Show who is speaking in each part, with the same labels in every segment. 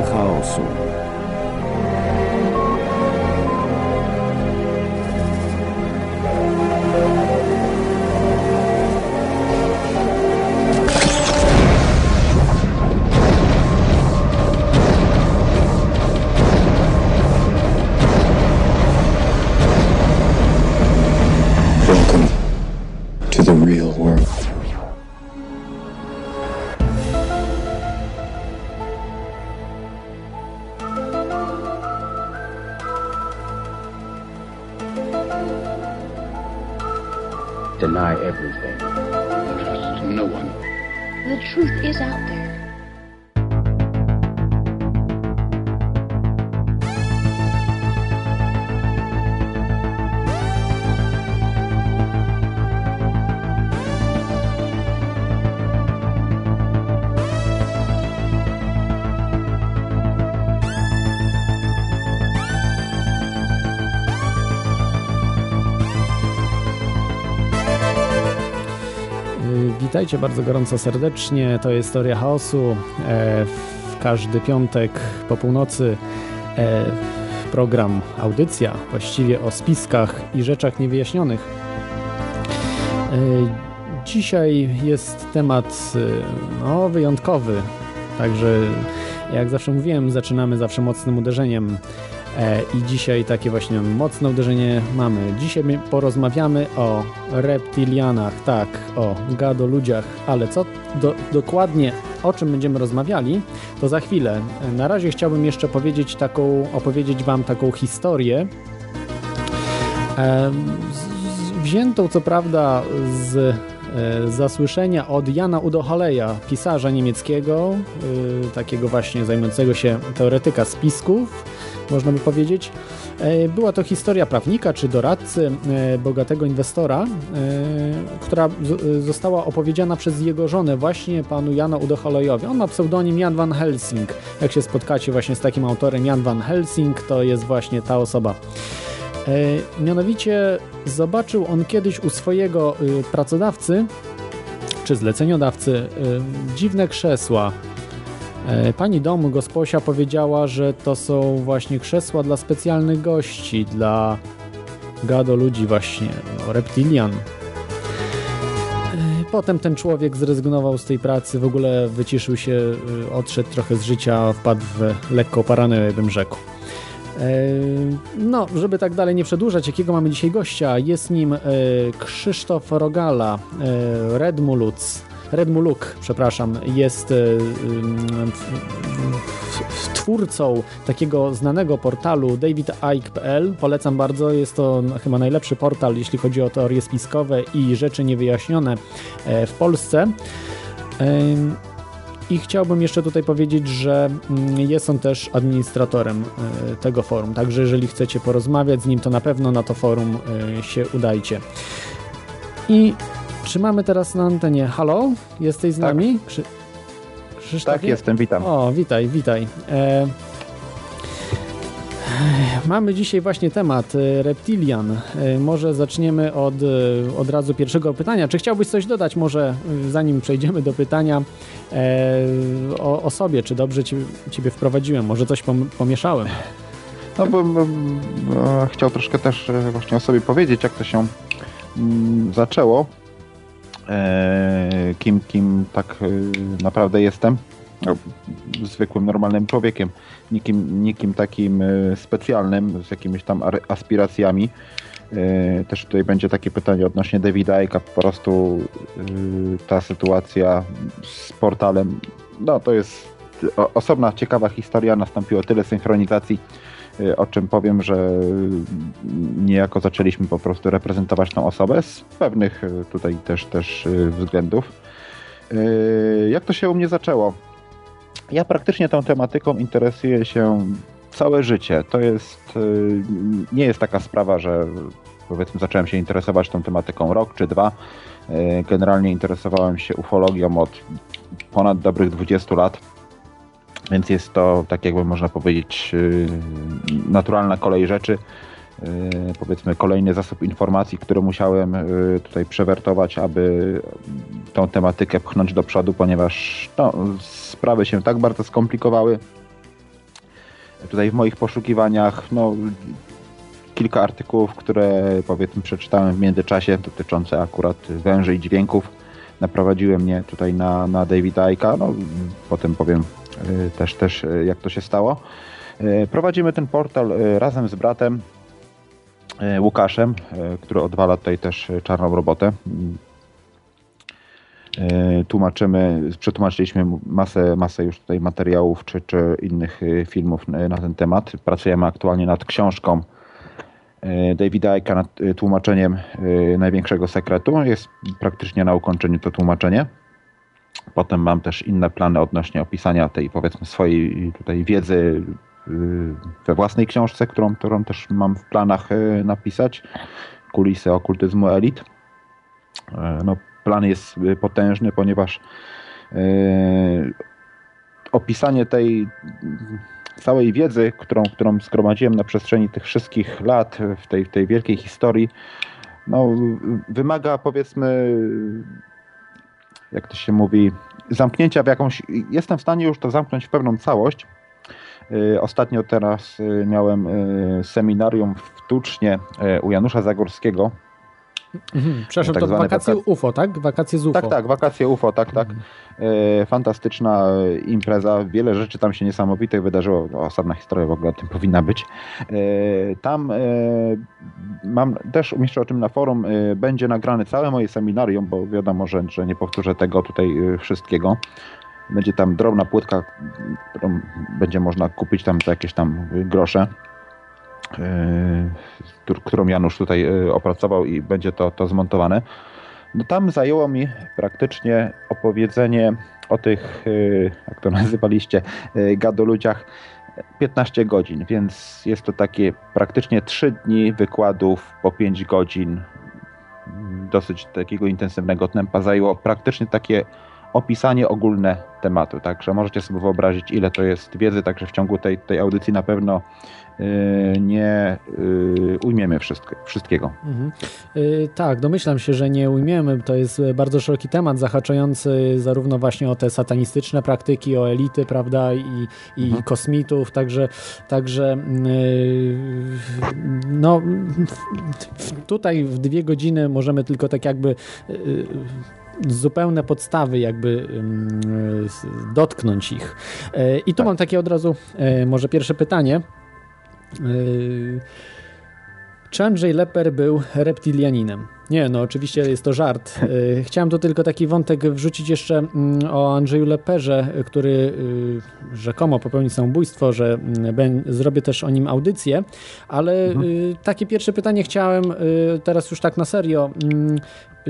Speaker 1: Historia chaosu.
Speaker 2: Welcome
Speaker 3: Witajcie bardzo gorąco serdecznie. To jest Teoria Chaosu. E, W każdy piątek po północy e, program, audycja właściwie o spiskach i rzeczach niewyjaśnionych. E, Dzisiaj jest temat no, wyjątkowy, także jak zawsze mówiłem, zaczynamy zawsze mocnym uderzeniem. E, I dzisiaj takie właśnie mocne uderzenie mamy. Dzisiaj my porozmawiamy o reptilianach, tak, o gado ludziach, ale co do, dokładnie o czym będziemy rozmawiali, to za chwilę. E, Na razie chciałbym jeszcze powiedzieć taką, opowiedzieć Wam taką historię. E, wziętą co prawda z zasłyszenia od Jana Udohaleja, pisarza niemieckiego, takiego właśnie zajmującego się teoretyka spisków, można by powiedzieć. E, Była to historia prawnika czy doradcy e, bogatego inwestora, e, która została opowiedziana przez jego żonę właśnie panu Jana Udohalejowi. On ma pseudonim Jan van Helsing. Jak się spotkacie właśnie z takim autorem Jan van Helsing, to jest właśnie ta osoba. Mianowicie zobaczył on kiedyś u swojego y, pracodawcy czy zleceniodawcy y, dziwne krzesła. E, Pani domu, gosposia powiedziała, że to są właśnie krzesła dla specjalnych gości, dla gado ludzi właśnie, no, reptilian. E, Potem ten człowiek zrezygnował z tej pracy, w ogóle wyciszył się, y, odszedł trochę z życia, wpadł w lekką paranoję, bym rzekł. E, No, żeby tak dalej nie przedłużać, jakiego mamy dzisiaj gościa? Jest nim e, Krzysztof Rogala, e, Redmuluk, przepraszam, jest w- w- w- twórcą takiego znanego portalu davidike.pl. Polecam bardzo, jest to chyba najlepszy portal, jeśli chodzi o teorie spiskowe i rzeczy niewyjaśnione e, w Polsce. I chciałbym jeszcze tutaj powiedzieć, że mm, jest on też administratorem e, tego forum, także jeżeli chcecie porozmawiać z nim, to na pewno na to forum e, się udajcie. I czy mamy teraz na antenie? Halo? Jesteś z
Speaker 4: Tak.
Speaker 3: nami? Krzy... Krzysztofie?
Speaker 4: Tak, jestem, witam.
Speaker 3: O, witaj, witaj. E... Mamy dzisiaj właśnie temat e, reptilian. E, Może zaczniemy od, e, od razu pierwszego pytania. Czy chciałbyś coś dodać, może zanim przejdziemy do pytania e, o, o sobie? Czy dobrze ciebie, ciebie wprowadziłem? Może coś pom- pomieszałem?
Speaker 4: No bo, bo, bo chciał troszkę też właśnie o sobie powiedzieć, jak to się mm, zaczęło. E, kim, kim tak e, naprawdę jestem. No, zwykłym, normalnym człowiekiem. Nikim, nikim takim e, specjalnym, z jakimiś tam aspiracjami. Też tutaj będzie takie pytanie odnośnie Davida Icke'a. Po prostu ta sytuacja z portalem, no to jest osobna, ciekawa historia. Nastąpiło tyle synchronizacji, o czym powiem, że y, niejako zaczęliśmy po prostu reprezentować tą osobę z pewnych y, tutaj też, też y, względów. Y, Jak to się u mnie zaczęło? Ja praktycznie tą tematyką interesuję się całe życie. To jest, y, nie jest taka sprawa, że powiedzmy zacząłem się interesować tą tematyką rok czy dwa. Y, Generalnie interesowałem się ufologią od ponad dobrych 20 lat. Więc jest to, tak jakby można powiedzieć, yy, naturalna kolej rzeczy. Yy, Powiedzmy, kolejny zasób informacji, który musiałem yy, tutaj przewertować, aby tą tematykę pchnąć do przodu, ponieważ no, sprawy się tak bardzo skomplikowały, tutaj w moich poszukiwaniach, no kilka artykułów, które powiedzmy przeczytałem w międzyczasie dotyczące akurat węży i dźwięków naprowadziły mnie tutaj na, na Davida Icka, no potem powiem y, też, też y, jak to się stało. Y, prowadzimy ten portal razem z bratem Łukaszem, który odwala tutaj też czarną robotę. Tłumaczymy, przetłumaczyliśmy masę, masę już tutaj materiałów czy, czy innych filmów na ten temat. Pracujemy aktualnie nad książką Davida Icka nad tłumaczeniem największego sekretu. Jest praktycznie na ukończeniu to tłumaczenie. Potem mam też inne plany odnośnie opisania tej powiedzmy swojej tutaj wiedzy we własnej książce, którą, którą też mam w planach napisać. Kulisy okultyzmu elit. No, plan jest potężny, ponieważ opisanie tej całej wiedzy, którą, którą zgromadziłem na przestrzeni tych wszystkich lat w tej, w tej wielkiej historii, no, wymaga powiedzmy, jak to się mówi, zamknięcia w jakąś. Jestem w stanie już to zamknąć w pewną całość. Y, ostatnio teraz y, miałem y, seminarium w Tucznie u Janusza Zagórskiego,
Speaker 3: Mhm, przepraszam, tak to wakacje wakac... UFO, tak? Wakacje z UFO.
Speaker 4: Tak, tak, wakacje UFO, tak, tak. Mhm. E, fantastyczna impreza, wiele rzeczy tam się niesamowitych wydarzyło, osobna historia w ogóle o tym powinna być. E, tam e, mam, też umieszczę o tym na forum, e, będzie nagrane całe moje seminarium, bo wiadomo, że, że nie powtórzę tego tutaj e, wszystkiego. Będzie tam drobna płytka, którą będzie można kupić tam za jakieś tam grosze. E, którą Janusz tutaj e, opracował i będzie to, to zmontowane. No tam zajęło mi praktycznie opowiedzenie o tych, e, jak to nazywaliście, gadoludziach 15 godzin, więc jest to takie praktycznie 3 dni wykładów po 5 godzin dosyć takiego intensywnego tempa zajęło praktycznie takie opisanie ogólne tematu, także możecie sobie wyobrazić ile to jest wiedzy, także w ciągu tej, tej audycji na pewno Y, nie y, ujmiemy wszystko, wszystkiego. Mhm.
Speaker 3: Yy, tak, domyślam się, że nie ujmiemy. To jest bardzo szeroki temat, zahaczający zarówno właśnie o te satanistyczne praktyki, o elity, prawda, i, i mhm. kosmitów, także, także no tutaj w dwie godziny możemy tylko tak jakby zupełne podstawy jakby dotknąć ich. I tu tak. mam takie od razu może pierwsze pytanie. Yy, czy Andrzej Leper był reptilianinem? Nie, no oczywiście jest to żart. Yy, chciałem tu tylko taki wątek wrzucić jeszcze mm, o Andrzeju Leperze, który yy, rzekomo popełnił samobójstwo, że mm, zrobię też o nim audycję, ale mhm. takie pierwsze pytanie chciałem teraz już tak na serio. Mm,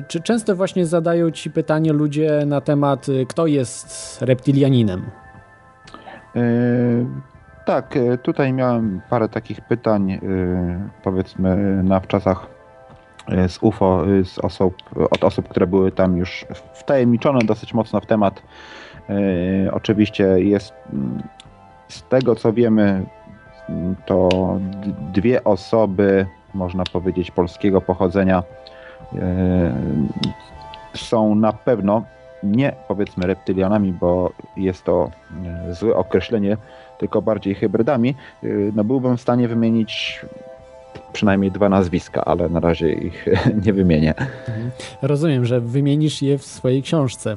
Speaker 3: czy często właśnie zadają ci pytanie ludzie na temat, kto jest reptilianinem?
Speaker 4: Tak, e, tutaj miałem parę takich pytań, e, powiedzmy, na wczasach e, z UFO, z osób, od osób, które były tam już wtajemniczone dosyć mocno w temat. Oczywiście jest z tego co wiemy, to dwie osoby, można powiedzieć, polskiego pochodzenia są na pewno nie powiedzmy reptylianami, bo jest to złe określenie, tylko bardziej hybrydami, y, no byłbym w stanie wymienić przynajmniej dwa nazwiska, ale na razie ich nie wymienię. Mhm.
Speaker 3: Rozumiem, że wymienisz je w swojej książce.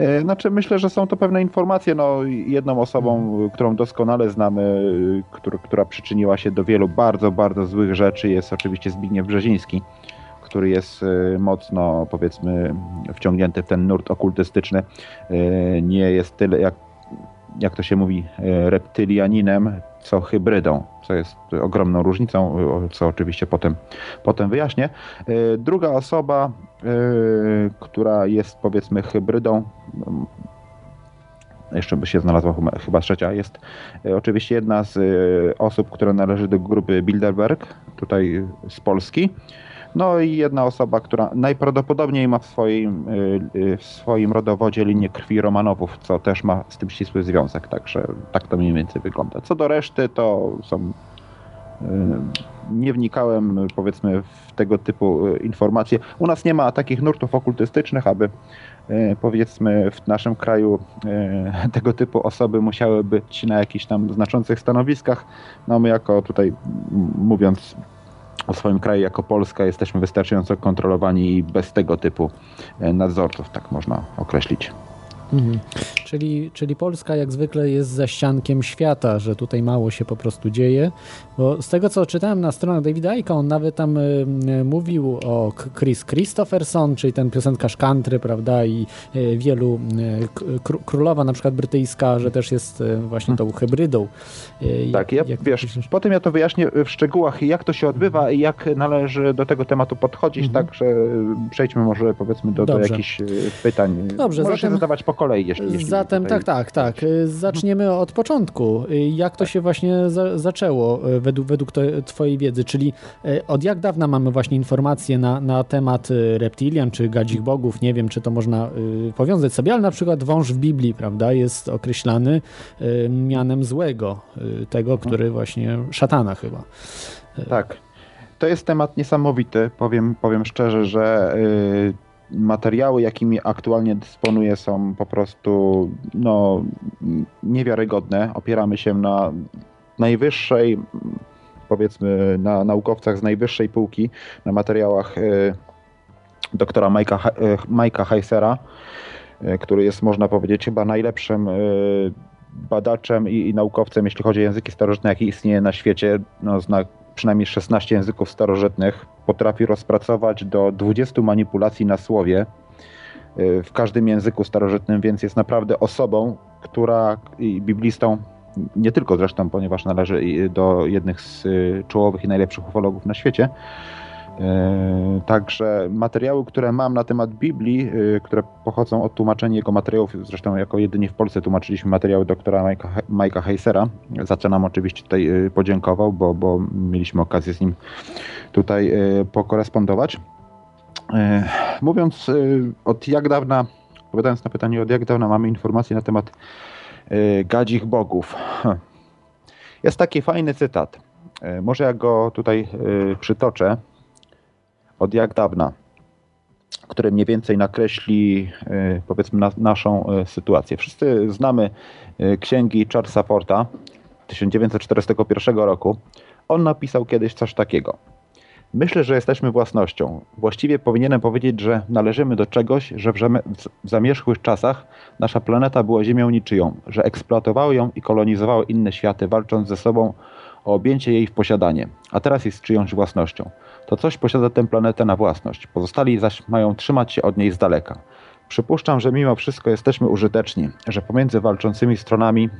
Speaker 4: Y, znaczy myślę, że są to pewne informacje. No, jedną osobą, mhm. którą doskonale znamy, y, która, która przyczyniła się do wielu bardzo, bardzo złych rzeczy jest oczywiście Zbigniew Brzeziński, który jest mocno powiedzmy wciągnięty w ten nurt okultystyczny. Nie jest tyle jak jak to się mówi, e, reptylianinem, co hybrydą, co jest ogromną różnicą, co oczywiście potem, potem wyjaśnię. E, druga osoba, e, która jest powiedzmy hybrydą, jeszcze by się znalazła chyba trzecia, jest oczywiście jedna z osób, która należy do grupy Bilderberg, tutaj z Polski. No i jedna osoba, która najprawdopodobniej ma w swoim, y, y, w swoim rodowodzie linię krwi Romanowów, co też ma z tym ścisły związek, także tak to mniej więcej wygląda. Co do reszty, to są y, nie wnikałem powiedzmy w tego typu informacje. U nas nie ma takich nurtów okultystycznych, aby powiedzmy w naszym kraju tego typu osoby musiały być na jakichś tam znaczących stanowiskach. No my jako tutaj mówiąc o swoim kraju jako Polska jesteśmy wystarczająco kontrolowani i bez tego typu nadzorców, tak można określić.
Speaker 3: Mhm. Czyli, czyli Polska jak zwykle jest za ściankiem świata, że tutaj mało się po prostu dzieje, bo z tego co czytałem na stronach Davida Icka, on nawet tam y, y, mówił o Chris Christopherson, czyli ten piosenkarz country, prawda, i y, wielu królowa na przykład brytyjska, że też jest właśnie tą hybrydą.
Speaker 4: Tak, ja, jak wiesz, potem ja to wyjaśnię w szczegółach, jak to się odbywa i jak należy do tego tematu podchodzić, mhm. tak, że przejdźmy może powiedzmy do, do jakichś pytań. Dobrze, Możesz zatem... zadawać po kolei, jeśli
Speaker 3: Zatem tak, tak, tak. Zaczniemy od początku. Jak to tak. się właśnie za, zaczęło e, według, według Twojej wiedzy? Czyli e, od jak dawna mamy właśnie informacje na, na temat e, reptilian czy gadzich bogów? Nie wiem, czy to można powiązać sobie, ale na przykład wąż w Biblii, prawda, jest określany mianem złego, tego, który właśnie szatana chyba.
Speaker 4: Tak. To jest temat niesamowity. Powiem, powiem szczerze, że materiały, jakimi aktualnie dysponuję, są po prostu no, niewiarygodne. Opieramy się na najwyższej, powiedzmy, na naukowcach z najwyższej półki, na materiałach y, doktora Majka, y, Majka Heisera, y, który jest, można powiedzieć, chyba najlepszym badaczem i, i, naukowcem, jeśli chodzi o języki starożytne, jaki istnieje na świecie. No, zna przynajmniej 16 języków starożytnych, potrafi rozpracować do 20 manipulacji na słowie y, w każdym języku starożytnym, więc jest naprawdę osobą, która biblistą, nie tylko zresztą, ponieważ należy do jednych z y, czołowych i najlepszych ufologów na świecie, E, także materiały, które mam na temat Biblii, e, które pochodzą od tłumaczenia jego materiałów, zresztą jako jedynie w Polsce tłumaczyliśmy materiały doktora Majka Heisera, za nam oczywiście tutaj e, podziękował, bo, bo mieliśmy okazję z nim tutaj pokorespondować. Mówiąc od jak dawna, odpowiadając na pytanie od jak dawna mamy informacje na temat gadzich bogów. Jest taki fajny cytat. Może ja go tutaj przytoczę od jak dawna, który mniej więcej nakreśli e, powiedzmy na, naszą e, sytuację. Wszyscy znamy e, księgi Charlesa Forta 1941 roku. On napisał kiedyś coś takiego. Myślę, że jesteśmy własnością. Właściwie powinienem powiedzieć, że należymy do czegoś, że w zamierzchłych czasach nasza planeta była ziemią niczyją, że eksploatowały ją i kolonizowały inne światy, walcząc ze sobą o objęcie jej w posiadanie, a teraz jest czyjąś własnością to coś posiada tę planetę na własność, pozostali zaś mają trzymać się od niej z daleka. Przypuszczam, że mimo wszystko jesteśmy użyteczni, że pomiędzy walczącymi stronami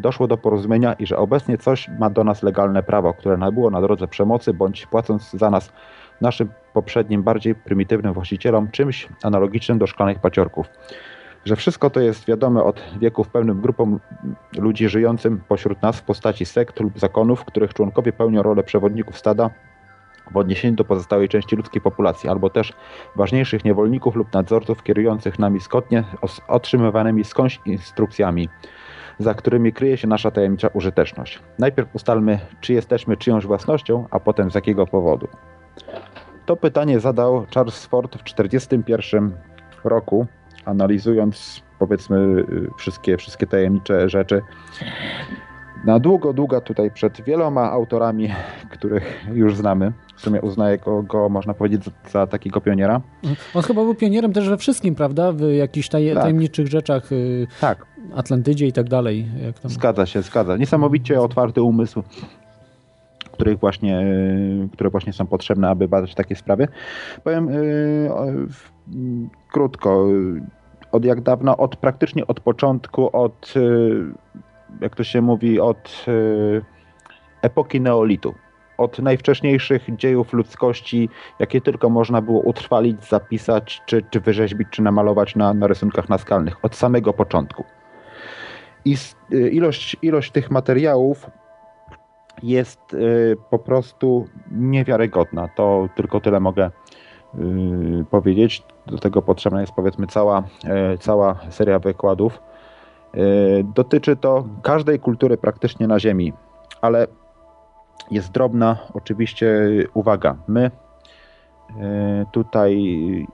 Speaker 4: doszło do porozumienia i że obecnie coś ma do nas legalne prawo, które nabyło na drodze przemocy, bądź płacąc za nas naszym poprzednim, bardziej prymitywnym właścicielom czymś analogicznym do szklanych paciorków. Że wszystko to jest wiadome od wieków pewnym grupom ludzi żyjącym pośród nas w postaci sekt lub zakonów, których członkowie pełnią rolę przewodników stada w odniesieniu do pozostałej części ludzkiej populacji, albo też ważniejszych niewolników lub nadzorców kierujących nami skotnie otrzymywanymi skądś instrukcjami, za którymi kryje się nasza tajemnicza użyteczność. Najpierw ustalmy, czy jesteśmy czyjąś własnością, a potem z jakiego powodu. To pytanie zadał Charles Ford w 1941 roku, analizując powiedzmy wszystkie, wszystkie tajemnicze rzeczy na długo, długo tutaj przed wieloma autorami, których już znamy. W sumie uznaję go, go można powiedzieć, za, za, takiego pioniera.
Speaker 3: On chyba był pionierem też we wszystkim, prawda? W jakichś taj, tak. tajemniczych rzeczach. Y, tak. Atlantydzie i tak dalej.
Speaker 4: Tam... Zgadza się, zgadza. Niesamowicie otwarty umysł których właśnie, y, które właśnie są potrzebne, aby badać takie sprawy. Powiem yy, krótko, od jak dawna, od praktycznie od początku, od yy, jak to się mówi, od y, epoki neolitu. Od najwcześniejszych dziejów ludzkości, jakie tylko można było utrwalić, zapisać, czy, czy wyrzeźbić, czy namalować na, na rysunkach naskalnych. Od samego początku. I y, ilość, ilość tych materiałów jest y, po prostu niewiarygodna. To tylko tyle mogę powiedzieć. Do tego potrzebna jest powiedzmy cała, cała seria wykładów dotyczy to każdej kultury praktycznie na Ziemi, ale jest drobna. Oczywiście, uwaga, my e, tutaj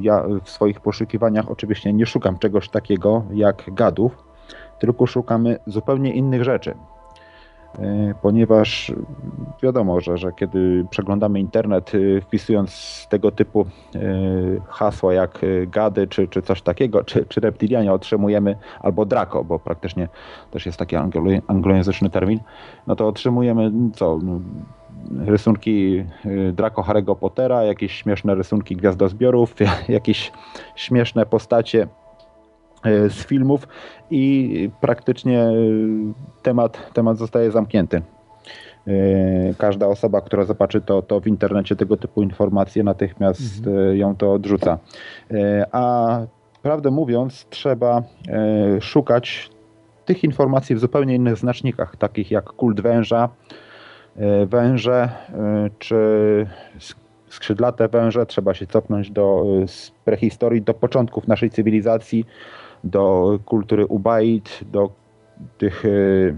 Speaker 4: ja w swoich poszukiwaniach oczywiście nie szukam czegoś takiego jak gadów, tylko szukamy zupełnie innych rzeczy. E, ponieważ wiadomo, że, że kiedy przeglądamy internet, e, wpisując tego typu e, hasła jak gady czy, czy coś takiego, czy, czy reptilianie, otrzymujemy albo Draco, bo praktycznie też jest taki anglo, anglojęzyczny termin, no to otrzymujemy co? No, rysunki Draco Harry'ego Pottera, jakieś śmieszne rysunki gwiazdozbiorów, jakieś śmieszne postacie z filmów i praktycznie e, temat, temat zostaje zamknięty. E, każda osoba, która zobaczy to, to w internecie tego typu informacje, natychmiast mhm. ją to odrzuca. A prawdę mówiąc, trzeba szukać tych informacji w zupełnie innych znacznikach, takich jak kult węża, węże czy skrzydlate węże. Trzeba się cofnąć do prehistorii, do początków naszej cywilizacji, do kultury Ubaid, do tych y,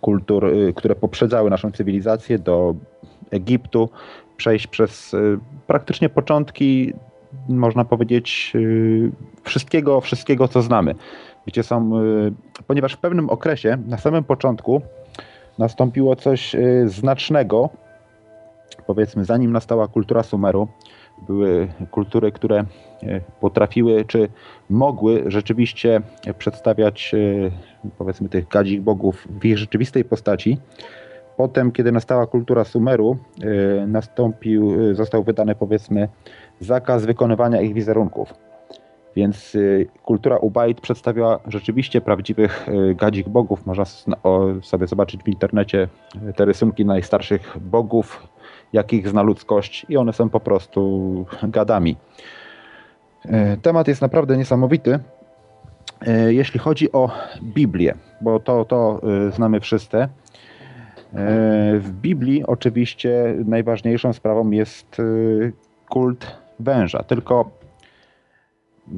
Speaker 4: kultur, y, które poprzedzały naszą cywilizację, do Egiptu, przejść przez y, praktycznie początki, można powiedzieć, wszystkiego, wszystkiego co znamy. Gdzie są, ponieważ w pewnym okresie, na samym początku, nastąpiło coś znacznego, powiedzmy, zanim nastała kultura Sumeru, były kultury, które e, potrafiły czy mogły rzeczywiście przedstawiać e, powiedzmy tych gadzich bogów w ich rzeczywistej postaci. Potem, kiedy nastała kultura Sumeru, e, nastąpił, został wydany powiedzmy zakaz wykonywania ich wizerunków. Więc kultura Ubaid przedstawiała rzeczywiście prawdziwych gadzich bogów. Można sobie zobaczyć w internecie te rysunki najstarszych bogów, jakich zna ludzkość i one są po prostu gadami. E, temat jest naprawdę niesamowity. E, jeśli chodzi o Biblię, bo to, to e, znamy wszyscy. W Biblii oczywiście najważniejszą sprawą jest kult węża, tylko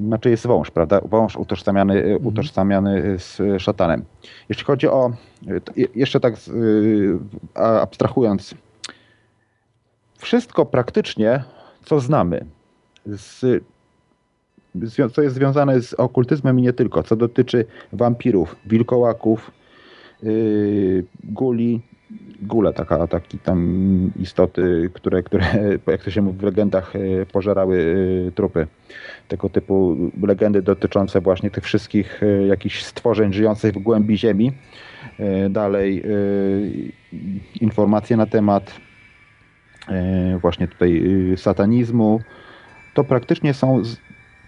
Speaker 4: znaczy jest wąż, prawda? Wąż utożsamiany, mhm. utożsamiany z szatanem. Jeśli chodzi o, jeszcze tak abstrahując wszystko praktycznie, co znamy, z, co jest związane z okultyzmem i nie tylko, co dotyczy wampirów, wilkołaków, yy, guli, gule, taka, taki tam istoty, które, które, jak to się mówi w legendach, yy, pożerały yy, trupy. Tego typu legendy dotyczące właśnie tych wszystkich yy, jakichś stworzeń żyjących w głębi ziemi. Dalej informacje na temat właśnie tutaj y, satanizmu, to praktycznie są,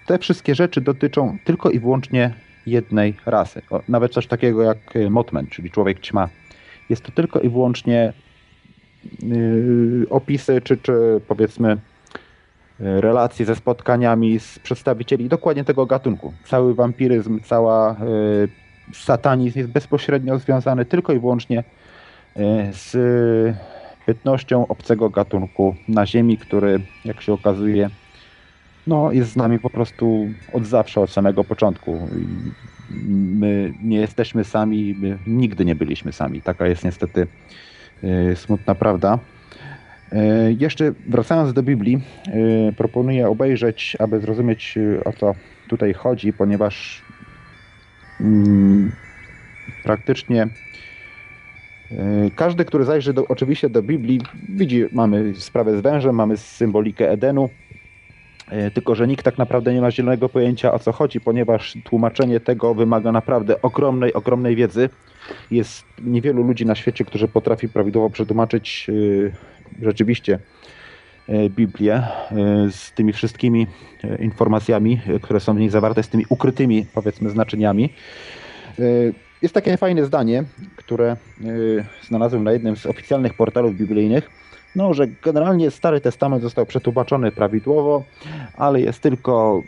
Speaker 4: te wszystkie rzeczy dotyczą tylko i wyłącznie jednej rasy. Nawet coś takiego jak y, Motman, czyli człowiek ćma. Jest to tylko i wyłącznie yy, opisy, czy, czy powiedzmy y, relacje ze spotkaniami z przedstawicieli dokładnie tego gatunku. Cały wampiryzm, cała satanizm jest bezpośrednio związany tylko i wyłącznie z bytnością obcego gatunku na Ziemi, który, jak się okazuje, no, jest z nami po prostu od zawsze, od samego początku. My nie jesteśmy sami, my nigdy nie byliśmy sami. Taka jest niestety y, smutna prawda. Y, jeszcze wracając do Biblii, y, proponuję obejrzeć, aby zrozumieć o co tutaj chodzi, ponieważ mm, praktycznie każdy, który zajrzy do, oczywiście do Biblii, widzi, mamy sprawę z wężem, mamy symbolikę Edenu, e, tylko że nikt tak naprawdę nie ma zielonego pojęcia o co chodzi, ponieważ tłumaczenie tego wymaga naprawdę ogromnej, ogromnej wiedzy. Jest niewielu ludzi na świecie, którzy potrafi prawidłowo przetłumaczyć e, rzeczywiście Biblię z tymi wszystkimi informacjami, które są w niej zawarte, z tymi ukrytymi, powiedzmy, znaczeniami. Jest takie fajne zdanie, które y, znalazłem na jednym z oficjalnych portalów biblijnych, no, że generalnie Stary Testament został przetłumaczony prawidłowo, ale jest tylko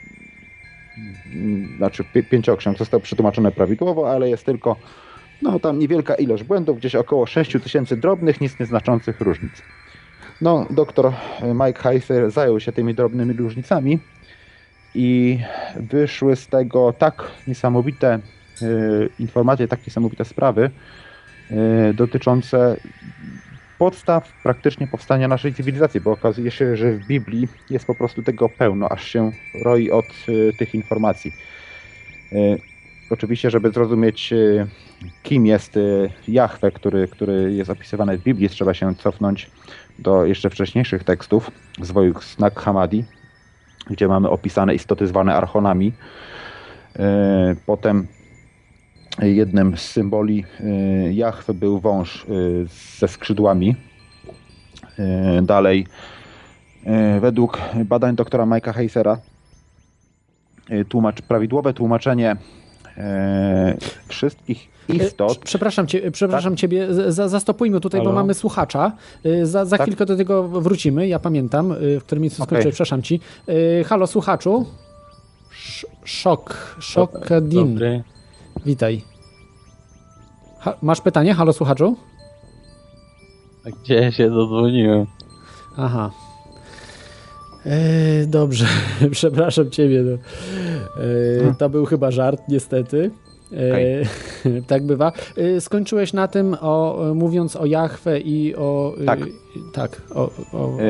Speaker 4: mm, znaczy pięcioksiąg został przetłumaczony prawidłowo, ale jest tylko no tam niewielka ilość błędów, gdzieś około 6 tysięcy drobnych, nic nieznaczących różnic. No, doktor Mike Heiser zajął się tymi drobnymi różnicami i wyszły z tego tak niesamowite informacje, takie niesamowite sprawy e, dotyczące podstaw praktycznie powstania naszej cywilizacji, bo okazuje się, że w Biblii jest po prostu tego pełno, aż się roi od y, tych informacji. Y, oczywiście, żeby zrozumieć, y, kim jest y, Jahwe, który, który jest opisywany w Biblii, trzeba się cofnąć do jeszcze wcześniejszych tekstów z Wojsk Nag Hammadi, gdzie mamy opisane istoty zwane archonami. Y, Potem jednym z symboli y, Jahwe był wąż y, ze skrzydłami. Y, Dalej, według badań doktora Mike'a Heisera, tłumacz, prawidłowe tłumaczenie wszystkich istot.
Speaker 3: Przepraszam, cię, przepraszam ciebie, z- za, zastopujmy tutaj, bo
Speaker 4: Halo?
Speaker 3: mamy słuchacza. Za, za
Speaker 4: Tak?
Speaker 3: chwilkę do tego wrócimy, ja pamiętam, w którym miejscu skończyłem, przepraszam ci. Halo, słuchaczu. Sz- Szok, Szokadin,
Speaker 1: Dobry.
Speaker 3: Witaj. Ha, masz pytanie? Halo, słuchaczu?
Speaker 1: Gdzie się dodzwoniłem?
Speaker 3: Aha. E, dobrze, przepraszam ciebie. No. E, to był chyba żart, niestety. E,
Speaker 4: Okej.
Speaker 3: tak bywa. E, skończyłeś na tym, o, mówiąc o Jachwę i o. e,
Speaker 4: Tak.
Speaker 3: tak, o. o,
Speaker 4: E,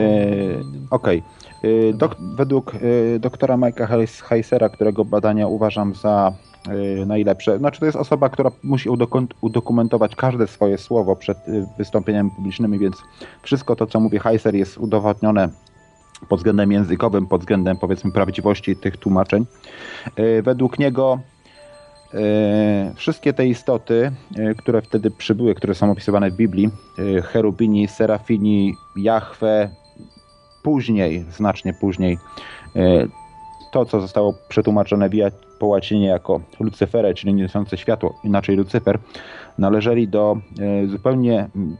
Speaker 4: Okej. E, Dok, według e, doktora Mike'a Heis- Heisera, którego badania uważam za e, najlepsze, znaczy to jest osoba, która musi udokumentować każde swoje słowo przed e, wystąpieniami publicznymi, więc wszystko to, co mówi Heiser jest udowodnione pod względem językowym, pod względem powiedzmy prawdziwości tych tłumaczeń. E, Według niego wszystkie te istoty, które wtedy przybyły, które są opisywane w Biblii, cherubini, serafini, Jahwe, później, znacznie później, to, co zostało przetłumaczone via- po łacinie jako Lucyferę, czyli niosące światło, inaczej Lucyfer, należeli do e, zupełnie mm,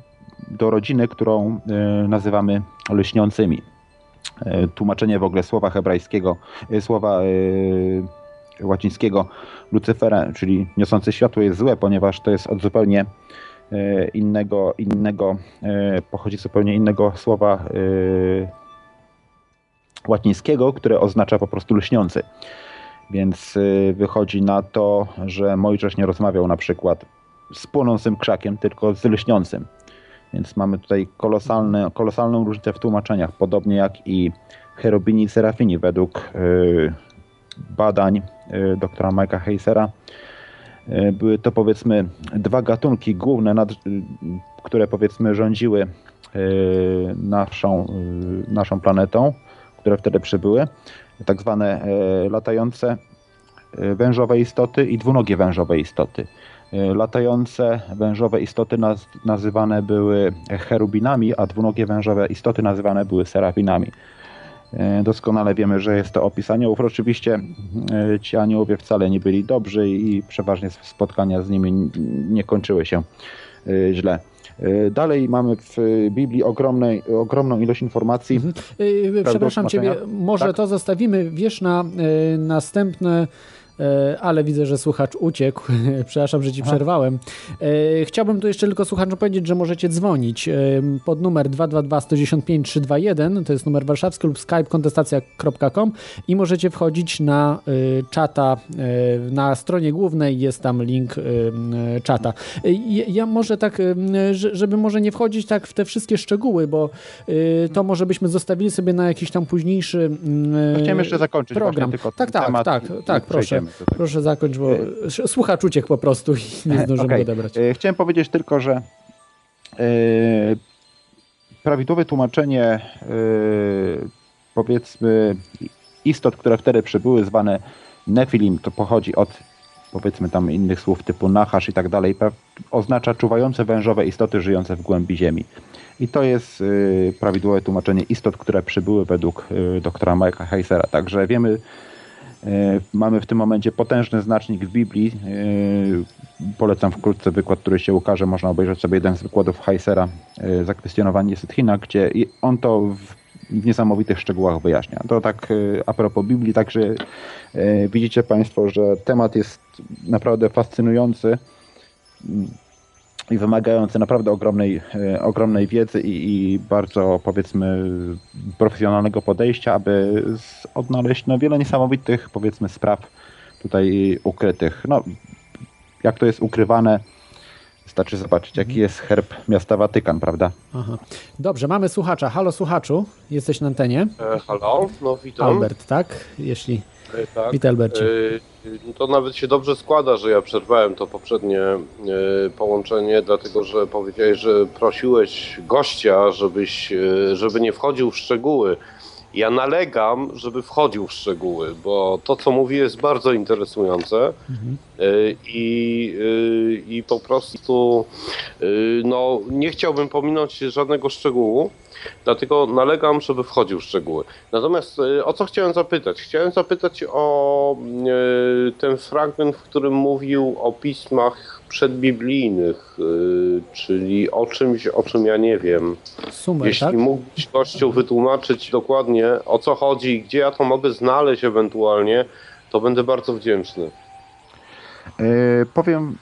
Speaker 4: do rodziny, którą e, nazywamy lśniącymi. E, Tłumaczenie w ogóle słowa hebrajskiego, słowa łacińskiego Lucyfera, czyli niosące światło jest złe, ponieważ to jest od zupełnie innego, innego pochodzi zupełnie innego słowa łacińskiego, które oznacza po prostu lśniący. Więc y, wychodzi na to, że Mojżesz nie rozmawiał na przykład z płonącym krzakiem, tylko z lśniącym. Więc mamy tutaj kolosalne, kolosalną różnicę w tłumaczeniach, podobnie jak i cherubini i serafini według y, badań y, doktora Mike'a Heisera. Były to powiedzmy dwa gatunki główne, nad, które powiedzmy rządziły naszą, naszą planetą, które wtedy przybyły. Tak zwane y, latające y, wężowe istoty i dwunogie wężowe istoty. Y, Latające wężowe istoty naz- nazywane były cherubinami, a dwunogie wężowe istoty nazywane były serafinami. Doskonale wiemy, że jest to opis aniołów. Oczywiście ci aniołowie wcale nie byli dobrzy i przeważnie spotkania z nimi nie kończyły się źle. Y, Dalej mamy w Biblii ogromnej, ogromną ilość informacji.
Speaker 3: Mhm. Yy, Przepraszam ciebie, może
Speaker 4: Tak?
Speaker 3: to zostawimy, wiesz, na następne. Y, Ale widzę, że słuchacz uciekł. Przepraszam, że ci
Speaker 4: Aha.
Speaker 3: przerwałem. Y, Chciałbym tu jeszcze tylko słuchaczom powiedzieć, że możecie dzwonić y, pod numer 222 195 321. To jest numer warszawski lub skype kontestacja.com i możecie wchodzić na czata. Na stronie głównej jest tam link czata. Ja może tak, że- żeby może nie wchodzić tak w te wszystkie szczegóły, bo to może byśmy zostawili sobie na jakiś tam późniejszy
Speaker 4: Chciałem jeszcze zakończyć
Speaker 3: program.
Speaker 4: tylko
Speaker 3: tak, tak,
Speaker 4: temat
Speaker 3: tak, tak, proszę.
Speaker 4: Tego.
Speaker 3: Proszę zakończ, bo słuchacz uciekł po prostu i nie zdążymy
Speaker 4: Okej.
Speaker 3: go odebrać.
Speaker 4: E, Chciałem powiedzieć tylko, że e, prawidłowe tłumaczenie e, powiedzmy istot, które wtedy przybyły, zwane Nefilim, to pochodzi od powiedzmy tam innych słów typu Nachasz i tak dalej, oznacza czuwające wężowe istoty żyjące w głębi ziemi. I to jest e, prawidłowe tłumaczenie istot, które przybyły według e, doktora Mike'a Heisera. Także wiemy, E, Mamy w tym momencie potężny znacznik w Biblii. E, Polecam wkrótce wykład, który się ukaże. Można obejrzeć sobie jeden z wykładów Heisera, e, Zakwestionowanie Sythina, gdzie on to w niesamowitych szczegółach wyjaśnia. To tak e, a propos Biblii, także e, widzicie Państwo, że temat jest naprawdę fascynujący i wymagający naprawdę ogromnej, e, ogromnej wiedzy i, i bardzo powiedzmy profesjonalnego podejścia, aby odnaleźć no, wiele niesamowitych powiedzmy spraw tutaj ukrytych. No, jak to jest ukrywane, Wystarczy zobaczyć, jaki jest herb miasta Watykan, prawda?
Speaker 3: Aha. Dobrze, mamy słuchacza. Halo słuchaczu, jesteś na antenie.
Speaker 5: E, halo, no witam.
Speaker 3: Albert, tak? Jeśli...
Speaker 5: E, tak.
Speaker 3: Witaj, Albercie.
Speaker 5: E, to nawet się dobrze składa, że ja przerwałem to poprzednie e, połączenie, dlatego że powiedziałeś, że prosiłeś gościa, żebyś, e, żeby nie wchodził w szczegóły. Ja nalegam, żeby wchodził w szczegóły, bo to, co mówi, jest bardzo interesujące
Speaker 3: Mhm.
Speaker 5: E, i, i po prostu no, nie chciałbym pominąć żadnego szczegółu, dlatego nalegam, żeby wchodził w szczegóły. Natomiast e, o co chciałem zapytać? Chciałem zapytać o e, ten fragment, w którym mówił o pismach przedbiblijnych, e, czyli o czymś, o czym ja nie wiem.
Speaker 3: Sumer,
Speaker 5: Jeśli
Speaker 3: tak?
Speaker 5: mógłbyś gościu wytłumaczyć dokładnie o co chodzi i gdzie ja to mogę znaleźć ewentualnie, to będę bardzo wdzięczny.
Speaker 4: E, powiem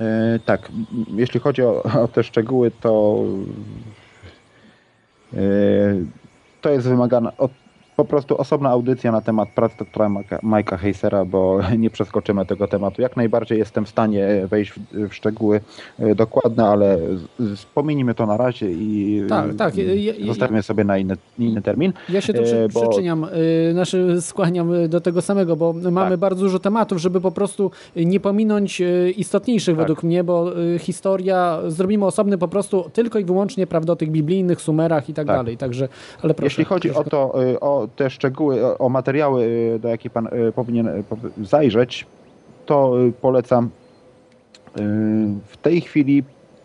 Speaker 4: e, tak, jeśli chodzi o, o te szczegóły, to to jest wymagana od, po prostu osobna audycja na temat prac doktora Mike'a Heisera, bo nie przeskoczymy tego tematu. Jak najbardziej jestem w stanie wejść w, w szczegóły e, dokładne, ale pominijmy to na razie i
Speaker 3: Tak, tak, ja-
Speaker 4: zostawimy sobie na inny, inny termin.
Speaker 3: Ja się tu przy,
Speaker 4: E, bo-
Speaker 3: przyczyniam, y, znaczy skłaniam do tego samego, bo mamy
Speaker 4: Tak.
Speaker 3: bardzo dużo tematów, żeby po prostu nie pominąć istotniejszych
Speaker 4: Tak.
Speaker 3: według mnie, bo historia, zrobimy osobny po prostu tylko i wyłącznie, prawda, o tych biblijnych sumerach i tak,
Speaker 4: Tak.
Speaker 3: dalej, także, ale proszę.
Speaker 4: Jeśli chodzi o to, y, te szczegóły, o- materiały, y, do jakich pan y, powinien y, zajrzeć, to polecam. W tej chwili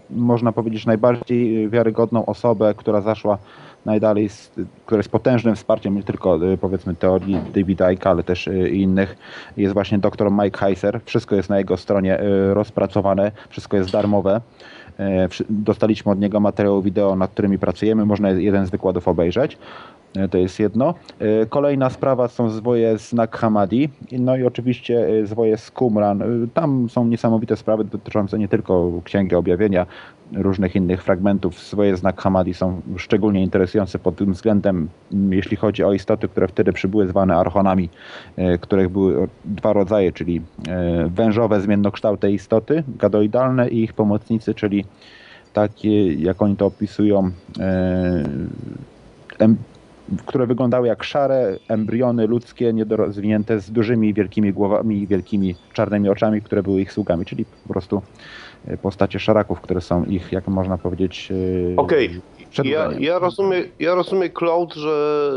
Speaker 4: można powiedzieć najbardziej wiarygodną osobę, która zaszła najdalej, która jest potężnym wsparciem nie tylko powiedzmy teorii Davida Icke, ale też innych, jest właśnie dr Mike Heiser. Wszystko jest na jego stronie rozpracowane, wszystko jest darmowe. Dostaliśmy od niego materiał wideo, nad którymi pracujemy. Można jeden z wykładów obejrzeć. E, To jest jedno. E, Kolejna sprawa są zwoje z Nag Hammadi. No i oczywiście e, zwoje z Qumran. Tam są niesamowite sprawy dotyczące nie tylko Księgi Objawienia, różnych innych fragmentów. Zwoje z Nag Hammadi są szczególnie interesujące pod tym względem, jeśli chodzi o istoty, które wtedy przybyły zwane archonami, których były dwa rodzaje, czyli wężowe, zmiennokształte istoty, gadoidalne i ich pomocnicy, czyli takie, jak oni to opisują, em, które wyglądały jak szare embriony ludzkie, niedorozwinięte, z dużymi, wielkimi głowami i wielkimi czarnymi oczami, które były ich sługami, czyli po prostu e, postacie szaraków, które są ich, jak można powiedzieć, e,
Speaker 5: Okej, ja,
Speaker 4: przedłużeniem.
Speaker 5: ja, rozumiem, ja rozumiem, Claude, że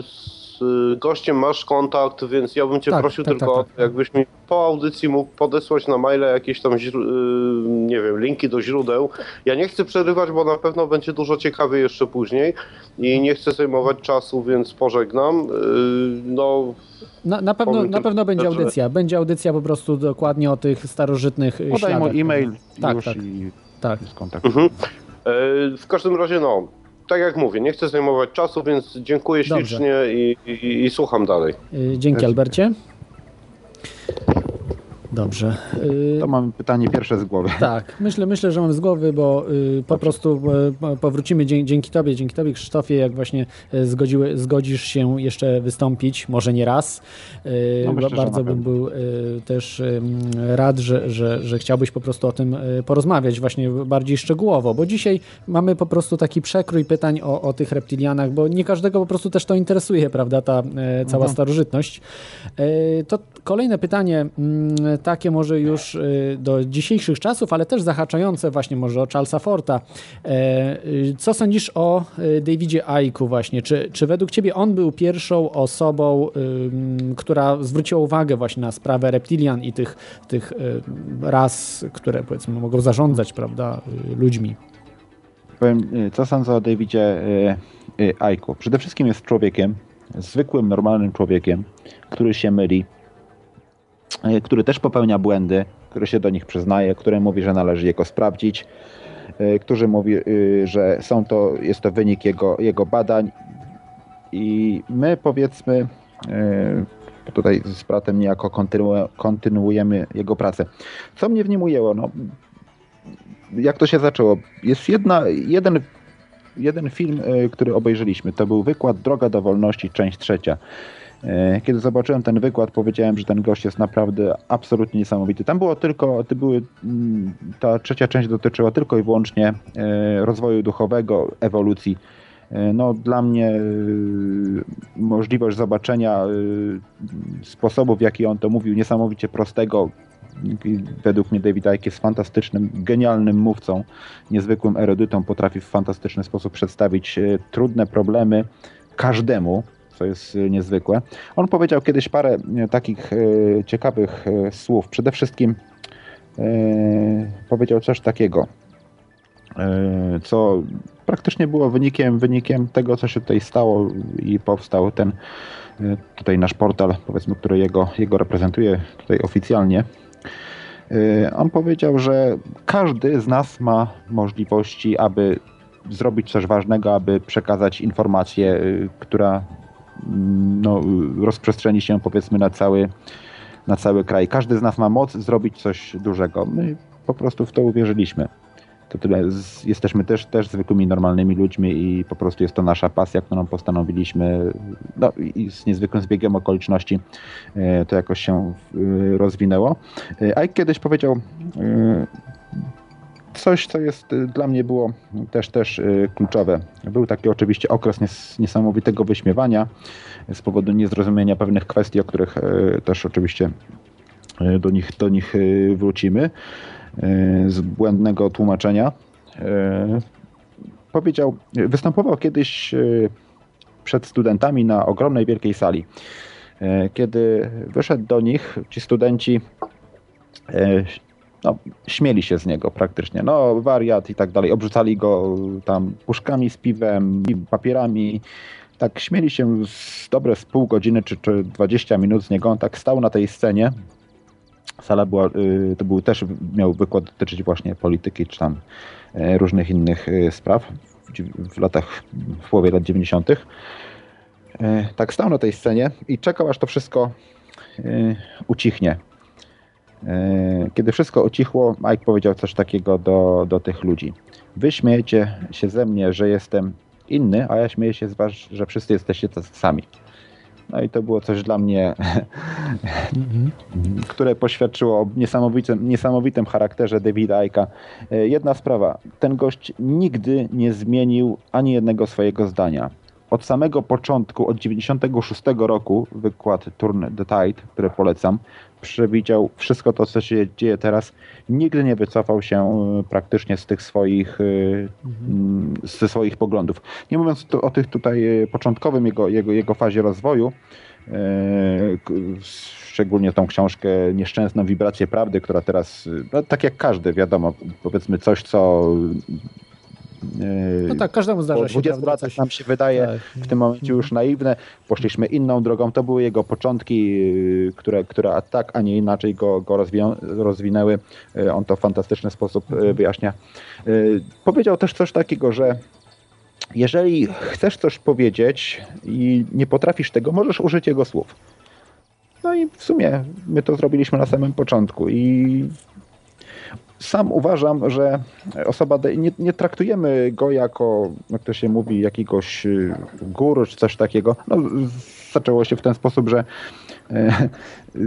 Speaker 5: y, z y, gościem masz kontakt, więc ja bym cię
Speaker 3: Tak,
Speaker 5: prosił
Speaker 3: tak,
Speaker 5: tylko,
Speaker 3: tak, tak.
Speaker 5: jakbyś mi po audycji mógł podesłać na maile jakieś tam, y, nie wiem, linki do źródeł. Ja nie chcę przerywać, bo na pewno będzie dużo ciekawiej jeszcze później i nie chcę zajmować czasu, więc pożegnam. Y, No,
Speaker 3: Na, na, pewno, na pewno będzie
Speaker 5: że-
Speaker 3: audycja. Będzie audycja po prostu dokładnie o tych starożytnych
Speaker 4: Podaj
Speaker 3: śladach.
Speaker 4: mu e-mail
Speaker 3: Tak,
Speaker 4: już
Speaker 3: tak.
Speaker 4: i
Speaker 3: Tak.
Speaker 4: kontakt.
Speaker 5: Mhm. E, W każdym razie, no, tak jak mówię, nie chcę zajmować czasu, więc dziękuję
Speaker 3: Dobrze.
Speaker 5: ślicznie i, i, i słucham dalej.
Speaker 3: Dzięki Albercie. Dobrze.
Speaker 4: To mam pytanie pierwsze z głowy.
Speaker 3: Tak, myślę, myślę, że mam z głowy, bo y, po prostu y, powrócimy dzięki Tobie, dzięki Tobie Krzysztofie, jak właśnie y, zgodziły, zgodzisz się jeszcze wystąpić, może nie raz. Y,
Speaker 4: No, myślę,
Speaker 3: bardzo bym był też rad, że, że, że chciałbyś po prostu o tym porozmawiać właśnie bardziej szczegółowo, bo dzisiaj mamy po prostu taki przekrój pytań o, o tych reptilianach, bo nie każdego po prostu też to interesuje, prawda, ta e, cała
Speaker 4: Mhm.
Speaker 3: starożytność. E, To kolejne pytanie, mm, takie może już e, do dzisiejszych czasów, ale też zahaczające właśnie może o Charlesa Forta. E, y, Co sądzisz o e, Davidzie Icke'u właśnie? Czy, czy według ciebie on był pierwszą osobą, która zwróciła uwagę właśnie na sprawę reptilian i tych, tych y, ras, które powiedzmy mogą zarządzać, prawda, y, ludźmi?
Speaker 4: Powiem, y, co sądzę o Davidzie y, y, Icke'u. Przede wszystkim jest człowiekiem, zwykłym, normalnym człowiekiem, który się myli, y, który też popełnia błędy, który się do nich przyznaje, który mówi, że należy je go sprawdzić, y, który mówi, y, że są to, jest to wynik jego, jego badań i my powiedzmy tutaj z bratem niejako kontynu- kontynuujemy jego pracę. Co mnie w nim ujęło? No, jak to się zaczęło? Jest jedna, jeden, jeden film, który obejrzeliśmy. To był wykład Droga do Wolności, część trzecia. E, Kiedy zobaczyłem ten wykład, powiedziałem, że ten gość jest naprawdę absolutnie niesamowity. Tam było tylko, to były, mm, ta trzecia część dotyczyła tylko i wyłącznie e, rozwoju duchowego, ewolucji. E, No, dla mnie możliwość zobaczenia sposobu, w jaki on to mówił, niesamowicie prostego. Według mnie David Icke jest fantastycznym, genialnym mówcą, niezwykłym erudytą, potrafi w fantastyczny sposób przedstawić trudne problemy każdemu, co jest e, niezwykłe. On powiedział kiedyś parę e, takich e, ciekawych słów. Przede wszystkim powiedział coś takiego, co praktycznie było wynikiem, wynikiem tego, co się tutaj stało i powstał ten tutaj nasz portal, powiedzmy, który jego, jego reprezentuje tutaj oficjalnie. On powiedział, że każdy z nas ma możliwości, aby zrobić coś ważnego, aby przekazać informację, y, która no, rozprzestrzeni się powiedzmy na cały, na cały kraj. Każdy z nas ma moc zrobić coś dużego. My po prostu w to uwierzyliśmy. To tyle. Jesteśmy też, też zwykłymi, normalnymi ludźmi i po prostu jest to nasza pasja, którą postanowiliśmy. No i z niezwykłym zbiegiem okoliczności e, to jakoś się e, rozwinęło. E, Ike kiedyś powiedział coś, co jest y, dla mnie było też, też y, kluczowe. Był taki oczywiście okres nies niesamowitego wyśmiewania z powodu niezrozumienia pewnych kwestii, o których y, też oczywiście y, do nich, do nich y, wrócimy, y, z błędnego tłumaczenia. Y, Powiedział, występował kiedyś y, przed studentami na ogromnej, wielkiej sali. Y, Kiedy wyszedł do nich, ci studenci y, no, śmieli się z niego praktycznie. No, wariat i tak dalej. Obrzucali go tam puszkami z piwem, papierami. Tak śmieli się z dobre z pół godziny czy, czy 20 minut z niego. On tak stał na tej scenie. Sala była, y, to był też, miał wykład dotyczyć właśnie polityki czy tam y, różnych innych y, spraw w latach, w połowie lat 90. Y, Tak stał na tej scenie i czekał, aż to wszystko y, ucichnie. E, Kiedy wszystko ucichło, Mike powiedział coś takiego do, do tych ludzi. Wy śmiejecie się ze mnie, że jestem inny, a ja śmieję się z was, że wszyscy jesteście tacy sami. No i to było coś dla mnie, które poświadczyło o niesamowitym, niesamowitym charakterze Davida Ike'a. E, Jedna sprawa, ten gość nigdy nie zmienił ani jednego swojego zdania. Od samego początku, od 96 roku, wykład Turn the Tide, który polecam, przewidział wszystko to, co się dzieje teraz. Nigdy nie wycofał się e, praktycznie z tych swoich, e, mm, ze swoich poglądów. Nie mówiąc tu, o tych tutaj e, początkowym jego, jego, jego fazie rozwoju, szczególnie tą książkę Nieszczęsną Wibrację Prawdy, która teraz, no, tak jak każdy, wiadomo, powiedzmy coś, co
Speaker 3: No tak, każdemu
Speaker 4: po
Speaker 3: zdarza się.
Speaker 4: 20
Speaker 3: prawda,
Speaker 4: latach nam się wydaje
Speaker 3: tak.
Speaker 4: w tym momencie już naiwne. Poszliśmy inną drogą. To były jego początki, yy, które, które tak, a nie inaczej go, go rozwinęły. Yy, On to w fantastyczny sposób yy, wyjaśnia. Yy, Powiedział też coś takiego, że jeżeli chcesz coś powiedzieć i nie potrafisz tego, możesz użyć jego słów. No i w sumie my to zrobiliśmy na samym początku i sam uważam, że osoba, nie, nie traktujemy go jako, jak to się mówi, jakiegoś y, guru czy coś takiego. No, zaczęło się w ten sposób, że e, y,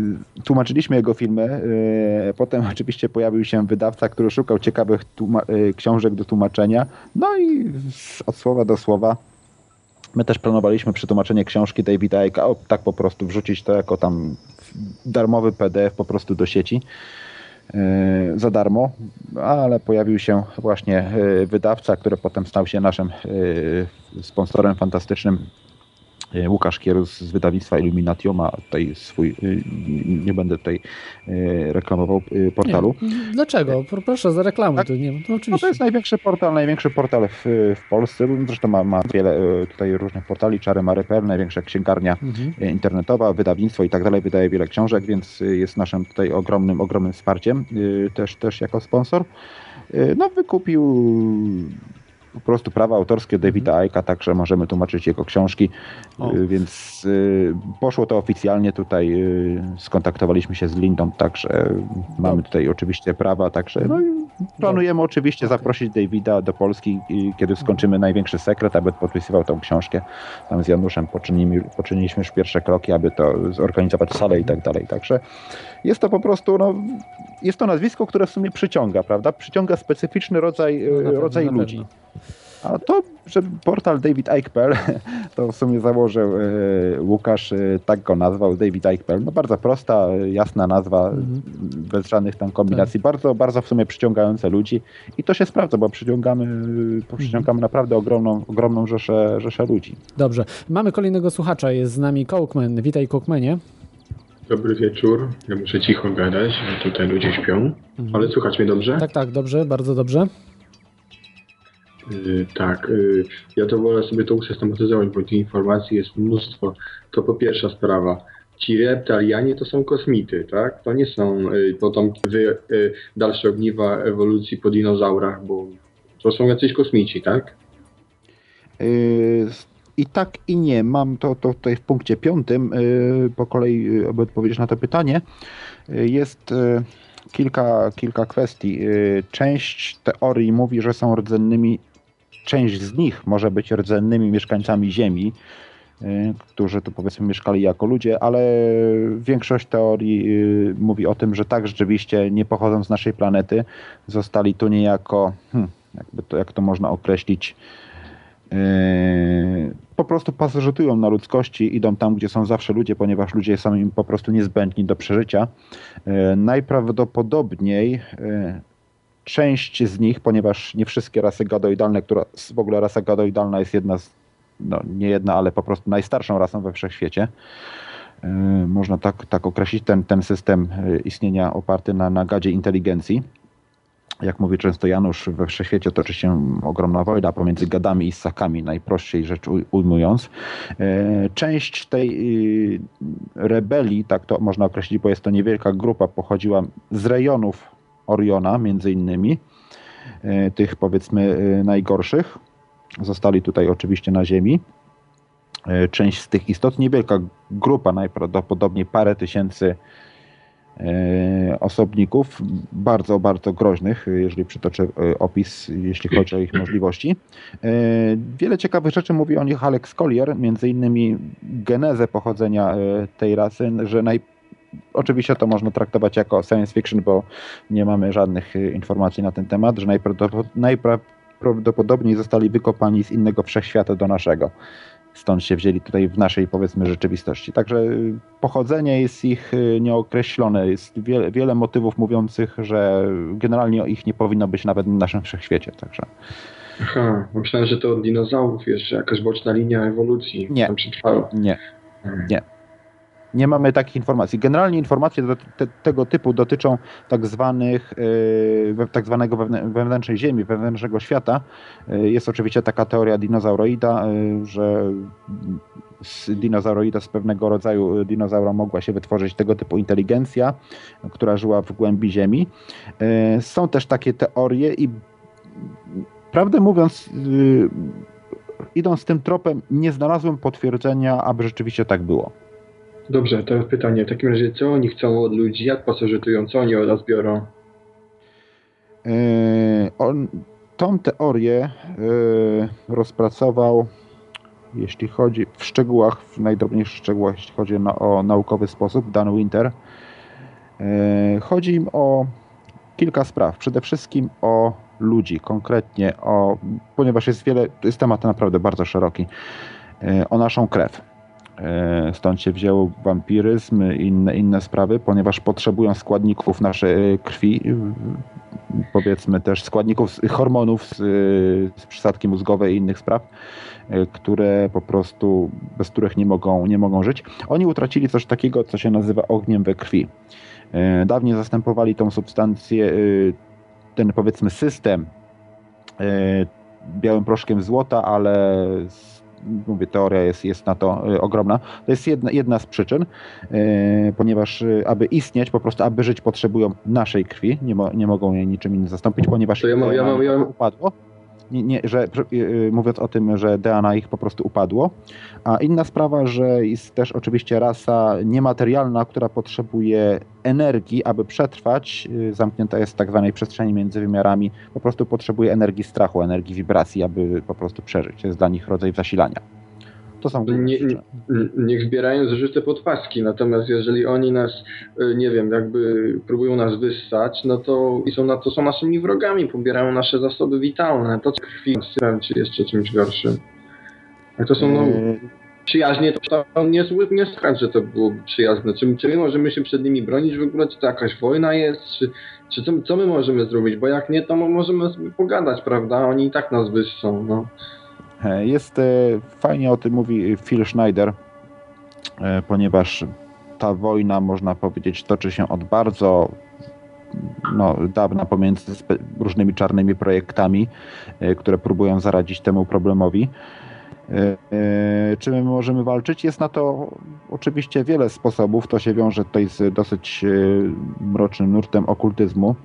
Speaker 4: tłumaczyliśmy jego filmy. e, Potem oczywiście pojawił się wydawca, który szukał ciekawych e, książek do tłumaczenia. No i od słowa do słowa My też planowaliśmy przetłumaczenie książki Davida o, tak po prostu wrzucić to jako tam darmowy PDF po prostu do sieci za darmo, ale pojawił się właśnie e, wydawca, który potem stał się naszym e, sponsorem fantastycznym. E, Łukasz Kierus z wydawnictwa Illuminatium ma tutaj swój, e, nie będę tutaj e, reklamował portalu.
Speaker 3: Nie, dlaczego? Pro- Proszę, zareklamuj
Speaker 4: Tak.
Speaker 3: to. Nie, no,
Speaker 4: No
Speaker 3: oczywiście.
Speaker 4: to jest największy portal, największy portal w, w Polsce. Zresztą ma, ma wiele tutaj różnych portali. Czary Mary.pl, największa księgarnia
Speaker 3: Mhm.
Speaker 4: internetowa, wydawnictwo i tak dalej. Wydaje wiele książek, więc jest naszym tutaj ogromnym, ogromnym wsparciem. Też, też jako sponsor. No wykupił po prostu prawa autorskie Davida Icke'a, także możemy tłumaczyć jego książki,
Speaker 3: O.
Speaker 4: e, więc e, poszło to oficjalnie tutaj, e, skontaktowaliśmy się z Lindą, także mamy tutaj oczywiście prawa, także no Planujemy oczywiście zaprosić Davida do Polski, kiedy skończymy największy sekret, aby podpisywał tą książkę. Tam z Januszem poczynimy, poczyniliśmy już pierwsze kroki, aby to zorganizować salę i tak dalej. Także jest to po prostu, no, jest to nazwisko, które w sumie przyciąga, prawda? Przyciąga specyficzny rodzaj,
Speaker 3: No, pewno,
Speaker 4: rodzaj ludzi. A to, że portal davidike.pl, to w sumie założył e, Łukasz, e, tak go nazwał, davidike.pl. No bardzo prosta, e, jasna nazwa,
Speaker 3: Mhm.
Speaker 4: bez żadnych tam kombinacji. Bardzo, bardzo w sumie przyciągające ludzi i to się sprawdza, bo przyciągamy, e, przyciągamy naprawdę ogromną, ogromną rzeszę, rzeszę ludzi.
Speaker 3: Dobrze. Mamy kolejnego słuchacza, jest z nami Cokeman. Witaj Cookmanie.
Speaker 6: Dobry wieczór. Ja muszę cicho gadać, bo tutaj ludzie śpią. Ale słuchać mnie dobrze?
Speaker 3: Tak, tak, dobrze, bardzo dobrze.
Speaker 6: Y, tak. y, ja to wolę sobie to usystematyzować, bo tych informacji jest mnóstwo. To po pierwsza sprawa. Ci reptalianie to są kosmity, tak? To nie są y, potomki wy, y, dalsze ogniwa ewolucji po dinozaurach, bo to są jacyś kosmici, tak?
Speaker 4: I tak i nie. Mam to, to tutaj w punkcie piątym, yy, po kolei, yy, aby odpowiedzieć na to pytanie. Yy, Jest kilka, kilka kwestii. Część teorii mówi, że są rdzennymi, część z nich może być rdzennymi mieszkańcami Ziemi, którzy tu powiedzmy mieszkali jako ludzie, ale większość teorii mówi o tym, że tak rzeczywiście nie pochodzą z naszej planety, zostali tu niejako, hmm, jakby to, jak to można określić, po prostu pasożytują na ludzkości, idą tam, gdzie są zawsze ludzie, ponieważ ludzie są im po prostu niezbędni do przeżycia. Yy, Najprawdopodobniej yy, część z nich, ponieważ nie wszystkie rasy gadoidalne, która w ogóle rasa gadoidalna jest jedna z, no nie jedna, ale po prostu najstarszą rasą we wszechświecie. Yy, Można tak, tak określić ten, ten system yy, istnienia oparty na, na gadzie inteligencji jak mówi często Janusz, we wszechświecie toczy się ogromna wojna pomiędzy gadami i ssakami, najprościej rzecz uj- ujmując. E, Część tej y, rebelii, tak to można określić, bo jest to niewielka grupa, pochodziła z rejonów Oriona, między innymi, e, tych powiedzmy y, najgorszych. Zostali tutaj oczywiście na Ziemi. E, Część z tych istot, niewielka grupa, najprawdopodobniej parę tysięcy e, osobników, bardzo, bardzo groźnych, jeżeli przytoczę e, opis, jeśli chodzi o ich możliwości. E, Wiele ciekawych rzeczy mówi o nich Alex Collier, między innymi genezę pochodzenia e, tej rasy, że naj... Oczywiście to można traktować jako science fiction, bo nie mamy żadnych e, informacji na ten temat, że najprawdopod- najprawdopodobniej zostali wykopani z innego wszechświata do naszego. Stąd się wzięli tutaj w naszej, powiedzmy, rzeczywistości. Także y, pochodzenie jest ich y, nieokreślone. Jest wiele, wiele motywów mówiących, że generalnie ich nie powinno być nawet w naszym wszechświecie. Także
Speaker 6: Aha, myślałem, że to od dinozaurów jeszcze jakaś boczna linia ewolucji.
Speaker 4: Nie. Nie, nie. Nie mamy takich informacji. Generalnie informacje do, te, tego typu dotyczą tak zwanych, we- tak zwanego wewnę- wewnętrznej ziemi, wewnętrznego świata. Yy, Jest oczywiście taka teoria dinozauroida, yy, że z dinozauroida, z pewnego rodzaju y, dinozaura mogła się wytworzyć tego typu inteligencja, która żyła w głębi ziemi. Są też takie teorie i prawdę mówiąc, idąc tym tropem, nie znalazłem potwierdzenia, aby rzeczywiście tak było.
Speaker 6: Dobrze, teraz pytanie. W takim razie, co oni chcą od ludzi? Jak pasożytują? Co oni od nas biorą?
Speaker 4: Yy, On, tą teorię yy, rozpracował, jeśli chodzi w szczegółach, w najdrobniejszych szczegółach, jeśli chodzi na, o naukowy sposób, Dan Winter. Yy, Chodzi im o kilka spraw. Przede wszystkim o ludzi, konkretnie o, ponieważ jest wiele, jest temat naprawdę bardzo szeroki, o naszą krew. Yy, Stąd się wziął wampiryzm i inne, inne sprawy, ponieważ potrzebują składników naszej krwi, yy, powiedzmy też składników, hormonów z, z przysadki mózgowej i innych spraw, które po prostu, bez których nie mogą, nie mogą żyć. Oni utracili coś takiego, co się nazywa ogniem we krwi. Dawniej zastępowali tą substancję, ten powiedzmy system białym proszkiem złota, ale z- mówię, teoria jest, jest na to yy, ogromna. To jest jedna, jedna z przyczyn, yy, ponieważ yy, aby istnieć, po prostu aby żyć potrzebują naszej krwi, nie, mo, nie mogą jej niczym innym zastąpić, ponieważ
Speaker 6: To ja mam- ja mam- ja mam-
Speaker 4: upadło. Nie, że yy, mówiąc o tym, że DNA ich po prostu upadło. A inna sprawa, że jest też oczywiście rasa niematerialna, która potrzebuje energii, aby przetrwać. Yy, zamknięta jest w tak zwanej przestrzeni między wymiarami. Po prostu potrzebuje energii strachu, energii wibracji, aby po prostu przeżyć. To jest dla nich rodzaj zasilania. To są
Speaker 6: nie, nie, niech zbierają zużyte podpaski, natomiast jeżeli oni nas, y, nie wiem, jakby próbują nas wyssać, no to i są, na, to są naszymi wrogami, pobierają nasze zasoby witalne, to krwi, czy jeszcze czymś gorszym. Jak to są no, yy. przyjaźnie, to, to nie, nie słychać, że to było przyjazne. Czy, czy my możemy się przed nimi bronić w ogóle? Czy to jakaś wojna jest? Czy, czy co, co my możemy zrobić? Bo jak nie, to możemy sobie pogadać, prawda? Oni i tak nas wyssą, no.
Speaker 4: E, jest e, fajnie o tym mówi Phil Schneider, e, ponieważ ta wojna, można powiedzieć, toczy się od bardzo no, dawna pomiędzy różnymi czarnymi projektami, które próbują zaradzić temu problemowi. Czy my możemy walczyć? Jest na to oczywiście wiele sposobów. To się wiąże tutaj z dosyć mrocznym nurtem okultyzmu.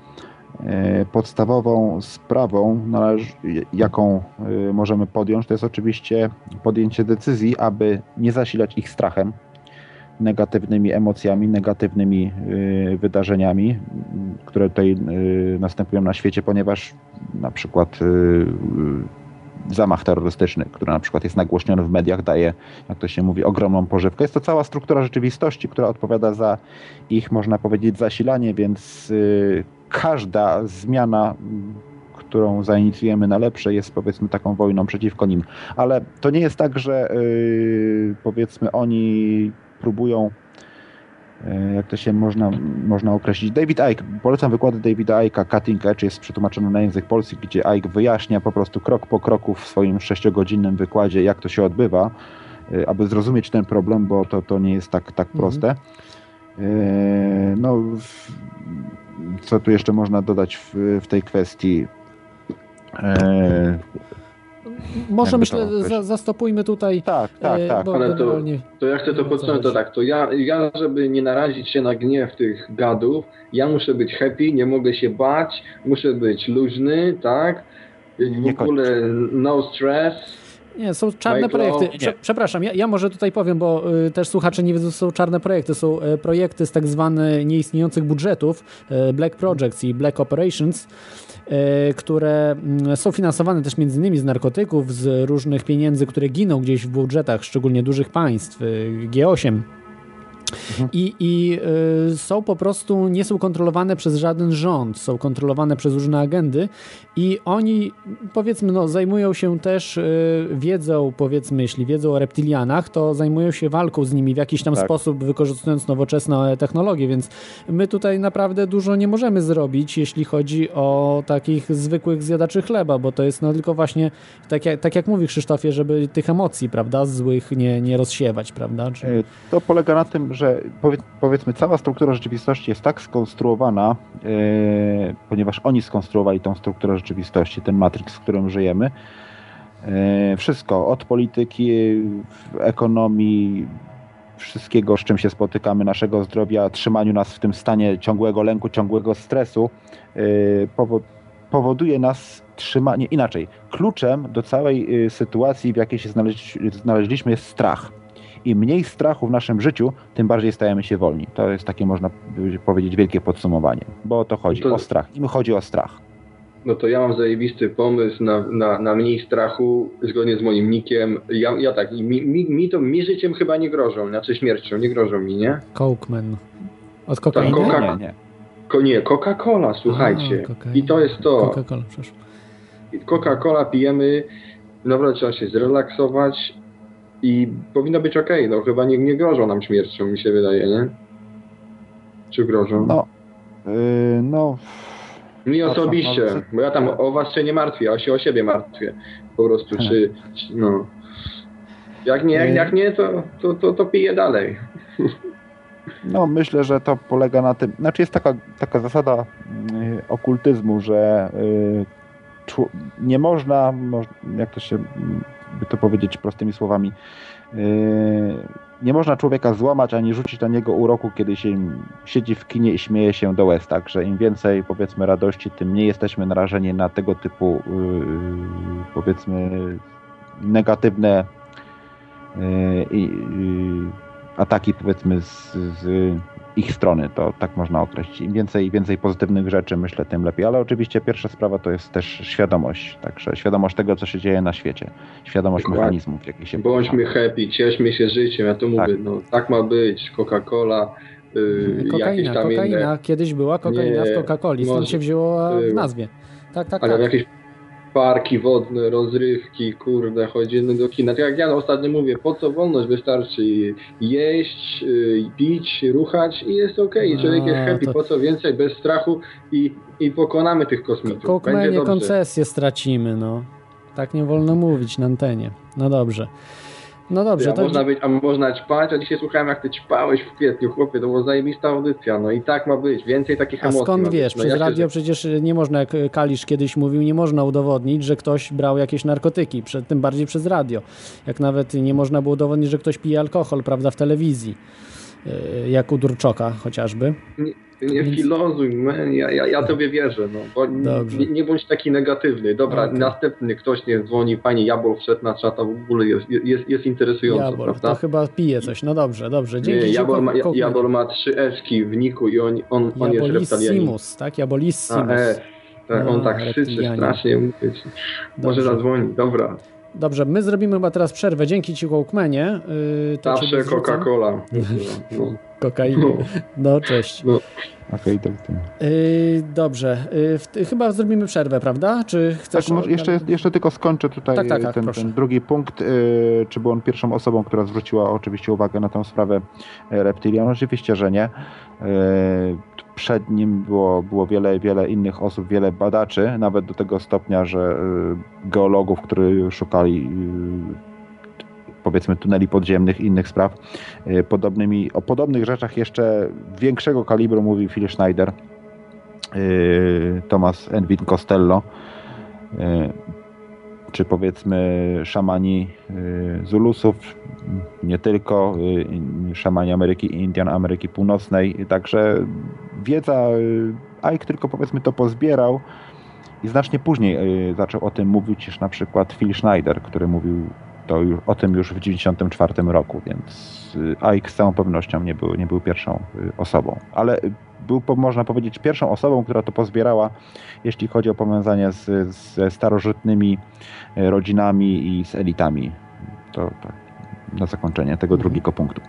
Speaker 4: E, podstawową sprawą, jaką e, możemy podjąć, to jest oczywiście podjęcie decyzji, aby nie zasilać ich strachem, negatywnymi emocjami, negatywnymi e, wydarzeniami, które tutaj następują na świecie, ponieważ na przykład zamach terrorystyczny, który na przykład jest nagłośniony w mediach, daje, jak to się mówi, ogromną pożywkę. Jest to cała struktura rzeczywistości, która odpowiada za ich, można powiedzieć, zasilanie, więc każda zmiana, którą zainicjujemy na lepsze, jest powiedzmy taką wojną przeciwko nim. Ale to nie jest tak, że yy, powiedzmy oni próbują yy, jak to się można, można określić. David Icke, polecam wykłady Davida Icke'a, Cutting Edge jest przetłumaczony na język polski, gdzie Icke wyjaśnia po prostu krok po kroku w swoim sześciogodzinnym wykładzie, jak to się odbywa, yy, aby zrozumieć ten problem, bo to, to nie jest tak, tak mhm. proste. Yy, no, co tu jeszcze można dodać w, w tej kwestii? E,
Speaker 3: może myślę, za, zastopujmy tutaj.
Speaker 4: Tak, tak, e, tak.
Speaker 6: Ale to, to ja chcę to podsumować, to tak, to ja, ja, żeby nie narazić się na gniew tych gadów, ja muszę być happy, nie mogę się bać, muszę być luźny, tak? W ogóle no stress,
Speaker 3: nie, są czarne projekty. Prze przepraszam, ja, ja, może tutaj powiem, bo y, też słuchacze nie wiedzą, są czarne projekty. Są y, projekty z tak zwanych nieistniejących budżetów, y, Black Projects i Black Operations, y, które mm, są finansowane też między innymi z narkotyków, z różnych pieniędzy, które giną gdzieś w budżetach, szczególnie dużych państw, y, G8 Mhm. I, i y, są po prostu, nie są kontrolowane przez żaden rząd, są kontrolowane przez różne agendy i oni, powiedzmy, no, zajmują się też y, wiedzą, powiedzmy, jeśli wiedzą o reptilianach, to zajmują się walką z nimi w jakiś tam tak. sposób, wykorzystując nowoczesne technologie, więc my tutaj naprawdę dużo nie możemy zrobić, jeśli chodzi o takich zwykłych zjadaczy chleba, bo to jest no tylko właśnie, tak jak, tak jak mówi Krzysztofie, żeby tych emocji, prawda, złych nie, nie rozsiewać, prawda? Czy... E,
Speaker 4: to polega na tym, że powiedzmy cała struktura rzeczywistości jest tak skonstruowana, yy, ponieważ oni skonstruowali tą strukturę rzeczywistości, ten matrix, w którym żyjemy. Yy, wszystko, od polityki, ekonomii, wszystkiego, z czym się spotykamy, naszego zdrowia, trzymaniu nas w tym stanie ciągłego lęku, ciągłego stresu, yy, powoduje nas trzymanie, inaczej, kluczem do całej sytuacji, w jakiej się znaleźliśmy jest strach im mniej strachu w naszym życiu, tym bardziej stajemy się wolni. To jest takie, można powiedzieć, wielkie podsumowanie, bo o to chodzi, to... o strach. Im chodzi o strach.
Speaker 6: No to ja mam zajebisty pomysł na, na, na mniej strachu, zgodnie z moim nikiem. Ja, ja tak, mi, mi, mi to, mi życiem chyba nie grożą, znaczy śmiercią, nie grożą mi, nie?
Speaker 3: Cokeman. Od kokainy? Tak,
Speaker 6: Coca, nie, nie. nie Coca-Cola, słuchajcie. A, I to jest to.
Speaker 3: Coca-Cola, przepraszam.
Speaker 6: Coca-Cola pijemy, naprawdę trzeba się zrelaksować, i powinno być ok, no chyba nie, nie grożą nam śmiercią, mi się wydaje, nie? Czy grożą?
Speaker 4: No, yy, no...
Speaker 6: Mi osobiście, bo ja tam o was się nie martwię, a się o siebie martwię. Po prostu, czy, czy no... Jak nie, jak, jak nie, to, to, to, to piję dalej.
Speaker 4: No, myślę, że to polega na tym. Znaczy, jest taka, taka zasada y, okultyzmu, że y, nie można, jak to się by to powiedzieć prostymi słowami, nie można człowieka złamać ani rzucić na niego uroku, kiedy się siedzi w kinie i śmieje się do łez. Także im więcej powiedzmy radości, tym mniej jesteśmy narażeni na tego typu powiedzmy negatywne ataki powiedzmy z, z ich strony, to tak można określić. Im więcej, więcej pozytywnych rzeczy, myślę, tym lepiej. Ale oczywiście pierwsza sprawa to jest też świadomość, także świadomość tego, co się dzieje na świecie. Świadomość
Speaker 6: Dokładnie.
Speaker 4: mechanizmów, jakie się
Speaker 6: Bądźmy happy, cieszmy się życiem, ja to mówię,
Speaker 4: Tak.
Speaker 6: no tak ma być, Coca-Cola, yy, jakieś
Speaker 3: Kokaina,
Speaker 6: tam
Speaker 3: kokaina.
Speaker 6: inne,
Speaker 3: Kiedyś była kokaina
Speaker 6: Nie,
Speaker 3: w Coca-Coli, stąd
Speaker 6: może
Speaker 3: się wzięło w nazwie. Tak, tak,
Speaker 6: ale
Speaker 3: tak.
Speaker 6: jakieś parki wodne, rozrywki, kurde, chodzimy do kina. Tak jak ja ostatnio mówię, po co wolność? Wystarczy jeść, yy, pić, ruchać i jest okej.
Speaker 3: No,
Speaker 6: Człowiek jest happy,
Speaker 3: to-
Speaker 6: po co więcej, bez strachu i, i pokonamy tych kosmitów. Dobrze.
Speaker 3: koncesję stracimy, no. Tak nie wolno mówić na antenie. No dobrze. No dobrze,
Speaker 6: a,
Speaker 3: to
Speaker 6: można być, a można ćpać, a dzisiaj słuchałem jak ty ćpałeś w kwietniu, chłopie, to była zajebista audycja, no i tak ma być, więcej takich
Speaker 3: A
Speaker 6: emocji
Speaker 3: skąd
Speaker 6: ma być.
Speaker 3: wiesz?
Speaker 6: No
Speaker 3: Przez
Speaker 6: ja się-
Speaker 3: radio przecież nie można, jak Kalisz kiedyś mówił, nie można udowodnić, że ktoś brał jakieś narkotyki, tym bardziej przez radio. Jak nawet nie można było udowodnić, że ktoś pije alkohol, prawda, w telewizji. Yy, Jak u Durczoka chociażby.
Speaker 6: Nie, filozuj, man, ja, ja, ja tobie wierzę, no, nie, nie bądź taki negatywny. Dobra,
Speaker 3: Okej.
Speaker 6: następny ktoś nie dzwoni, panie Jabol wszedł na czata, w ogóle jest, jest, jest interesująco,
Speaker 3: Jabol,
Speaker 6: prawda?
Speaker 3: to chyba pije coś. No dobrze, dobrze. Dzięki
Speaker 6: nie, Jabol ma. Jabol ma trzy eski w niku i on, on, on jest reptilianin.
Speaker 3: Tak? Jabolissimus.
Speaker 6: A, e, tak, on
Speaker 3: A,
Speaker 6: tak krzyczy strasznie, mówię. Może zadzwoni, dobra.
Speaker 3: Dobrze, my zrobimy chyba teraz przerwę. Dzięki ci, Coke-Manie. Yy, to
Speaker 6: Zawsze. Coca-Cola. No.
Speaker 3: Kokaina. No, cześć.
Speaker 6: No.
Speaker 4: Okej, tak. tak.
Speaker 3: Yy, dobrze, yy, chyba zrobimy przerwę, prawda? Czy chcesz...
Speaker 4: Tak, może jeszcze, jeszcze tylko skończę tutaj
Speaker 3: Tak, tak,
Speaker 4: e,
Speaker 3: tak,
Speaker 4: ten, ten drugi punkt. e, Czy był on pierwszą osobą, która zwróciła oczywiście uwagę na tę sprawę e, reptilian? Oczywiście, że nie. E, Przed nim było, było wiele, wiele innych osób, wiele badaczy, nawet do tego stopnia, że e, geologów, którzy szukali e, powiedzmy tuneli podziemnych innych spraw. E, Podobnymi, o podobnych rzeczach jeszcze większego kalibru mówił Phil Schneider, Thomas Edwin Costello, czy powiedzmy szamani e, Zulusów, nie tylko, e, szamani Ameryki Indian Ameryki Północnej. Także wiedza, e, Ike tylko powiedzmy to pozbierał i znacznie później zaczął o tym mówić niż na przykład Phil Schneider, który mówił to już, o tym już w 1994 roku, więc y, Ike z całą pewnością nie był, nie był pierwszą y, osobą. Ale y, był, można powiedzieć, pierwszą osobą, która to pozbierała, jeśli chodzi o powiązanie z, ze starożytnymi rodzinami i z elitami. To tak, na zakończenie tego drugiego punktu.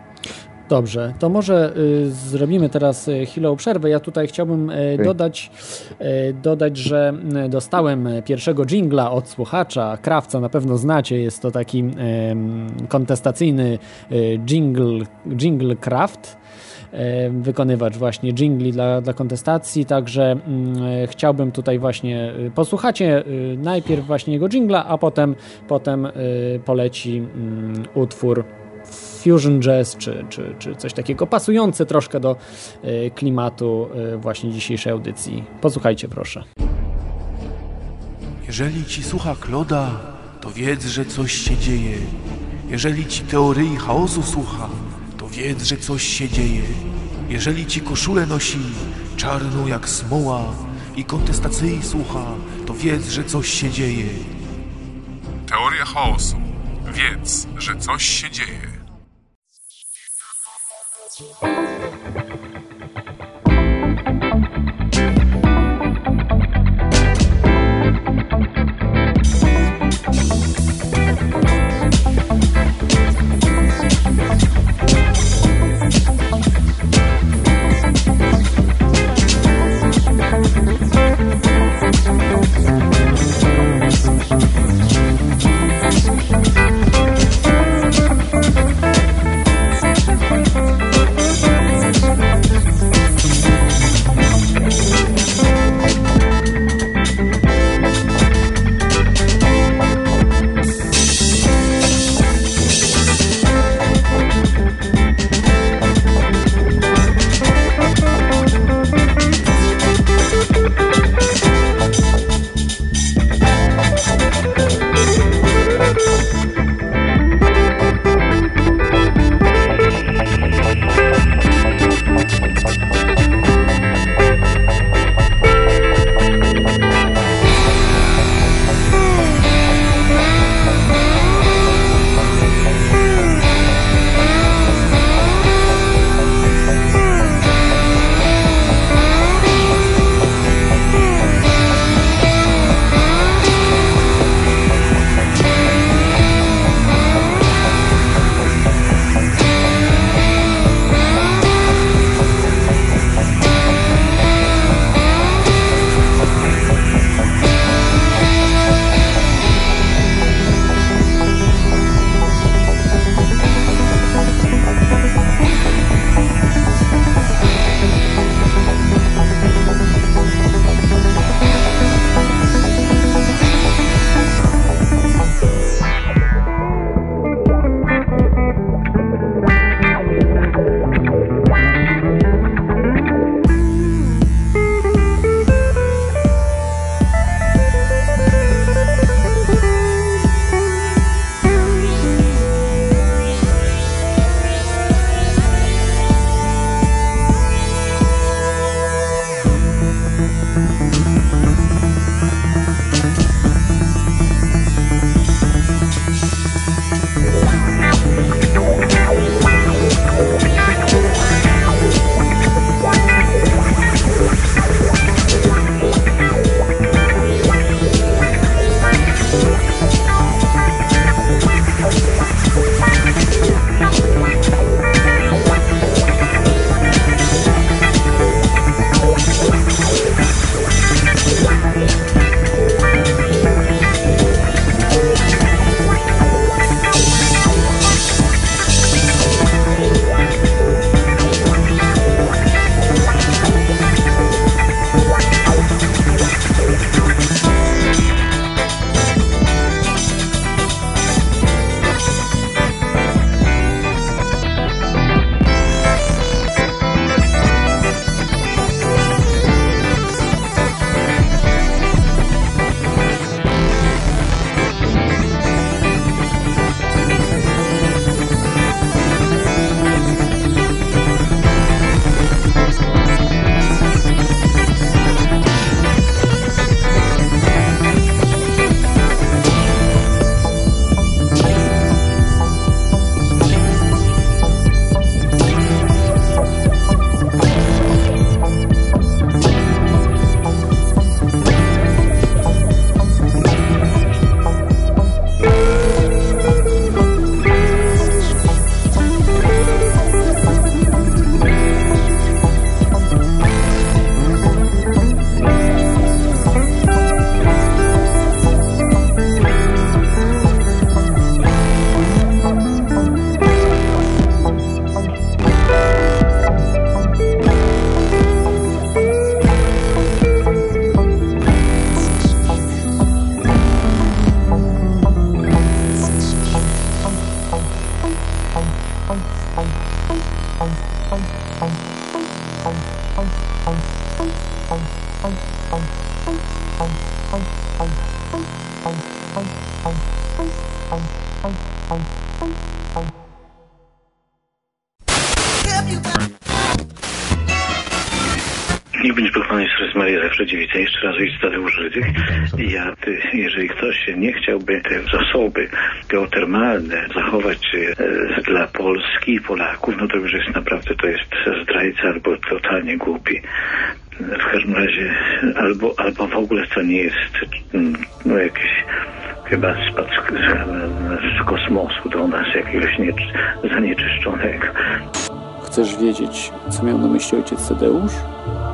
Speaker 3: Dobrze, to może y, zrobimy teraz y, chwilę przerwę. Ja tutaj chciałbym y, dodać, y, dodać, że y, dostałem pierwszego jingla od słuchacza. Krawca na pewno znacie, jest to taki kontestacyjny y, jingle, jingle craft. em, Wykonywacz właśnie jingli dla, dla kontestacji, także mm, chciałbym tutaj właśnie y, posłuchacie y, najpierw właśnie jego jingla, a potem, potem y, poleci mm, utwór fusion jazz, czy, czy, czy coś takiego pasujące troszkę do y, klimatu y, właśnie dzisiejszej audycji. Posłuchajcie proszę.
Speaker 7: Jeżeli ci słucha Kloda, to wiedz, że coś się dzieje. Jeżeli ci teorii chaosu słucha, to wiedz, że coś się dzieje. Jeżeli ci koszulę nosi czarną jak smoła i kontestacyjni słucha, to wiedz, że coś się dzieje.
Speaker 8: Teoria chaosu. Wiedz, że coś się dzieje.
Speaker 9: Thank you. Niech będzie pochwalony Jezus Maria zawsze dziewica. Jeszcze raz ojciec Tadeusz Rydych. Ja, ty, jeżeli ktoś nie chciałby te zasoby geotermalne zachować e, dla Polski i Polaków, no to już jest naprawdę, to jest zdrajca albo totalnie głupi. W każdym razie, albo, albo w ogóle to nie jest mm, no, jakiś chyba spadł z, kosmosu do nas jakiegoś nie, zanieczyszczonego.
Speaker 3: Chcesz wiedzieć, co miał na myśli ojciec Tadeusz?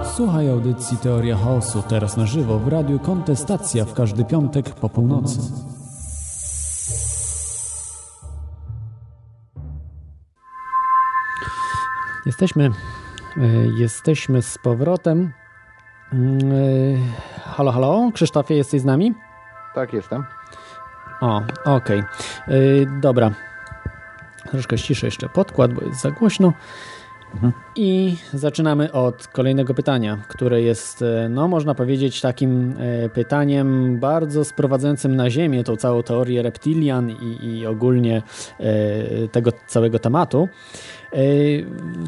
Speaker 3: Słuchaj audycji Teoria Chaosu teraz na żywo w radiu Kontestacja w każdy piątek po północy. Jesteśmy, e, jesteśmy z powrotem. Mm, e, Halo, halo, Krzysztofie, jesteś z nami?
Speaker 4: Tak, jestem.
Speaker 3: O, okej. Okay. Dobra. Troszkę ściszę jeszcze podkład, bo jest za głośno. I zaczynamy od kolejnego pytania, które jest, e, no można powiedzieć, takim e, pytaniem bardzo sprowadzającym na ziemię tą całą teorię reptilian i, i ogólnie e, tego całego tematu.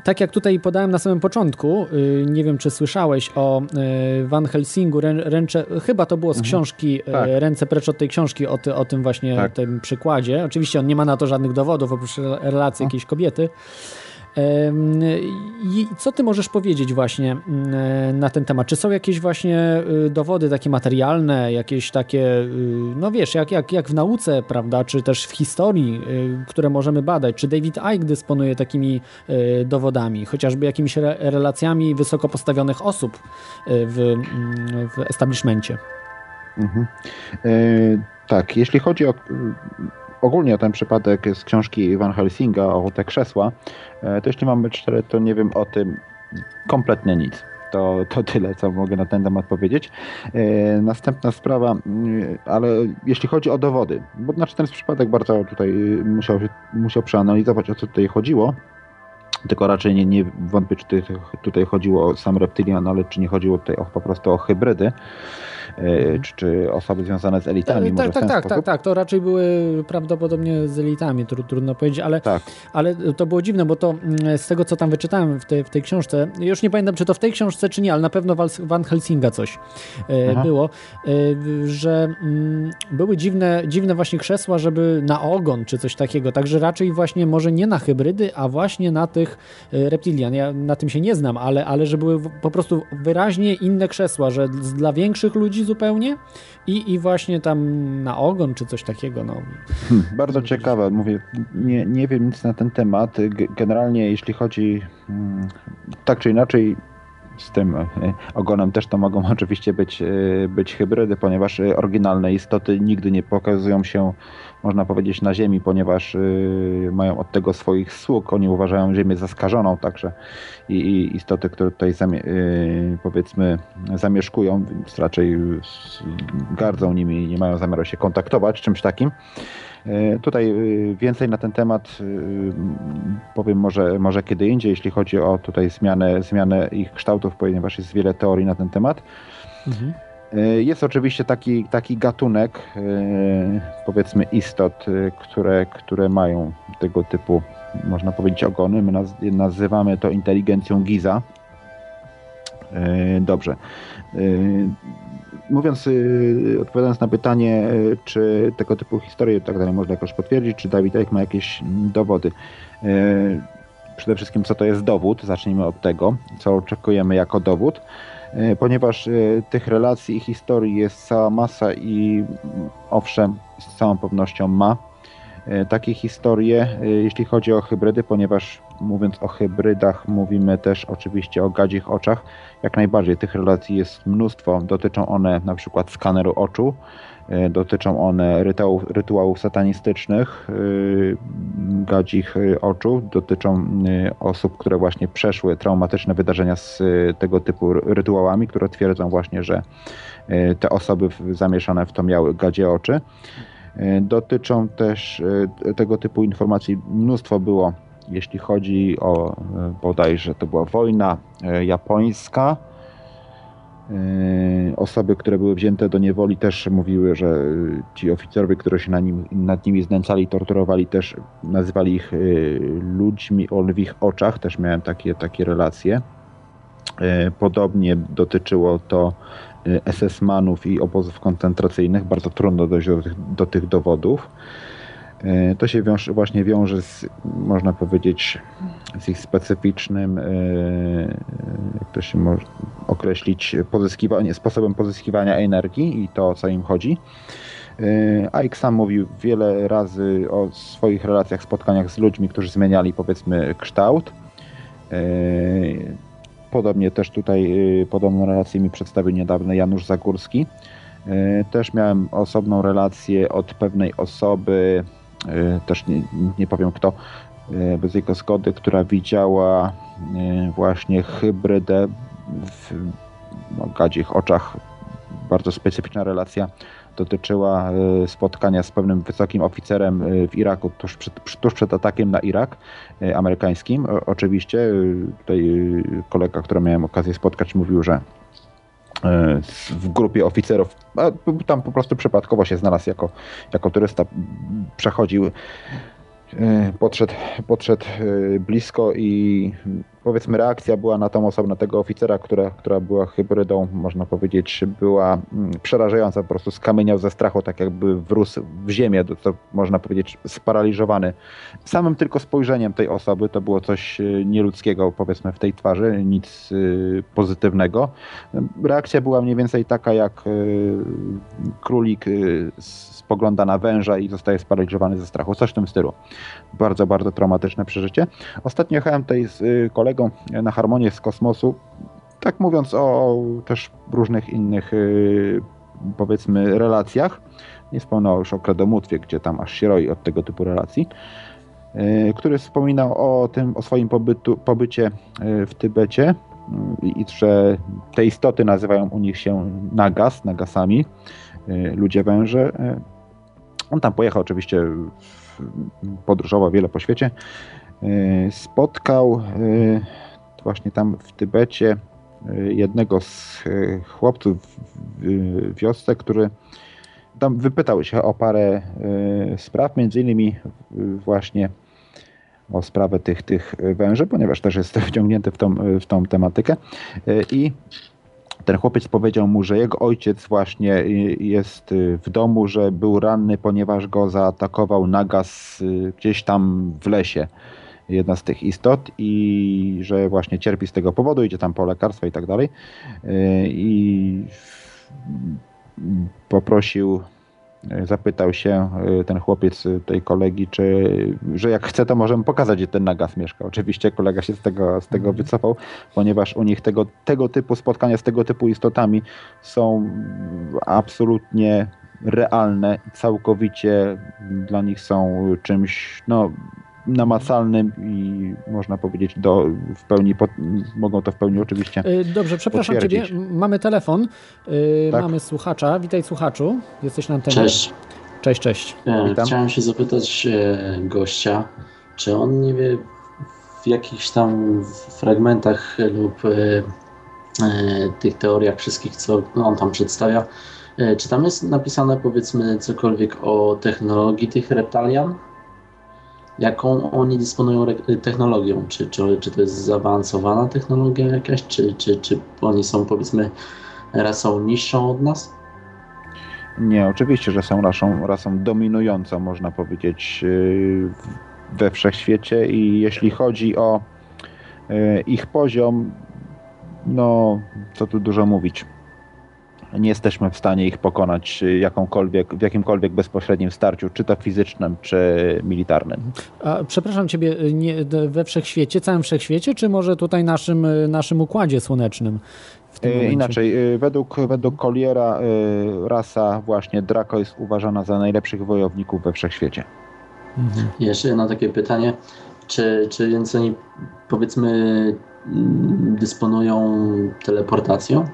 Speaker 3: Tak jak tutaj podałem na samym początku, nie wiem czy słyszałeś o Van Helsingu, ręcze, chyba to było z mhm. książki tak. Ręce precz od tej książki, o, ty, o tym właśnie tak. tym przykładzie. Oczywiście on nie ma na to żadnych dowodów oprócz relacji no. jakiejś kobiety. I co ty możesz powiedzieć właśnie mm, na ten temat? Czy są jakieś właśnie y, dowody takie materialne, jakieś takie, y, no wiesz, jak, jak, jak w nauce, prawda, czy też w historii, y, które możemy badać? Czy David Icke dysponuje takimi dowodami, chociażby jakimiś relacjami wysoko postawionych osób w, mm, w establishmencie? Mhm.
Speaker 4: E, tak, jeśli chodzi o ogólnie o ten przypadek z książki Van Helsinga o te krzesła, e, to jeśli mamy cztery, to nie wiem o tym kompletnie nic. To, to tyle, co mogę na ten temat powiedzieć. E, następna sprawa, mm, ale jeśli chodzi o dowody, bo znaczy ten przypadek bardzo tutaj musiał, musiał przeanalizować, o co tutaj chodziło, tylko raczej nie, nie wątpię, czy tutaj chodziło o sam reptilian, ale czy nie chodziło tutaj o, po prostu o hybrydy. E, czy, czy osoby związane z elitami.
Speaker 3: Tak, tak, tak, tak, tak, to raczej były prawdopodobnie z elitami, trudno powiedzieć, ale, tak. ale to było dziwne, bo to mm, z tego, co tam wyczytałem w tej, w tej książce, już nie pamiętam, czy to w tej książce, czy nie, ale na pewno Van Helsinga coś e, Aha. było, e, że mm, były dziwne, dziwne właśnie krzesła, żeby na ogon, czy coś takiego, także raczej właśnie może nie na hybrydy, a właśnie na tych reptilian. Ja na tym się nie znam, ale, ale że były po prostu wyraźnie inne krzesła, że dla większych ludzi zupełnie i, i właśnie tam na ogon czy coś takiego. No.
Speaker 4: Hmm, bardzo ciekawe, mówię, nie, nie wiem nic na ten temat. Generalnie jeśli chodzi hmm, tak czy inaczej z tym e, ogonem też to mogą oczywiście być, e, być hybrydy, ponieważ e, oryginalne istoty nigdy nie pokazują się można powiedzieć, na Ziemi, ponieważ y, mają od tego swoich sług. Oni uważają Ziemię zaskażoną także i, i istoty, które tutaj zamie y, powiedzmy zamieszkują, więc raczej gardzą nimi i nie mają zamiaru się kontaktować, czymś takim. Y, tutaj więcej na ten temat powiem może, może kiedy indziej, jeśli chodzi o tutaj zmianę, zmianę ich kształtów, ponieważ jest wiele teorii na ten temat. Mhm. E, jest oczywiście taki, taki gatunek, e, powiedzmy, istot, e, które, które mają tego typu, można powiedzieć, ogony. My nazywamy to inteligencją Giza. Dobrze. Mówiąc, odpowiadając na pytanie, czy tego typu historie tak dalej można jakoś potwierdzić, czy Dawid ma jakieś dowody. Przede wszystkim, co to jest dowód? Zacznijmy od tego, co oczekujemy jako dowód. E, ponieważ e, tych relacji i historii jest cała masa i owszem, z całą pewnością ma e, takie historie, jeśli chodzi o hybrydy, ponieważ mówiąc o hybrydach, mówimy też oczywiście o gadzich oczach. Jak najbardziej tych relacji jest mnóstwo. Dotyczą one na przykład skaneru oczu, dotyczą one rytuałów, rytuałów satanistycznych, e, gadzich e, oczu, dotyczą osób, które właśnie przeszły traumatyczne wydarzenia z tego typu rytuałami, które twierdzą właśnie, że te osoby zamieszane w to miały gadzie oczy. Dotyczą też tego typu informacji. Mnóstwo było, jeśli chodzi o bodajże to była wojna japońska, Osoby, które były wzięte do niewoli też mówiły, że yy, ci oficerowie, którzy się nad, nim, nad nimi znęcali, torturowali też, nazywali ich yy, ludźmi o lwich oczach, też miałem takie, takie relacje. Podobnie dotyczyło to SS-manów i obozów koncentracyjnych. Bardzo trudno dojść do tych, do tych dowodów. Yy, To się wiąże, właśnie wiąże z, można powiedzieć, z ich specyficznym, yy, jak to się może określić, pozyskiwanie, sposobem pozyskiwania energii i to, o co im chodzi. Ike sam mówił wiele razy o swoich relacjach, spotkaniach z ludźmi, którzy zmieniali, powiedzmy, kształt. Yy, Podobnie też tutaj podobną relację mi przedstawił niedawno Janusz Zagórski. Też miałem osobną relację od pewnej osoby, też nie, nie powiem kto, yy, bez jego zgody, która widziała yy, właśnie hybrydę w no, gadzich oczach. Bardzo specyficzna relacja dotyczyła spotkania z pewnym wysokim oficerem w Iraku tuż przed, tuż przed atakiem na Irak amerykańskim. Oczywiście tutaj kolega, który miałem okazję spotkać, mówił, że w grupie oficerów, tam po prostu przypadkowo się znalazł jako, jako turysta, przechodził, yy, podszedł, podszedł yy, blisko i powiedzmy reakcja była na tą osobę, na tego oficera, która, która była hybrydą, można powiedzieć, była mm, przerażająca, po prostu skamieniał ze strachu, tak jakby wrósł w ziemię, to, można powiedzieć sparaliżowany. Samym tylko spojrzeniem tej osoby to było coś y, nieludzkiego, powiedzmy, w tej twarzy, nic y, pozytywnego. Reakcja była mniej więcej taka, jak y, królik spogląda na węża i zostaje sparaliżowany ze strachu, coś w tym stylu. Bardzo, bardzo traumatyczne przeżycie. Ostatnio jechałem tutaj z y, kolegą na harmonię z kosmosu, tak mówiąc o też różnych innych y, powiedzmy relacjach. Nie wspomnę już o kredomótwie, gdzie tam aż się roi od tego typu relacji, y, który wspominał o tym, o swoim pobytu, pobycie w Tybecie y, i że te istoty nazywają u nich się nagas, nagasami, ludzie węże. On tam pojechał oczywiście, podróżował wiele po świecie. Y, Spotkał y, właśnie tam w Tybecie y, jednego z chłopców w wiosce, który tam wypytał się o parę spraw, między innymi właśnie o sprawę tych, tych węży, ponieważ też jest wciągnięty w tą, w tą tematykę i ten chłopiec powiedział mu, że jego ojciec właśnie jest w domu, że był ranny, ponieważ go zaatakował nagas gdzieś tam w lesie. Jedna z tych istot i że właśnie cierpi z tego powodu, idzie tam po lekarstwa i tak dalej. Y, I poprosił, y, zapytał się y, ten chłopiec tej kolegi, czy, że jak chce, to możemy pokazać, gdzie ten nagas mieszka. Oczywiście kolega się z tego, z tego wycofał, ponieważ u nich tego, tego typu spotkania z tego typu istotami są absolutnie realne, całkowicie dla nich są czymś no, namacalnym i można powiedzieć do, w pełni, pod, mogą to w pełni oczywiście
Speaker 3: Y, Dobrze, przepraszam. Ciebie. Mamy telefon. Y,
Speaker 4: Tak.
Speaker 3: Mamy słuchacza. Witaj słuchaczu. Jesteś na antenie.
Speaker 10: Cześć.
Speaker 3: Cześć, cześć.
Speaker 10: E,
Speaker 4: Witam.
Speaker 10: Chciałem się zapytać e, gościa, czy on nie wie w jakichś tam fragmentach lub e, tych teoriach wszystkich, co on tam przedstawia, czy tam jest napisane powiedzmy cokolwiek o technologii tych reptalian? Jaką oni dysponują technologią? Czy, czy, czy to jest zaawansowana technologia jakaś, czy, czy, czy oni są powiedzmy rasą niższą od nas?
Speaker 4: Nie, oczywiście, że są rasą, rasą dominującą, można powiedzieć, yy, we wszechświecie i jeśli chodzi o yy, ich poziom, no co tu dużo mówić. Nie jesteśmy w stanie ich pokonać yy, jakąkolwiek, w jakimkolwiek bezpośrednim starciu, czy to fizycznym, czy militarnym.
Speaker 3: A, przepraszam Ciebie, y, nie, we wszechświecie, całym wszechświecie, czy może tutaj naszym, y, naszym układzie słonecznym? Momencie?
Speaker 4: Inaczej, według, według Colliera rasa właśnie Draco jest uważana za najlepszych wojowników we wszechświecie.
Speaker 3: Mhm.
Speaker 10: Jeszcze jedno takie pytanie. Czy, czy więc oni powiedzmy mm, dysponują teleportacją?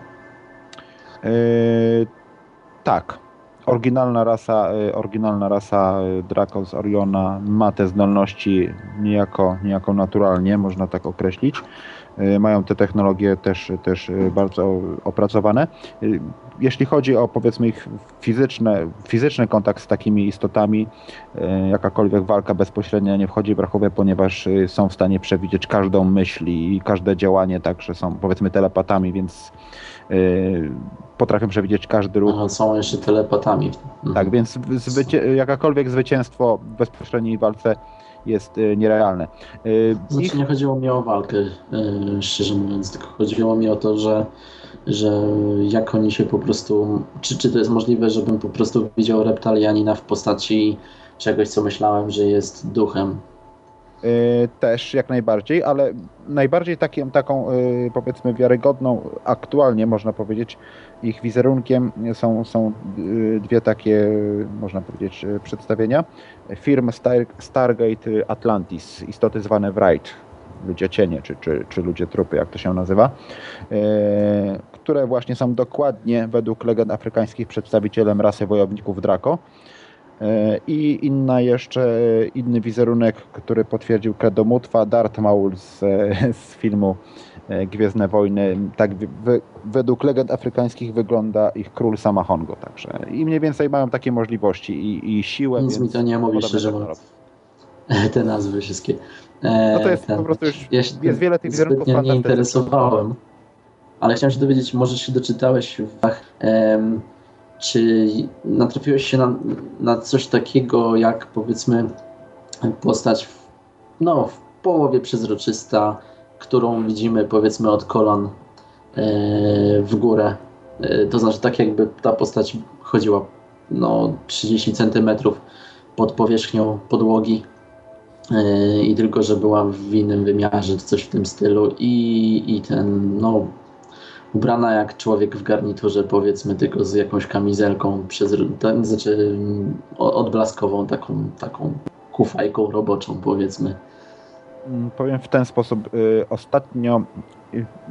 Speaker 4: Yy, tak. Oryginalna rasa, yy, oryginalna rasa yy, Draco z Oriona ma te zdolności niejako, niejako naturalnie, można tak określić. mają te technologie też, też bardzo opracowane. Jeśli chodzi o powiedzmy ich fizyczne, fizyczny kontakt z takimi istotami, jakakolwiek walka bezpośrednia nie wchodzi w rachubę, ponieważ są w stanie przewidzieć każdą myśl i każde działanie, także są powiedzmy telepatami, więc potrafią przewidzieć każdy ruch.
Speaker 10: Aha, są jeszcze telepatami.
Speaker 4: Tak, więc zwycię- jakakolwiek zwycięstwo w bezpośredniej walce jest y, nierealne. Y,
Speaker 10: Znaczy
Speaker 4: ich-
Speaker 10: nie chodziło mi o walkę, szczerze mówiąc, tylko chodziło mi o to, że, że jak oni się po prostu, czy, czy to jest możliwe, żebym po prostu widział reptalianina w postaci czegoś, co myślałem, że jest duchem.
Speaker 4: Y, Też jak najbardziej, ale najbardziej takim, taką y, powiedzmy wiarygodną, aktualnie można powiedzieć, ich wizerunkiem są, są y, dwie takie, można powiedzieć, przedstawienia. Firm Star, Stargate Atlantis, istoty zwane Wright, ludzie cienie, czy, czy, czy ludzie trupy, jak to się nazywa, które właśnie są dokładnie według legend afrykańskich przedstawicielem rasy wojowników Draco. E, I inna jeszcze, e, inny wizerunek, który potwierdził Kredomutwa, Darth Maul z, e, z filmu Gwiezdne Wojny. Tak wy- według legend afrykańskich wygląda ich król Samahongo. Także i mniej więcej mają takie możliwości i, i siłę.
Speaker 10: Nic mi to nie mówi, szczerze mówiąc. Te nazwy wszystkie. E,
Speaker 4: No to jest
Speaker 10: ten-
Speaker 4: po prostu już,
Speaker 10: ja się
Speaker 4: jest wiele tych wizerunków
Speaker 10: nie interesowałem, ale chciałem się dowiedzieć, może się doczytałeś w em, czy natrafiłeś się na, na coś takiego jak powiedzmy postać w, no, w połowie przezroczysta, którą widzimy powiedzmy od kolan e, w górę. E, to znaczy tak jakby ta postać chodziła no, 30 centymetrów pod powierzchnią podłogi Yy, i tylko, że była w innym wymiarze, coś w tym stylu i, i ten, no ubrana jak człowiek w garniturze, powiedzmy, tylko z jakąś kamizelką, przez, ten, znaczy odblaskową, taką, taką kufajką roboczą, powiedzmy.
Speaker 4: Mm, Powiem w ten sposób. y, Ostatnio,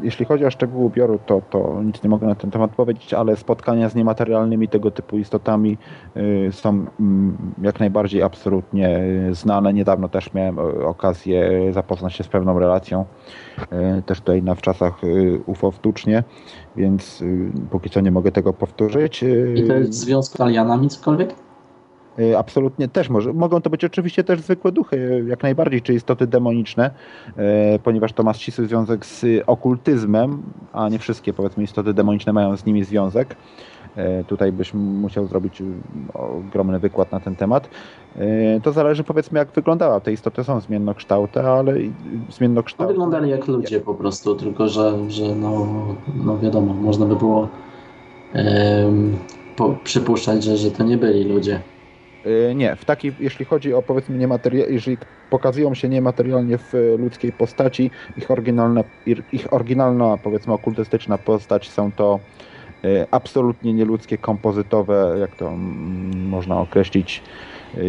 Speaker 4: jeśli chodzi o szczegóły ubioru, to, to nic nie mogę na ten temat powiedzieć, ale spotkania z niematerialnymi tego typu istotami y, są mm, jak najbardziej absolutnie y, znane. Niedawno też miałem y, okazję zapoznać się z pewną relacją, też tutaj na wczasach UFO w Tucznie, więc póki co nie mogę tego powtórzyć.
Speaker 10: I to jest w związku z alianami cokolwiek?
Speaker 4: Y, Absolutnie też może. Mogą to być oczywiście też zwykłe duchy, y, jak najbardziej, czy istoty demoniczne, y, ponieważ to ma ścisły związek z okultyzmem, a nie wszystkie powiedzmy istoty demoniczne mają z nimi związek. Tutaj byś musiał zrobić ogromny wykład na ten temat. To zależy powiedzmy jak wyglądała. Te istoty są zmiennokształte, ale i-
Speaker 10: No,
Speaker 4: zmiennokształte.
Speaker 10: wyglądali jak ludzie po prostu, tylko że, że no, no wiadomo, można by było po, przypuszczać, że, że to nie byli ludzie.
Speaker 4: Y, Nie, w takiej, jeśli chodzi o powiedzmy niemateria, jeżeli pokazują się niematerialnie w y, ludzkiej postaci, ich oryginalna, ich oryginalna powiedzmy okultystyczna postać są to y, absolutnie nieludzkie, kompozytowe, jak to mm, można określić,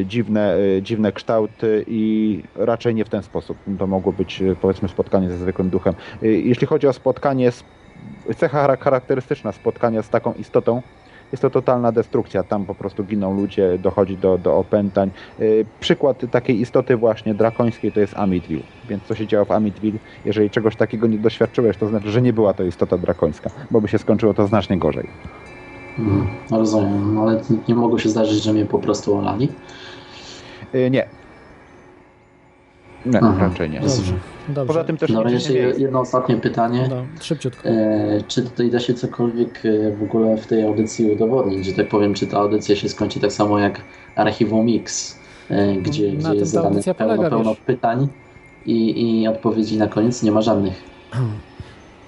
Speaker 4: dziwne, dziwne kształty i raczej nie w ten sposób. To mogło być powiedzmy spotkanie ze zwykłym duchem. Jeśli chodzi o spotkanie, cecha chara- charakterystyczna spotkania z taką istotą, jest to totalna destrukcja. Tam po prostu giną ludzie, dochodzi do, do opętań. Yy, przykład takiej istoty właśnie drakońskiej to jest Amityville. Więc co się działo w Amityville? Jeżeli czegoś takiego nie doświadczyłeś, to znaczy, że nie była to istota drakońska, bo by się skończyło to znacznie gorzej.
Speaker 10: Mhm, rozumiem, ale nie mogło się zdarzyć, że mnie po prostu olali.
Speaker 4: Yy, nie. Nie,
Speaker 10: Aha,
Speaker 4: raczej nie.
Speaker 10: rozumiem.
Speaker 3: Dobrze.
Speaker 4: Poza tym też
Speaker 10: Dobra,
Speaker 4: nic
Speaker 10: jeszcze jedno ostatnie pytanie.
Speaker 3: No, szybciutko.
Speaker 10: E, czy tutaj da się cokolwiek e, w ogóle w tej audycji udowodnić, że tak powiem, czy ta audycja się skończy tak samo jak Archiwum Mix, e, gdzie,
Speaker 3: Na
Speaker 10: gdzie jest zadane pełno,
Speaker 3: polega,
Speaker 10: pełno
Speaker 3: wiesz.
Speaker 10: pytań i, i odpowiedzi na koniec nie ma żadnych.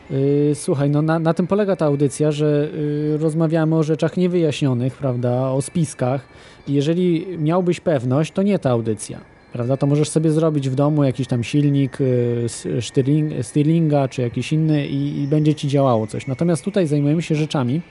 Speaker 3: Yy, Słuchaj, no na, na tym polega ta audycja, że yy, rozmawiamy o rzeczach niewyjaśnionych, prawda, o spiskach. I jeżeli miałbyś pewność, to nie ta audycja, prawda, to możesz sobie zrobić w domu jakiś tam silnik Stirling, Stirlinga czy jakiś inny i, i będzie ci działało coś. Natomiast tutaj zajmujemy się rzeczami,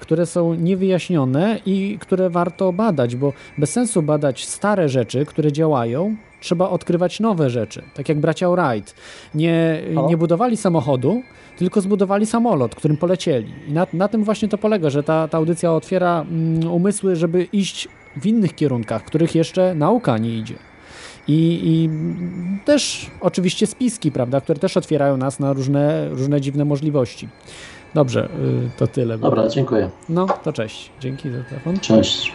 Speaker 3: które są niewyjaśnione i które warto badać, bo bez sensu badać stare rzeczy, które działają, trzeba odkrywać nowe rzeczy. Tak jak bracia Wright. Nie, nie budowali samochodu, tylko zbudowali samolot, którym polecieli. I na, na tym właśnie to polega, że ta, ta audycja otwiera mm, umysły, żeby iść w innych kierunkach, których jeszcze nauka nie idzie. I, I, też oczywiście spiski, prawda, które też otwierają nas na różne, różne dziwne możliwości. Dobrze, y, to tyle.
Speaker 10: Dobra, dziękuję.
Speaker 3: No, to cześć. Dzięki za telefon.
Speaker 10: Cześć.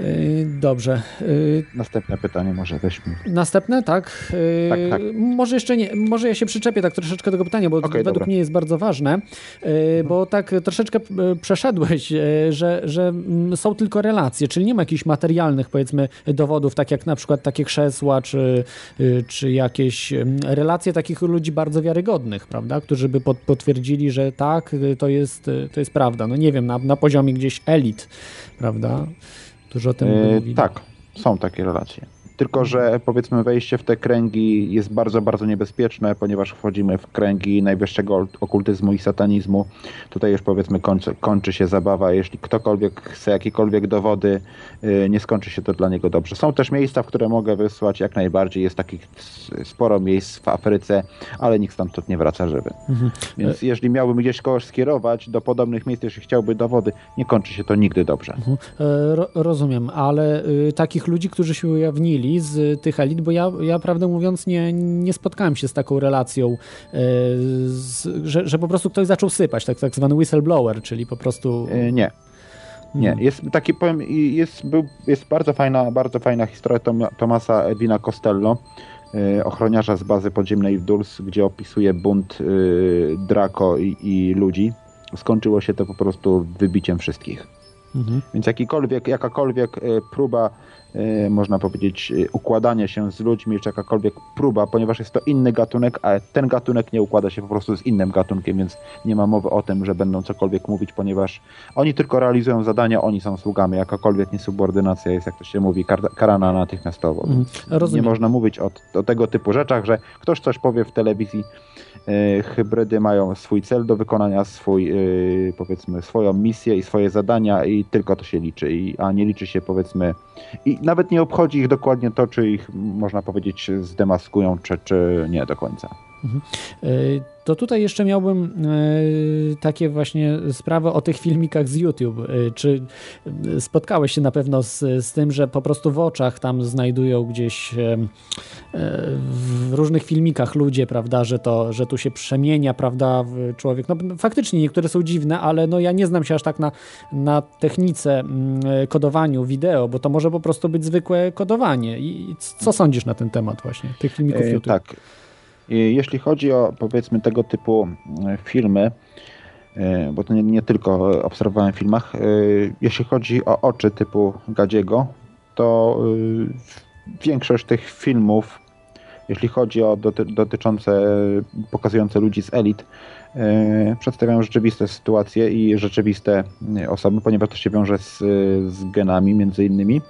Speaker 3: Y, dobrze. Y,
Speaker 4: Następne pytanie może weźmy.
Speaker 3: Następne, tak?
Speaker 4: Tak, tak.
Speaker 3: Może jeszcze nie, może ja się przyczepię tak troszeczkę do tego pytania, bo
Speaker 4: Okej,
Speaker 3: według
Speaker 4: dobra.
Speaker 3: mnie jest bardzo ważne, Yy, bo tak troszeczkę y, przeszedłeś, y, że, że mm, są tylko relacje, czyli nie ma jakichś materialnych powiedzmy dowodów, tak jak na przykład takie krzesła, czy, y, czy jakieś ym, relacje takich ludzi bardzo wiarygodnych, prawda, którzy by pot- potwierdzili, że tak, y, to jest, y, to jest prawda. No nie wiem, na, na poziomie gdzieś elit, prawda? Którzy o tym
Speaker 4: E,
Speaker 3: mówili.
Speaker 4: tak, są takie relacje. Tylko, że powiedzmy wejście w te kręgi jest bardzo, bardzo niebezpieczne, ponieważ wchodzimy w kręgi najwyższego okultyzmu i satanizmu. Tutaj już powiedzmy kończy, kończy się zabawa. Jeśli ktokolwiek chce jakiekolwiek dowody, y, nie skończy się to dla niego dobrze. Są też miejsca, w które mogę wysłać jak najbardziej. Jest takich sporo miejsc w Afryce, ale nikt stamtąd nie wraca żywy.
Speaker 3: Mhm.
Speaker 4: Więc jeżeli miałbym gdzieś kogoś skierować do podobnych miejsc, jeśli chciałby dowody, nie kończy się to nigdy dobrze.
Speaker 3: Mhm. E, Ro, rozumiem, ale y, takich ludzi, którzy się ujawnili z tych elit, bo ja, ja prawdę mówiąc nie, nie spotkałem się z taką relacją, y, z, że, że po prostu ktoś zaczął sypać, tak, tak zwany whistleblower, czyli po prostu...
Speaker 4: Y, Nie. Nie,
Speaker 3: Mhm.
Speaker 4: jest taki powiem, jest, był, jest bardzo fajna, bardzo fajna historia Tom, Tomasa Edwina Costello, y, ochroniarza z bazy podziemnej w Dulce, gdzie opisuje bunt y, Draco i, i ludzi. Skończyło się to po prostu wybiciem wszystkich.
Speaker 3: Mhm.
Speaker 4: Więc jakikolwiek, jakakolwiek próba, można powiedzieć, y, układania się z ludźmi, czy jakakolwiek próba, ponieważ jest to inny gatunek, a ten gatunek nie układa się po prostu z innym gatunkiem, więc nie ma mowy o tym, że będą cokolwiek mówić, ponieważ oni tylko realizują zadania, oni są sługami. Jakakolwiek niesubordynacja jest, jak to się mówi, kar karana natychmiastowo.
Speaker 3: Mhm.
Speaker 4: Nie można mówić o, o tego typu rzeczach, że ktoś coś powie w telewizji, e, hybrydy mają swój cel do wykonania, swój, e, powiedzmy, swoją misję i swoje zadania i tylko to się liczy, I, a nie liczy się powiedzmy i nawet nie obchodzi ich dokładnie to, czy ich, można powiedzieć, zdemaskują, czy, czy nie do końca.
Speaker 3: Mhm. To tutaj jeszcze miałbym y, takie właśnie sprawy o tych filmikach z YouTube. Y, Czy y, spotkałeś się na pewno z, z tym, że po prostu w oczach tam znajdują gdzieś e, w różnych filmikach ludzie, prawda, że to, że tu się przemienia, prawda, człowiek. No faktycznie niektóre są dziwne, ale no ja nie znam się aż tak na, na technice kodowaniu wideo, bo to może po prostu być zwykłe kodowanie. I co sądzisz na ten temat właśnie, tych filmików
Speaker 4: E,
Speaker 3: YouTube?
Speaker 4: Tak. Jeśli chodzi o powiedzmy tego typu e, filmy, e, bo to nie, nie tylko obserwowałem w filmach, e, jeśli chodzi o oczy typu Gadziego, to większość tych filmów, jeśli chodzi o doty, dotyczące, pokazujące ludzi z elit, przedstawiają rzeczywiste sytuacje i rzeczywiste osoby, ponieważ to się wiąże z, z genami między innymi,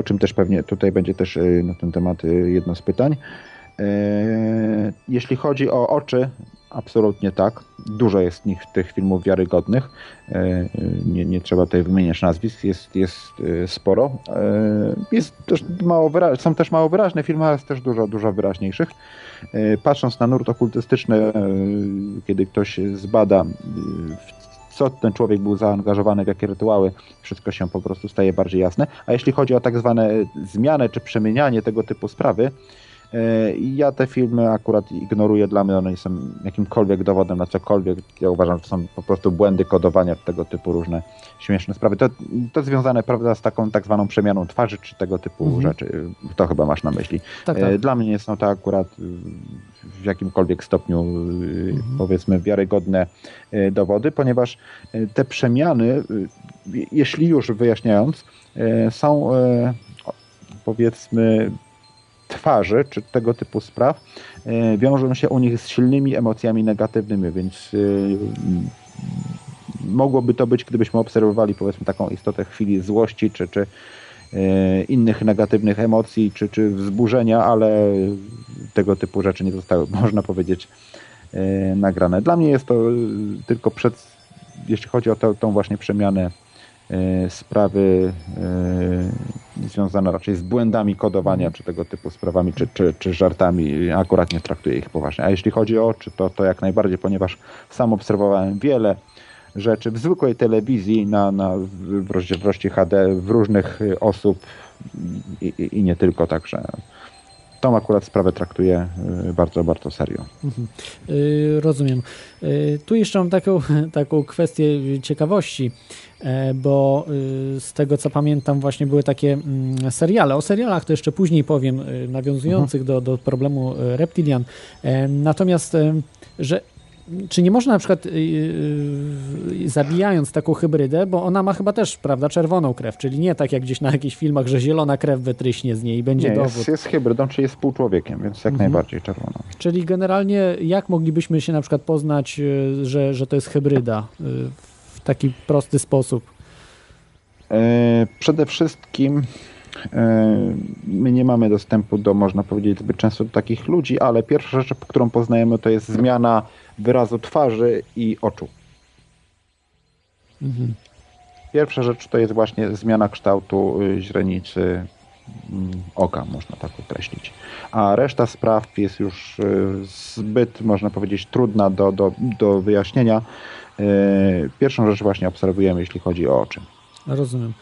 Speaker 4: o czym też pewnie tutaj będzie też na ten temat jedno z pytań. E, Jeśli chodzi o oczy, absolutnie tak. Dużo jest nich, tych filmów wiarygodnych. E, Nie, nie trzeba tutaj wymieniać nazwisk, jest, jest e, sporo. Jest też mało są też mało wyraźne filmy, ale jest też dużo, dużo wyraźniejszych. Patrząc na nurt okultystyczny, kiedy ktoś zbada, co ten człowiek był zaangażowany, w jakie rytuały, wszystko się po prostu staje bardziej jasne. A jeśli chodzi o tak zwane zmianę czy przemienianie tego typu sprawy, Ja te filmy akurat ignoruję, dla mnie one nie są jakimkolwiek dowodem na cokolwiek. Ja uważam, że to są po prostu błędy kodowania, tego typu różne śmieszne sprawy. To, to związane prawda, z taką tak zwaną przemianą twarzy, czy tego typu
Speaker 3: Mhm.
Speaker 4: rzeczy. To chyba masz na myśli.
Speaker 3: Tak,
Speaker 4: E,
Speaker 3: tak.
Speaker 4: Dla mnie nie są to akurat w jakimkolwiek stopniu y,
Speaker 3: Mhm.
Speaker 4: powiedzmy wiarygodne y, dowody, ponieważ te przemiany, y, jeśli już wyjaśniając, są powiedzmy twarzy, czy tego typu spraw, e, wiążą się u nich z silnymi emocjami negatywnymi, więc e, mogłoby to być, gdybyśmy obserwowali powiedzmy taką istotę chwili złości, czy, czy e, innych negatywnych emocji, czy, czy wzburzenia, ale tego typu rzeczy nie zostały, można powiedzieć, nagrane. Dla mnie jest to tylko przed, jeśli chodzi o tę tą właśnie przemianę sprawy e, związane raczej z błędami kodowania, czy tego typu sprawami, czy, czy, czy żartami. Akurat nie traktuję ich poważnie. A jeśli chodzi o oczy, to, to jak najbardziej, ponieważ sam obserwowałem wiele rzeczy w zwykłej telewizji na, na, w rozdzielczości HD w różnych osób i, i, i nie tylko, także tą akurat sprawę traktuję y, bardzo, bardzo serio.
Speaker 3: Mhm. Y, rozumiem. Y, tu jeszcze mam taką, taką kwestię ciekawości, e, bo z tego co pamiętam właśnie były takie mm, seriale. O serialach to jeszcze później powiem, nawiązujących mhm. do, do problemu reptilian. E, natomiast, że czy nie można na przykład yy, zabijając taką hybrydę, bo ona ma chyba też, prawda, czerwoną krew, czyli nie tak jak gdzieś na jakichś filmach, że zielona krew wytryśnie z niej i będzie nie, dowód.
Speaker 4: Jest, jest hybrydą, czy jest półczłowiekiem, więc jak mhm. najbardziej czerwoną.
Speaker 3: Czyli generalnie jak moglibyśmy się na przykład poznać, y, że, że to jest hybryda y, w taki prosty sposób?
Speaker 4: E, przede wszystkim e, my nie mamy dostępu do, można powiedzieć, zbyt często do takich ludzi, ale pierwsza rzecz, którą poznajemy, to jest zmiana wyrazu twarzy i oczu. Mhm. Pierwsza rzecz to jest właśnie zmiana kształtu y, źrenicy mm, oka, można tak określić. A reszta spraw jest już y, zbyt, można powiedzieć, trudna do, do, do wyjaśnienia. Y, pierwszą rzecz właśnie obserwujemy, jeśli chodzi o oczy.
Speaker 3: Rozumiem.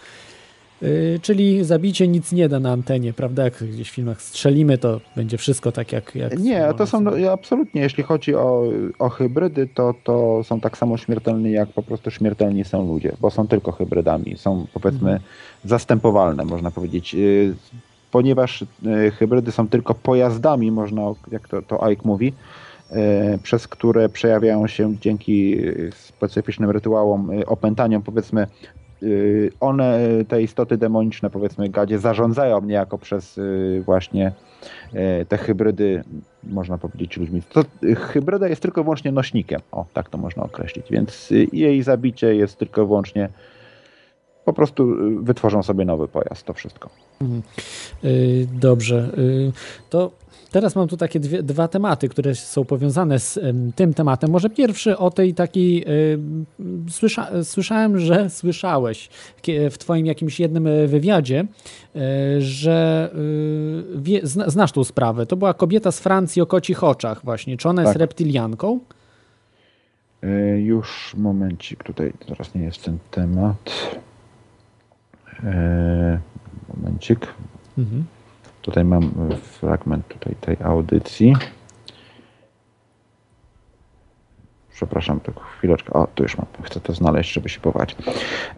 Speaker 3: Yy, czyli zabicie nic nie da na antenie, prawda? Jak gdzieś w filmach strzelimy, to będzie wszystko tak jak. jak
Speaker 4: nie, to są absolutnie, jeśli chodzi o, o hybrydy, to, to są tak samo śmiertelni, jak po prostu śmiertelni są ludzie, bo są tylko hybrydami. Są powiedzmy mhm. zastępowalne, można powiedzieć. Yy, ponieważ yy, hybrydy są tylko pojazdami, można, jak to, to Ike mówi, przez które przejawiają się dzięki specyficznym rytuałom, opętaniom powiedzmy Y, one, te istoty demoniczne, powiedzmy gadzie, zarządzają niejako przez y, właśnie y, te hybrydy, można powiedzieć ludźmi. To, hybryda jest tylko wyłącznie nośnikiem, o tak to można określić, więc jej zabicie jest tylko wyłącznie po prostu wytworzą sobie nowy pojazd, to wszystko. Mhm.
Speaker 3: Dobrze. To Teraz mam tu takie dwie, dwa tematy, które są powiązane z tym tematem. Może pierwszy o tej takiej. słysza, słyszałem, że słyszałeś w Twoim jakimś jednym e, wywiadzie, e, że e, wie, znasz tą sprawę. To była kobieta z Francji o kocich oczach, właśnie. Czy ona tak. jest reptylianką?
Speaker 4: Już momencik, tutaj teraz nie jest ten temat. Momencik. Mhm. Tutaj mam e, fragment tutaj tej audycji. Przepraszam, tylko chwileczkę. O, tu już mam. Chcę to znaleźć, żeby się pować.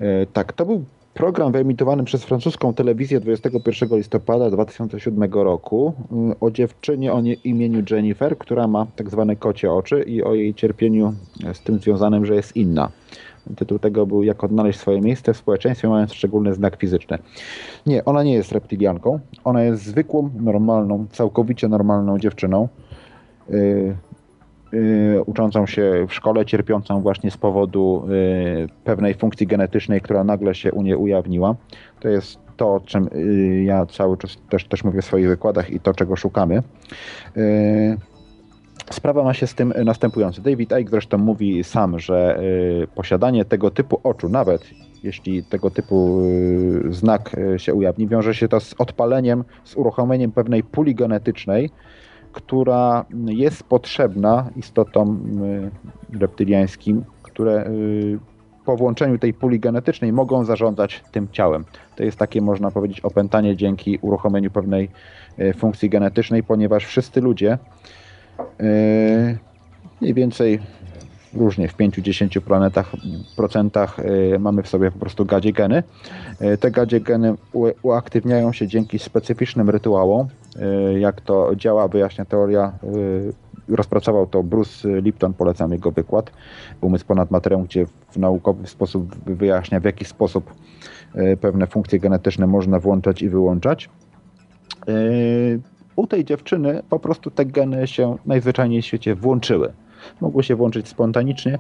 Speaker 4: E, tak, to był program wyemitowany przez francuską telewizję 21 listopada 2007 roku e, o dziewczynie o imieniu Jennifer, która ma tak zwane kocie oczy i o jej cierpieniu z tym związanym, że jest inna. Tytuł tego był Jak odnaleźć swoje miejsce w społeczeństwie, mając szczególny znak fizyczny. Nie, ona nie jest reptilianką. Ona jest zwykłą, normalną, całkowicie normalną dziewczyną. Yy, yy, uczącą się w szkole, cierpiącą właśnie z powodu yy, pewnej funkcji genetycznej, która nagle się u niej ujawniła. To jest to, o czym y, ja cały czas też, też mówię w swoich wykładach i to, czego szukamy. Y, Sprawa ma się z tym następująco. David Icke zresztą mówi sam, że y, posiadanie tego typu oczu, nawet jeśli tego typu y, znak się ujawni, wiąże się to z odpaleniem, z uruchomieniem pewnej puli genetycznej, która jest potrzebna istotom reptyliańskim, które po włączeniu tej puli genetycznej mogą zarządzać tym ciałem. To jest takie, można powiedzieć, opętanie dzięki uruchomieniu pewnej funkcji genetycznej, ponieważ wszyscy ludzie E, mniej więcej różnie w 5-10 planetach, procentach e, mamy w sobie po prostu gadzie geny. E, te gadzie geny uaktywniają się dzięki specyficznym rytuałom. Jak to działa, wyjaśnia teoria rozpracował to Bruce Lipton, polecam jego wykład Umysł ponad materią, gdzie w naukowy sposób wyjaśnia w jaki sposób pewne funkcje genetyczne można włączać i wyłączać u tej dziewczyny po prostu te geny się najzwyczajniej w świecie włączyły. Mogły się włączyć spontanicznie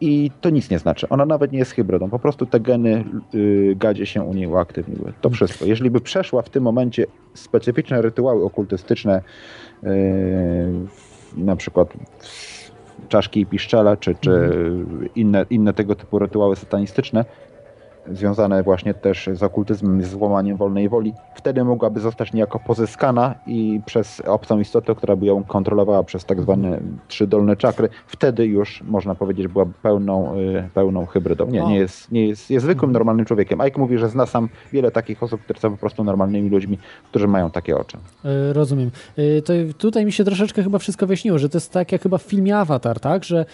Speaker 4: i to nic nie znaczy. Ona nawet nie jest hybrydą. Po prostu te geny yy, gadzie się u niej uaktywniły. To wszystko. Jeżeli by przeszła w tym momencie specyficzne rytuały okultystyczne, yy, na przykład czaszki i piszczele, czy, czy mhm. inne, inne tego typu rytuały satanistyczne, związane właśnie też z okultyzmem, z złamaniem wolnej woli, wtedy mogłaby zostać niejako pozyskana i przez obcą istotę, która by ją kontrolowała przez tak zwane trzy dolne czakry, wtedy już można powiedzieć byłaby pełną, y, pełną hybrydą. Nie, nie jest, nie jest, jest zwykłym, normalnym człowiekiem. Ike mówi, że zna sam wiele takich osób, które są po prostu normalnymi ludźmi, którzy mają takie oczy.
Speaker 3: E, Rozumiem. E, To tutaj mi się troszeczkę chyba wszystko wyjaśniło, że to jest tak jak chyba w filmie Avatar, tak? Że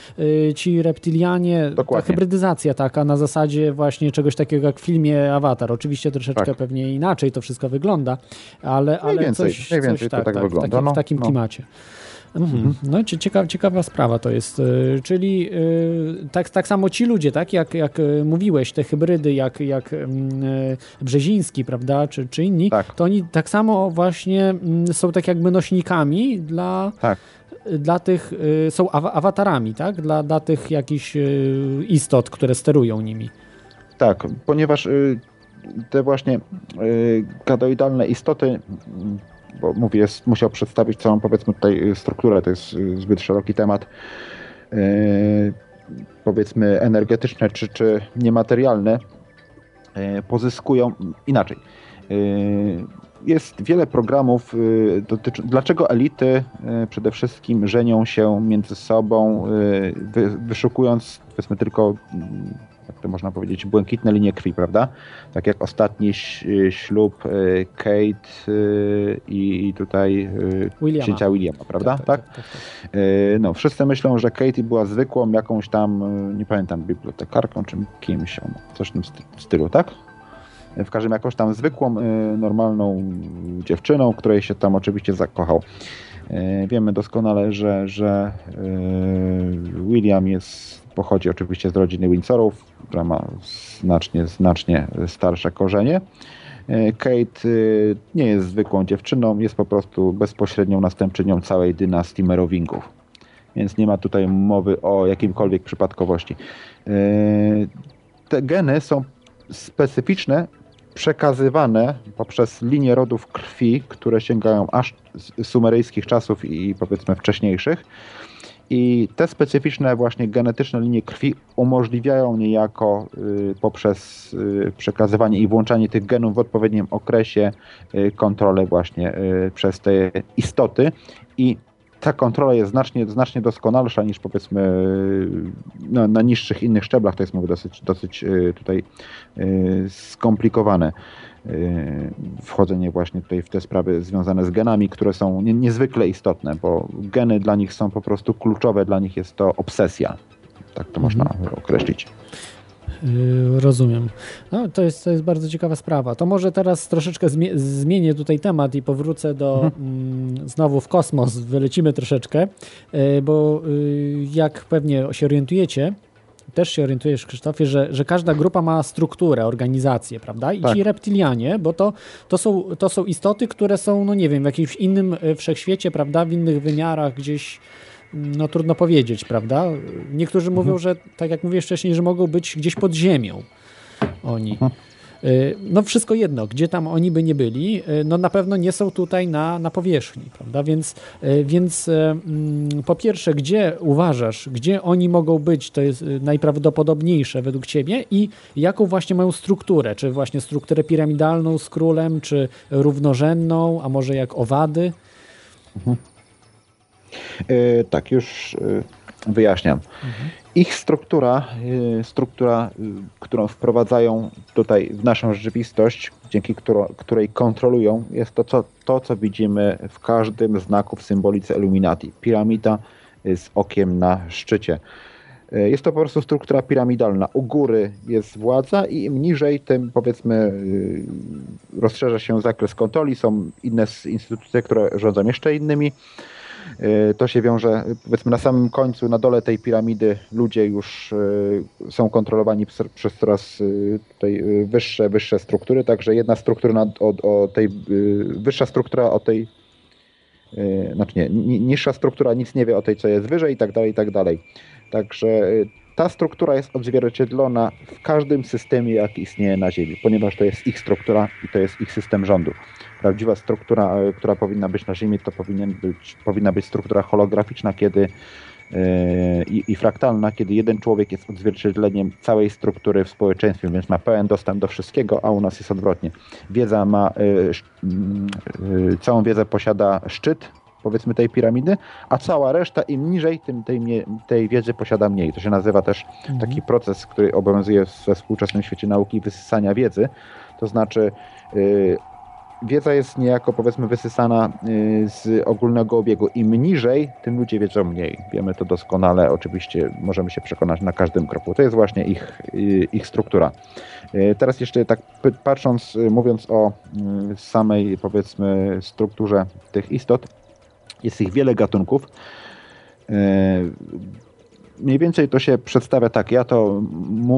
Speaker 3: e, ci reptilianie, ta
Speaker 4: Dokładnie.
Speaker 3: hybrydyzacja taka na zasadzie właśnie czegoś takiego jak w filmie Avatar. Oczywiście troszeczkę
Speaker 4: Tak.
Speaker 3: pewnie inaczej to wszystko wygląda, ale, ale
Speaker 4: więcej,
Speaker 3: coś,
Speaker 4: mniej
Speaker 3: coś
Speaker 4: więcej to
Speaker 3: tak,
Speaker 4: tak
Speaker 3: tak,
Speaker 4: wygląda,
Speaker 3: w takim,
Speaker 4: no,
Speaker 3: w takim
Speaker 4: no.
Speaker 3: klimacie. Mhm. No cie- ciekawa, ciekawa sprawa to jest. Y, Czyli y, tak, tak samo ci ludzie, tak jak, jak y, mówiłeś, te hybrydy, jak, jak mm, Brzeziński, prawda, czy, czy inni, to oni tak samo właśnie mm, są tak jakby nośnikami dla,
Speaker 4: Tak.
Speaker 3: dla tych, są awa- awatarami, tak, dla, dla tych jakichś istot, które sterują nimi.
Speaker 4: Tak, ponieważ y, te właśnie y, gadoidalne istoty, y, bo mówię, jest, musiał przedstawić całą powiedzmy tutaj strukturę, to jest y, zbyt szeroki temat, powiedzmy energetyczne czy, czy niematerialne, pozyskują inaczej. Jest wiele programów, dotyczy, dlaczego elity przede wszystkim żenią się między sobą, wy, wyszukując powiedzmy tylko mm, jak to można powiedzieć, błękitne linie krwi, prawda? Tak jak ostatni ś- ślub y, Kate y, i tutaj y,
Speaker 3: Williama.
Speaker 4: księcia Williama, prawda? Tak, Y, No, wszyscy myślą, że Katie była zwykłą jakąś tam, y, nie pamiętam, bibliotekarką czy kimś, coś w tym sty- stylu, tak? Y, W każdym jakąś tam zwykłą, y, normalną dziewczyną, której się tam oczywiście zakochał. Y, Wiemy doskonale, że, że y, William jest, pochodzi oczywiście z rodziny Windsorów, która ma znacznie, znacznie starsze korzenie. Y, Kate y, nie jest zwykłą dziewczyną, jest po prostu bezpośrednią następczynią całej dynastii Merowingów. Więc nie ma tutaj mowy o jakimkolwiek przypadkowości. Y, Te geny są specyficzne, przekazywane poprzez linie rodów krwi, które sięgają aż z sumeryjskich czasów i powiedzmy wcześniejszych. I te specyficzne właśnie genetyczne linie krwi umożliwiają niejako y, poprzez y, przekazywanie i włączanie tych genów w odpowiednim okresie y, kontrolę właśnie przez te istoty. I ta kontrola jest znacznie, znacznie doskonalsza niż powiedzmy no, na niższych innych szczeblach, to jest mówię dosyć, dosyć tutaj skomplikowane wchodzenie właśnie tutaj w te sprawy związane z genami, które są nie, niezwykle istotne, bo geny dla nich są po prostu kluczowe, dla nich jest to obsesja. Tak to można określić.
Speaker 3: Yy, Rozumiem. No, to, jest, to jest bardzo ciekawa sprawa. To może teraz troszeczkę zmie- zmienię tutaj temat i powrócę do mm, znowu w kosmos. Wylecimy troszeczkę, yy, bo jak pewnie się orientujecie, też się orientujesz, Krzysztofie, że, że każda grupa ma strukturę, organizację, prawda? I
Speaker 4: Tak.
Speaker 3: ci reptilianie, bo to, to, są, to są istoty, które są, no nie wiem, w jakimś innym e, wszechświecie, prawda? W innych wymiarach gdzieś, no trudno powiedzieć, prawda? Niektórzy mówią, że tak jak mówię wcześniej, że mogą być gdzieś pod ziemią oni. Y, No wszystko jedno, gdzie tam oni by nie byli, y, no na pewno nie są tutaj na, na powierzchni, prawda? Więc, y, więc y, mm, po pierwsze, gdzie uważasz, gdzie oni mogą być, to jest y, najprawdopodobniejsze według Ciebie i jaką właśnie mają strukturę? Czy właśnie strukturę piramidalną z królem, czy równorzędną, a może jak owady?
Speaker 4: E, tak, już wyjaśniam. Ich struktura, e, struktura, e, którą wprowadzają tutaj w naszą rzeczywistość, dzięki której kontrolują, jest to co, to, co widzimy w każdym znaku w symbolice Illuminati. Piramida e, z okiem na szczycie. Jest to po prostu struktura piramidalna. U góry jest władza i im niżej, tym powiedzmy y, rozszerza się zakres kontroli. Są inne instytucje, które rządzą jeszcze innymi. Y, To się wiąże, powiedzmy, na samym końcu, na dole tej piramidy ludzie już y, są kontrolowani przez, coraz y, tutaj wyższe, wyższe struktury, także jedna struktura o, o tej, wyższa struktura o tej, znaczy nie, ni- niższa struktura nic nie wie o tej, co jest wyżej i tak dalej, i tak dalej. Także ta struktura jest odzwierciedlona w każdym systemie, jaki istnieje na Ziemi, ponieważ to jest ich struktura i to jest ich system rządu. Prawdziwa struktura, y, która powinna być na Ziemi, to powinien być, powinna być struktura holograficzna, kiedy e, i, i fraktalna, kiedy jeden człowiek jest odzwierciedleniem całej struktury w społeczeństwie, więc ma pełen dostęp do wszystkiego, a u nas jest odwrotnie. Wiedza ma, e, sz- mm, e, całą wiedzę posiada szczyt, powiedzmy tej piramidy, a cała reszta im niżej, tym tej, tej wiedzy posiada mniej. To się nazywa też taki proces, który obowiązuje we współczesnym świecie nauki wysysania wiedzy. To znaczy y, wiedza jest niejako powiedzmy wysysana y, z ogólnego obiegu. Im niżej, tym ludzie wiedzą mniej. Wiemy to doskonale, oczywiście możemy się przekonać na każdym kroku. To jest właśnie ich, y, ich struktura. Y, Teraz jeszcze tak patrząc, mówiąc o y, samej powiedzmy strukturze tych istot, jest ich wiele gatunków. Y, Mniej więcej to się przedstawia tak. Ja to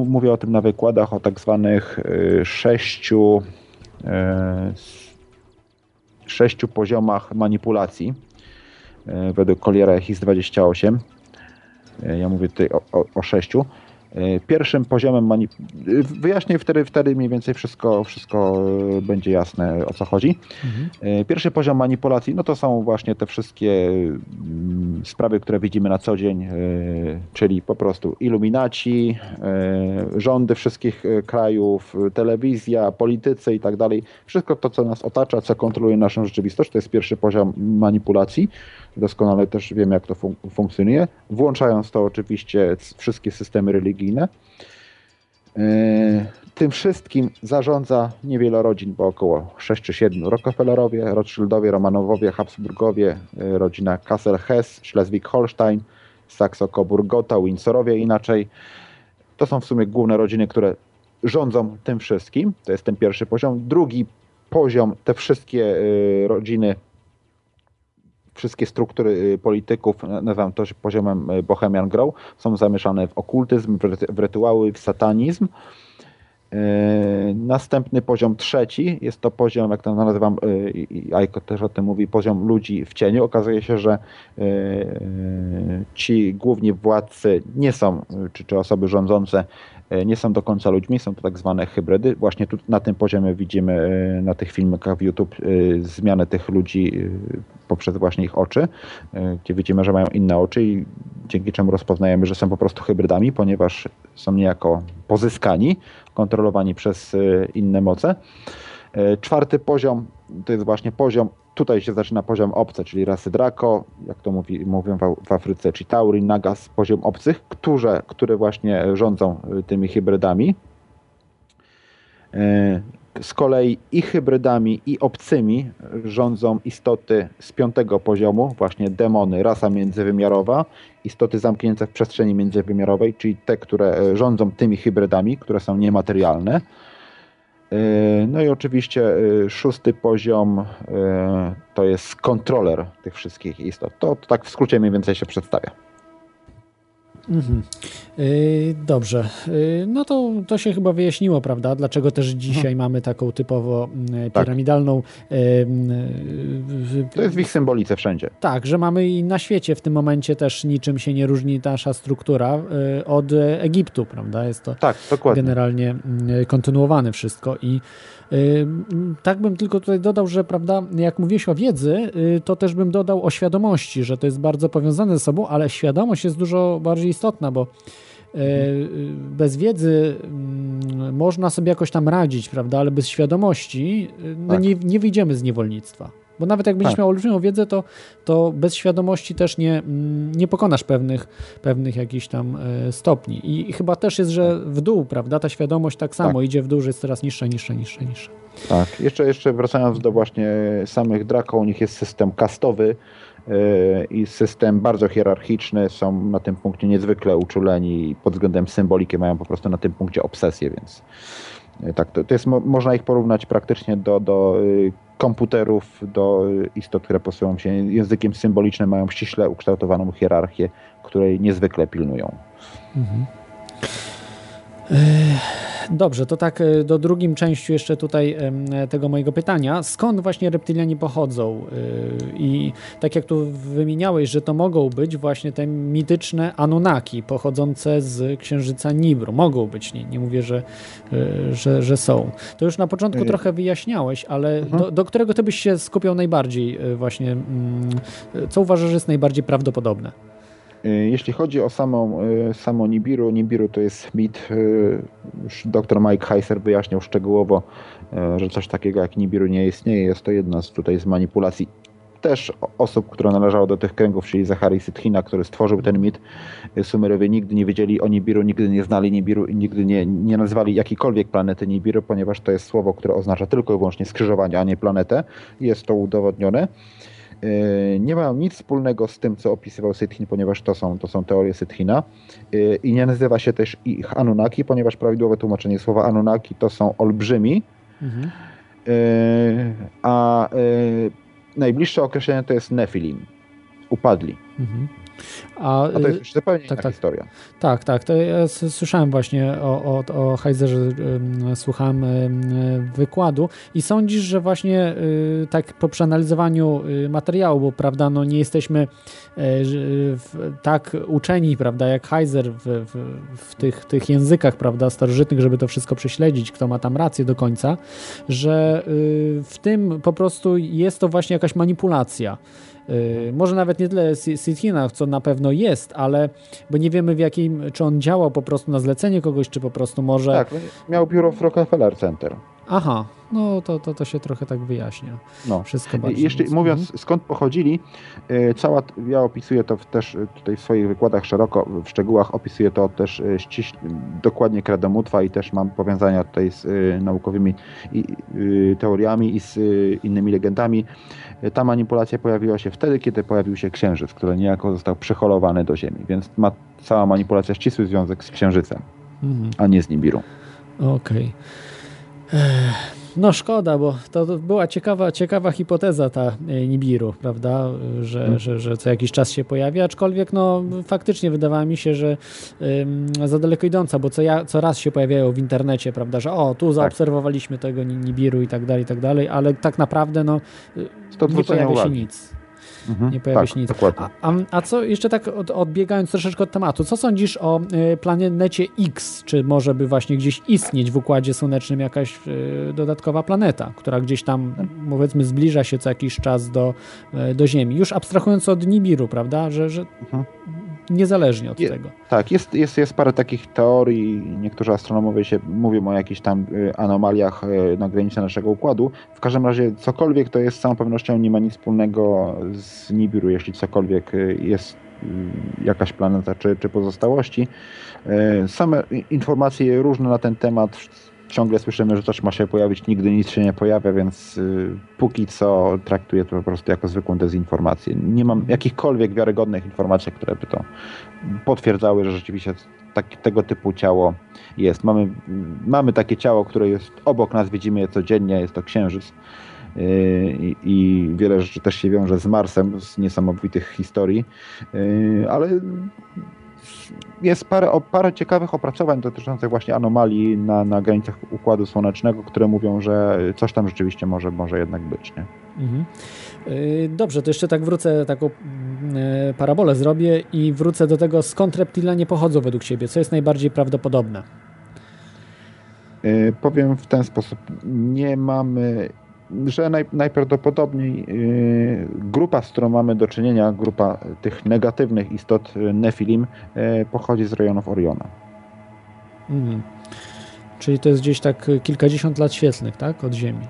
Speaker 4: mówię o tym na wykładach o tak zwanych y, sześciu, s- sześciu poziomach manipulacji według Colliera HIS-28. Y, Ja mówię tutaj o, o, o sześciu. Y, Pierwszym poziomem manipulacji. Wyjaśnię wtedy, wtedy mniej więcej wszystko, wszystko y, będzie jasne o co chodzi. E, Pierwszy poziom manipulacji, no to są właśnie te wszystkie mm, sprawy, które widzimy na co dzień, e, czyli po prostu iluminaci, e, rządy wszystkich e, krajów, e, telewizja, politycy i tak dalej. Wszystko to, co nas otacza, co kontroluje naszą rzeczywistość, to jest pierwszy poziom manipulacji. Doskonale też wiem, jak to fun- funkcjonuje. Włączając to oczywiście wszystkie systemy religijne. E, Tym wszystkim zarządza niewiele rodzin, bo około 6 czy 7. Rockefellerowie, Rothschildowie, Romanowowie, Habsburgowie, e, rodzina Kassel-Hess, Schleswig-Holstein, Sakso-Coburgota, Windsorowie inaczej. To są w sumie główne rodziny, które rządzą tym wszystkim. To jest ten pierwszy poziom. Drugi poziom, te wszystkie e, rodziny wszystkie struktury y, polityków, na- nazywam to poziomem y, Bohemian Grow, są zamieszane w okultyzm, w rytuały, w satanizm. Yy, Następny poziom trzeci jest to poziom, jak to nazywam, Aiko też o tym mówi, poziom ludzi w cieniu. Okazuje się, że ci główni władcy nie są, czy, czy osoby rządzące nie są do końca ludźmi, są to tak zwane hybrydy. Właśnie tu na tym poziomie widzimy yy, na tych filmikach w YouTube yy, zmianę tych ludzi poprzez właśnie ich oczy, gdzie widzimy, że mają inne oczy i dzięki czemu rozpoznajemy, że są po prostu hybrydami, ponieważ są niejako pozyskani, kontrolowani przez inne moce. Czwarty poziom to jest właśnie poziom, tutaj się zaczyna poziom obce, czyli rasy Draco, jak to mówi, mówią w, w Afryce, Chitauri, Nagas, poziom obcych, które, które właśnie rządzą y, tymi hybrydami. Y, Z kolei i hybrydami, i obcymi rządzą istoty z piątego poziomu, właśnie demony, rasa międzywymiarowa, istoty zamknięte w przestrzeni międzywymiarowej, czyli te, które rządzą tymi hybrydami, które są niematerialne. E, No i oczywiście e, szósty poziom e, to jest kontroler tych wszystkich istot. To, to tak w skrócie mniej więcej się przedstawia.
Speaker 3: Mhm. Yy, Dobrze, Yy, no to, to się chyba wyjaśniło, prawda? Dlaczego też dzisiaj mamy taką typowo mm,
Speaker 4: Tak.
Speaker 3: piramidalną.
Speaker 4: To jest w ich symbolice wszędzie.
Speaker 3: Tak, że mamy i na świecie w tym momencie też niczym się nie różni nasza struktura y, od Egiptu, prawda? Jest to
Speaker 4: tak, dokładnie.
Speaker 3: generalnie kontynuowane wszystko i y, tak bym tylko tutaj dodał, że prawda, jak mówiłeś o wiedzy, y, to też bym dodał o świadomości, że to jest bardzo powiązane ze sobą, ale świadomość jest dużo bardziej istotna, bo y, bez wiedzy mm, można sobie jakoś tam radzić, prawda, ale bez świadomości no
Speaker 4: Tak.
Speaker 3: nie, nie wyjdziemy z niewolnictwa. Bo nawet jak będziesz
Speaker 4: Tak.
Speaker 3: miał olbrzymią wiedzę, to, to bez świadomości też nie, mm, nie pokonasz pewnych, pewnych jakichś tam e, stopni. I chyba też jest, że w dół, prawda? Ta świadomość tak samo idzie w dół, że jest coraz niższa, niższa, niższa, niższa.
Speaker 4: Tak, jeszcze, jeszcze wracając do właśnie samych Draco, u nich jest system kastowy i system bardzo hierarchiczny, są na tym punkcie niezwykle uczuleni i pod względem symboliki mają po prostu na tym punkcie obsesję, więc yy, tak, to, to jest, mo- można ich porównać praktycznie do, do yy, komputerów, do istot, które posługują się językiem symbolicznym, mają ściśle ukształtowaną hierarchię, której niezwykle pilnują.
Speaker 3: Mhm. Dobrze, to tak e, do drugim części jeszcze tutaj tego mojego pytania. Skąd właśnie reptylianie pochodzą? Y, I tak jak tu wymieniałeś, że to mogą być właśnie te mityczne Anunnaki pochodzące z księżyca Nibru. Mogą być, nie, nie mówię, że, że, że są. To już na początku trochę wyjaśniałeś, ale do, do którego ty byś się skupiał najbardziej właśnie? mm, Co uważasz, że jest najbardziej prawdopodobne?
Speaker 4: Y, Jeśli chodzi o samą, y, samą Nibiru, Nibiru to jest mit. y, dr Mike Heiser wyjaśniał szczegółowo, że coś takiego jak Nibiru nie istnieje. Jest to jedna z tutaj z manipulacji też osób, które należały do tych kręgów, czyli Zachary Sytchina, który stworzył ten mit. Sumerowie nigdy nie wiedzieli o Nibiru, nigdy nie znali Nibiru i nigdy nie, nie nazwali jakiejkolwiek planety Nibiru, ponieważ to jest słowo, które oznacza tylko i wyłącznie skrzyżowanie, a nie planetę. Jest to udowodnione. Yy, nie mają nic wspólnego z tym, co opisywał Sytchin, ponieważ to są, to są teorie Sytchina. Yy, I nie nazywa się też ich Anunnaki, ponieważ prawidłowe tłumaczenie słowa Anunnaki to są olbrzymi,
Speaker 3: Mhm.
Speaker 4: yy, a najbliższe określenie to jest Nephilim, upadli.
Speaker 3: Mhm. A,
Speaker 4: A to jest
Speaker 3: y,
Speaker 4: już zupełnie
Speaker 3: tak,
Speaker 4: inna
Speaker 3: tak.
Speaker 4: historia.
Speaker 3: Tak, tak. To ja słyszałem właśnie o, o, o Heizerze, słuchałem wykładu i sądzisz, że właśnie y, tak po przeanalizowaniu y, materiału, bo prawda, no nie jesteśmy w, tak uczeni, prawda, jak Heiser w, w, w tych, tych językach, prawda, starożytnych, żeby to wszystko prześledzić, kto ma tam rację do końca, że w tym po prostu jest to właśnie jakaś manipulacja. Y, Może nawet nie tyle Sithina, co na pewno jest, ale bo nie wiemy w jakim, czy on działał po prostu na zlecenie kogoś, czy po prostu może...
Speaker 4: Tak, miał biuro w Rockefeller Center.
Speaker 3: Aha, no to, to, to się trochę tak wyjaśnia.
Speaker 4: No.
Speaker 3: Wszystko bardziej.
Speaker 4: Jeszcze
Speaker 3: mocno.
Speaker 4: mówiąc skąd pochodzili, y, cała, ja opisuję to też y, tutaj w swoich wykładach szeroko, w szczegółach opisuję to też y, ściś, dokładnie kredomutwa i też mam powiązania tutaj z naukowymi i, teoriami i z innymi legendami. Ta manipulacja pojawiła się wtedy, kiedy pojawił się księżyc, który niejako został przeholowany do Ziemi, więc ma cała manipulacja ścisły związek z księżycem,
Speaker 3: Mhm.
Speaker 4: a nie z Nibiru.
Speaker 3: Okej. Ech, No szkoda, bo to była ciekawa, ciekawa hipoteza ta e, Nibiru, prawda, że,
Speaker 4: Hmm.
Speaker 3: że, że co jakiś czas się pojawia, aczkolwiek no faktycznie wydawało mi się, że ym, za daleko idąca, bo co, ja, co raz się pojawiają w internecie, prawda, że o,
Speaker 4: Tak.
Speaker 3: tu zaobserwowaliśmy tego Ni- Nibiru i tak dalej, i tak dalej, ale tak naprawdę no
Speaker 4: to
Speaker 3: nie pojawia się
Speaker 4: uwagi.
Speaker 3: nic.
Speaker 4: Mhm,
Speaker 3: Nie pojawia
Speaker 4: tak,
Speaker 3: się nic.
Speaker 4: dokładnie.
Speaker 3: A, a, co jeszcze tak od, odbiegając troszeczkę od tematu, co sądzisz o y, planecie X? Czy może by właśnie gdzieś istnieć w Układzie Słonecznym jakaś y, dodatkowa planeta, która gdzieś tam powiedzmy zbliża się co jakiś czas do, y, do Ziemi? Już abstrahując od Nibiru, prawda? Że, że niezależnie od
Speaker 4: Je-
Speaker 3: tego.
Speaker 4: Tak, jest, jest, jest parę takich teorii. Niektórzy astronomowie się mówią o jakichś tam y, anomaliach y, na granicy naszego układu. W każdym razie cokolwiek to jest z całą pewnością nie ma nic wspólnego z Nibiru, jeśli cokolwiek y, jest jakaś planeta czy, czy pozostałości. Same informacje różne na ten temat. Ciągle słyszymy, że coś ma się pojawić, nigdy nic się nie pojawia, więc y, póki co traktuję to po prostu jako zwykłą dezinformację. Nie mam jakichkolwiek wiarygodnych informacji, które by to potwierdzały, że rzeczywiście tak, tego typu ciało jest. Mamy, mamy takie ciało, które jest obok nas, widzimy je codziennie, jest to księżyc. Yy, I, I wiele rzeczy też się wiąże z Marsem, z niesamowitych historii, Yy, ale jest parę, o- parę ciekawych opracowań dotyczących właśnie anomalii na, na granicach Układu Słonecznego, które mówią, że coś tam rzeczywiście może, może jednak być. Nie?
Speaker 3: Mhm. Y, Dobrze, to jeszcze tak wrócę, taką y, parabolę zrobię i wrócę do tego, skąd reptilianie pochodzą według Ciebie, co jest najbardziej prawdopodobne?
Speaker 4: Yy, Powiem w ten sposób. Nie mamy, że naj, najprawdopodobniej yy, grupa, z którą mamy do czynienia, grupa tych negatywnych istot yy, Nephilim, yy, pochodzi z rejonów Oriona.
Speaker 3: Mhm. Czyli to jest gdzieś tak y, kilkadziesiąt lat świetlnych, tak? Od Ziemi.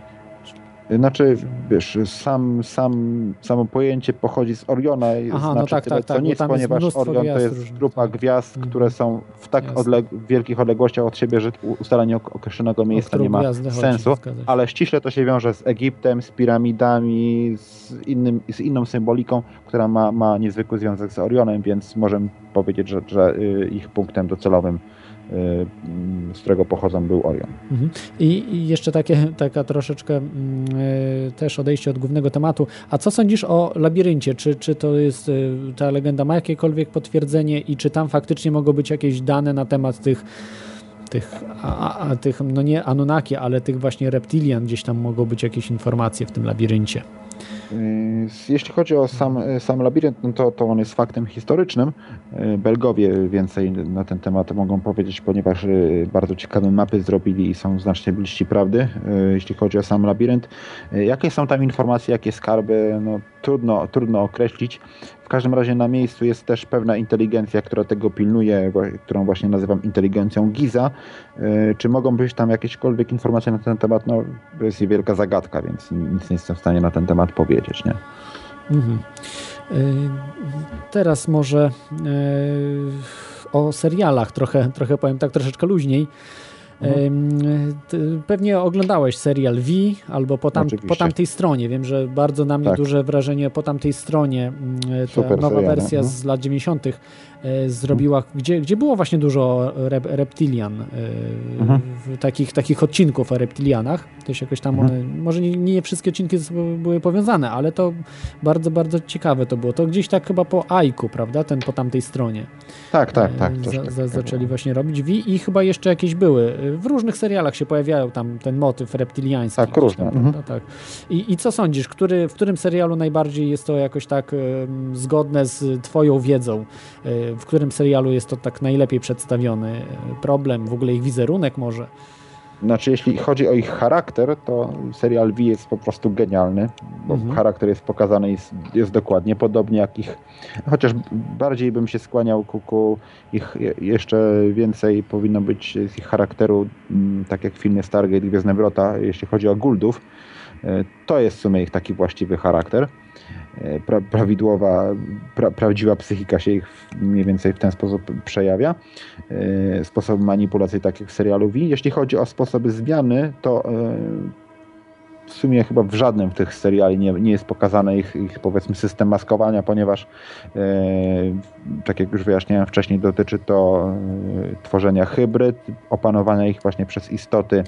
Speaker 4: Znaczy, wiesz, sam, sam, samo pojęcie pochodzi z Oriona,
Speaker 3: Aha, no
Speaker 4: znaczy
Speaker 3: tak,
Speaker 4: tyle
Speaker 3: tak,
Speaker 4: co
Speaker 3: tak,
Speaker 4: nic, ponieważ Orion to jest
Speaker 3: różnych, tak.
Speaker 4: grupa gwiazd, które są w tak odleg wielkich odległościach od siebie, że ustalenie ok- określonego miejsca
Speaker 3: którą
Speaker 4: nie ma
Speaker 3: chodzi,
Speaker 4: sensu, ale ściśle to się wiąże z Egiptem, z piramidami, z, innym, z inną symboliką, która ma, ma niezwykły związek z Orionem, więc możemy powiedzieć, że, że y, ich punktem docelowym, mm, z którego pochodzą, był Orion.
Speaker 3: Mhm. I, jeszcze takie, taka troszeczkę mm, y, też odejście od głównego tematu. A co sądzisz o labiryncie? Czy, czy to jest, y, ta legenda ma jakiekolwiek potwierdzenie i czy tam faktycznie mogą być jakieś dane na temat tych, tych, a, a tych no nie Anunnaki, ale tych właśnie reptilian, gdzieś tam mogą być jakieś informacje w tym labiryncie?
Speaker 4: Y, Jeśli chodzi o sam, sam labirynt, no to, to on jest faktem historycznym. Y, Belgowie więcej na ten temat mogą powiedzieć, ponieważ y, bardzo ciekawe mapy zrobili i są znacznie bliżsi prawdy, y, jeśli chodzi o sam labirynt. Y, Jakie są tam informacje, jakie skarby? No, trudno, trudno określić. W każdym razie na miejscu jest też pewna inteligencja, która tego pilnuje, którą właśnie nazywam inteligencją Giza. E, czy mogą być tam jakiekolwiek informacje na ten temat? No, to jest wielka zagadka, więc nic nie jestem w stanie na ten temat powiedzieć. Nie? Mhm.
Speaker 3: E, teraz może o serialach trochę, trochę powiem tak troszeczkę luźniej. Mhm. Pewnie oglądałeś serial V albo po, tam, po tamtej stronie. Wiem, że bardzo na mnie tak. duże wrażenie po tamtej stronie. Mm, ta Super nowa wersja no. z lat 90. E, zrobiła, gdzie, gdzie było właśnie dużo rep, reptilian, e, mhm. takich, takich odcinków o reptilianach. To się jakoś tam mhm. one, może nie, nie wszystkie odcinki były powiązane, ale to bardzo, bardzo ciekawe to było. To gdzieś tak chyba po Aiku, prawda? Ten po tamtej stronie.
Speaker 4: Tak, tak, tak.
Speaker 3: E, za, za, zaczęli właśnie robić i chyba jeszcze jakieś były. W różnych serialach się pojawiają tam ten motyw reptiliański.
Speaker 4: Tak, różne.
Speaker 3: Tam, mhm. tak. I, I co sądzisz, który, w którym serialu najbardziej jest to jakoś tak zgodne z twoją wiedzą? W którym serialu jest to tak najlepiej przedstawiony problem, w ogóle ich wizerunek może.
Speaker 4: Znaczy, jeśli chodzi o ich charakter, to serial V jest po prostu genialny, bo mhm. charakter jest pokazany jest, jest dokładnie podobnie jak ich, chociaż bardziej bym się skłaniał ku, ku ich jeszcze więcej powinno być z ich charakteru, mm, tak jak w filmie Stargate Gwiezdne Wrota, jeśli chodzi o Guldów, e, to jest w sumie ich taki właściwy charakter. E, pra, prawidłowa, pra, prawdziwa psychika się ich mniej więcej w ten sposób przejawia. E, sposoby manipulacji, tak jak w serialu V. Jeśli chodzi o sposoby zmiany, to e, w sumie chyba w żadnym z tych seriali nie, nie jest pokazany ich, ich powiedzmy system maskowania, ponieważ e, tak jak już wyjaśniałem wcześniej, dotyczy to e, tworzenia hybryd, opanowania ich właśnie przez istoty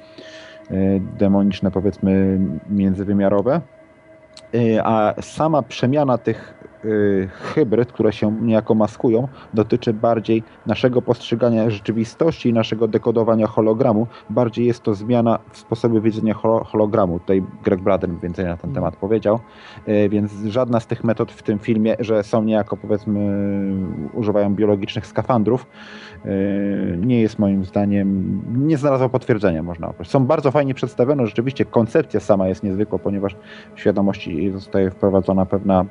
Speaker 4: e, demoniczne, powiedzmy międzywymiarowe. Y, a sama przemiana tych hybryd, które się niejako maskują, dotyczy bardziej naszego postrzegania rzeczywistości i naszego dekodowania hologramu. Bardziej jest to zmiana w sposobie widzenia hologramu. Tutaj Greg Braden więcej na ten temat powiedział. Y, więc żadna z tych metod w tym filmie, że są niejako powiedzmy używają biologicznych skafandrów, nie jest moim zdaniem, nie znalazła potwierdzenia można określić. Są bardzo fajnie przedstawione, rzeczywiście koncepcja sama jest niezwykła, ponieważ w świadomości zostaje wprowadzona pewna,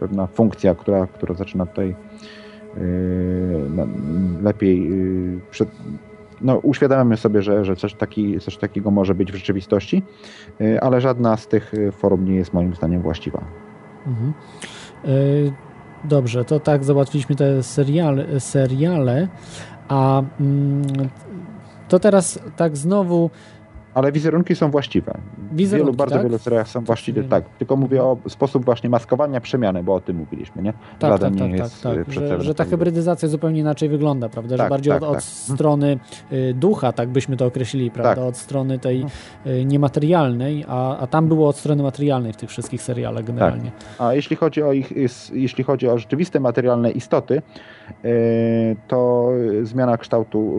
Speaker 4: pewna funkcja, która, która zaczyna tutaj yy, lepiej yy, przed, no, uświadamiamy sobie, że, że coś, taki, coś takiego może być w rzeczywistości, yy, ale żadna z tych form nie jest moim zdaniem właściwa. Mhm.
Speaker 3: Dobrze, to tak załatwiliśmy te seriale, seriale a mm, to teraz tak znowu
Speaker 4: ale wizerunki są właściwe. Wizerunki, wielu, bardzo tak? wielu serialach są właściwe, tak. Tylko mówię o sposób właśnie maskowania przemiany, bo o tym mówiliśmy, nie?
Speaker 3: Tak, tak, tak, tak, tak. Że, że, ta hybrydyzacja zupełnie inaczej wygląda, prawda? Tak, że bardziej tak, od, od tak. strony y, ducha, tak byśmy to określili, prawda? Tak. Od strony tej y, niematerialnej, a, a tam było od strony materialnej w tych wszystkich serialach generalnie.
Speaker 4: A jeśli chodzi o ich, jeśli chodzi o rzeczywiste materialne istoty, y, to zmiana kształtu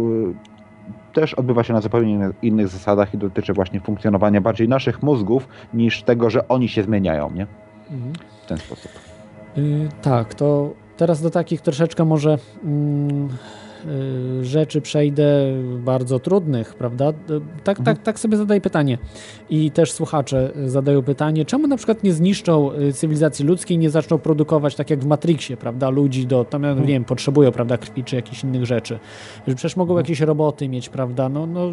Speaker 4: też odbywa się na zupełnie innych zasadach i dotyczy właśnie funkcjonowania bardziej naszych mózgów niż tego, że oni się zmieniają, nie? Mhm. W ten sposób.
Speaker 3: Yy, tak, to teraz do takich troszeczkę może yy, rzeczy przejdę bardzo trudnych, prawda? Y, tak, mhm. tak, tak sobie zadaję pytanie. I też słuchacze zadają pytanie, czemu na przykład nie zniszczą y, cywilizacji ludzkiej, nie zaczną produkować tak jak w Matrixie, prawda? Ludzi do, tam, mhm. nie wiem, potrzebują, prawda, krwi czy jakichś innych rzeczy. Przecież mogą mhm. jakieś roboty mieć, prawda? No, no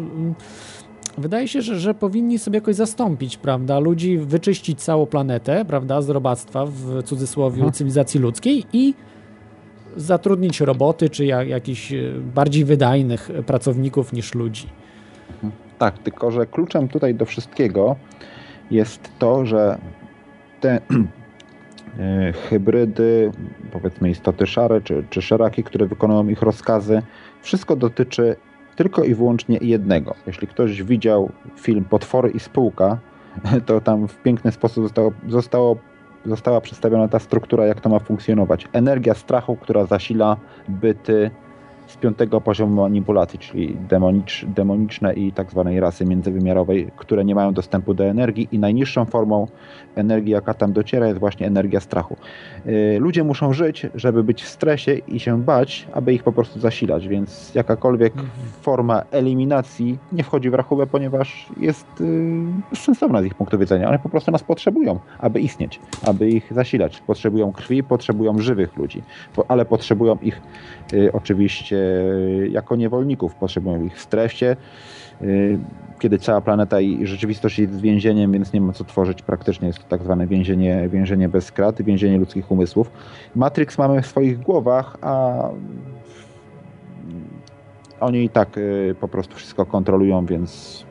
Speaker 3: wydaje się, że, że powinni sobie jakoś zastąpić, prawda, ludzi, wyczyścić całą planetę, prawda, z robactwa w cudzysłowie mhm. cywilizacji ludzkiej i zatrudnić roboty czy jak, jakichś e, bardziej wydajnych pracowników niż ludzi.
Speaker 4: Tak, tylko że kluczem tutaj do wszystkiego jest to, że te e, hybrydy, powiedzmy istoty szare czy, czy szeraki, które wykonują ich rozkazy, wszystko dotyczy tylko i wyłącznie jednego. Jeśli ktoś widział film Potwory i Spółka, to tam w piękny sposób zostało, zostało została przedstawiona ta struktura, jak to ma funkcjonować. Energia strachu, która zasila byty z piątego poziomu manipulacji, czyli demonicz, demoniczne i tak zwanej rasy międzywymiarowej, które nie mają dostępu do energii i najniższą formą energii, jaka tam dociera, jest właśnie energia strachu. Y, ludzie muszą żyć, żeby być w stresie i się bać, aby ich po prostu zasilać, więc jakakolwiek forma eliminacji nie wchodzi w rachubę, ponieważ jest y, sensowna z ich punktu widzenia. One po prostu nas potrzebują, aby istnieć, aby ich zasilać. Potrzebują krwi, potrzebują żywych ludzi, ale potrzebują ich y, oczywiście jako niewolników, potrzebują ich w stresie, y, kiedy cała planeta i rzeczywistość jest więzieniem, więc nie ma co tworzyć. Praktycznie jest to tak zwane więzienie, więzienie bez krat, więzienie ludzkich umysłów. Matrix mamy w swoich głowach, a oni i tak y, po prostu wszystko kontrolują, więc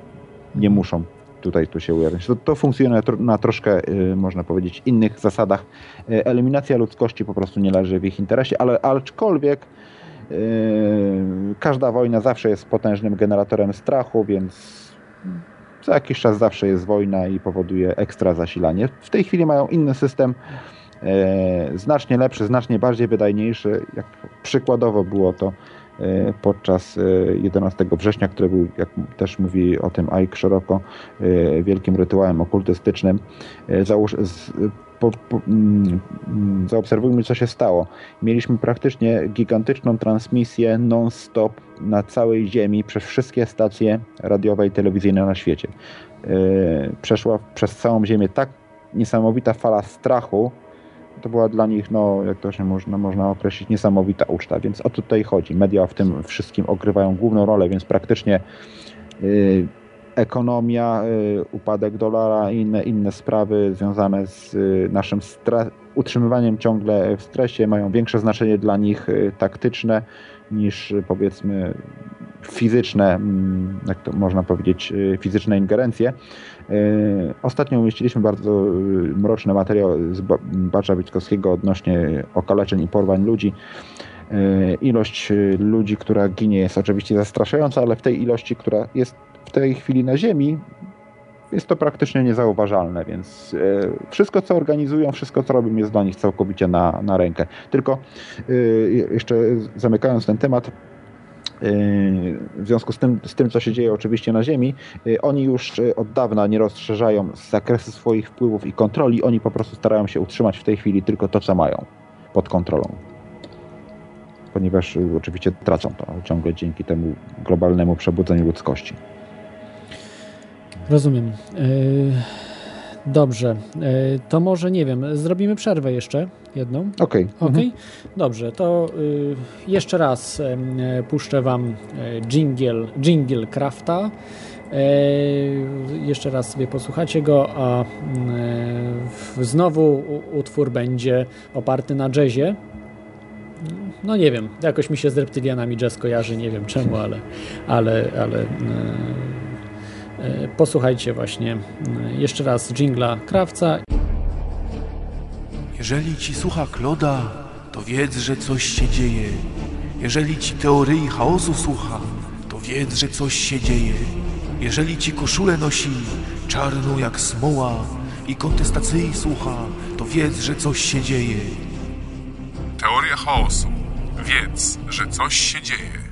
Speaker 4: nie muszą tutaj tu się ujawniać. To, to funkcjonuje na, tro, na troszkę, można powiedzieć, innych zasadach. Eliminacja ludzkości po prostu nie leży w ich interesie, ale aczkolwiek każda wojna zawsze jest potężnym generatorem strachu, więc za jakiś czas zawsze jest wojna i powoduje ekstra zasilanie. W tej chwili mają inny system, e, znacznie lepszy, znacznie bardziej wydajniejszy. Jak przykładowo było to podczas e, 11 września, który był, jak też mówi o tym Ike szeroko, e, wielkim rytuałem okultystycznym. E, Załóż, z, po, po, mm, mm, zaobserwujmy, co się stało. Mieliśmy praktycznie gigantyczną transmisję non-stop na całej Ziemi przez wszystkie stacje radiowe i telewizyjne na świecie. E, Przeszła przez całą Ziemię tak niesamowita fala strachu, to była dla nich, no, jak to się można, można określić, niesamowita uczta. Więc o tutaj chodzi. Media w tym wszystkim ogrywają główną rolę, więc praktycznie y, ekonomia, y, upadek dolara i inne, inne sprawy związane z y, naszym utrzymywaniem ciągle w stresie mają większe znaczenie dla nich y, taktyczne niż y, powiedzmy fizyczne, mm, jak to można powiedzieć, y, fizyczne ingerencje. Y, Ostatnio umieściliśmy bardzo y, mroczny materiał z Ba- Bacza Witkowskiego odnośnie okaleczeń i porwań ludzi. Y, Ilość ludzi, która ginie jest oczywiście zastraszająca, ale w tej ilości, która jest w tej chwili na Ziemi, jest to praktycznie niezauważalne, więc e, wszystko, co organizują, wszystko, co robią, jest dla nich całkowicie na, na rękę. Tylko e, jeszcze zamykając ten temat, e, w związku z tym, z tym, co się dzieje oczywiście na Ziemi, e, oni już e, od dawna nie rozszerzają zakresu swoich wpływów i kontroli, oni po prostu starają się utrzymać w tej chwili tylko to, co mają pod kontrolą. Ponieważ e, oczywiście tracą to ciągle dzięki temu globalnemu przebudzeniu ludzkości.
Speaker 3: Rozumiem. Yy, Dobrze. Yy, To może, nie wiem, zrobimy przerwę jeszcze jedną.
Speaker 4: Okej.
Speaker 3: Okej?
Speaker 4: Mhm.
Speaker 3: Dobrze, to yy, jeszcze raz e, puszczę Wam e, jingle, jingle Crafta. E, Jeszcze raz sobie posłuchacie go, a e, znowu utwór będzie oparty na jazzie. No nie wiem, jakoś mi się z reptylianami jazz kojarzy, nie wiem czemu, ale, ale, ale e, e, posłuchajcie właśnie e, jeszcze raz jingla Krawca.
Speaker 7: Jeżeli ci słucha Kloda, to wiedz, że coś się dzieje. Jeżeli ci teorii chaosu słucha, to wiedz, że coś się dzieje. Jeżeli ci koszulę nosi czarną jak smoła i kontestacyjnej słucha, to wiedz, że coś się dzieje.
Speaker 8: Teoria chaosu. Wiedz, że coś się dzieje.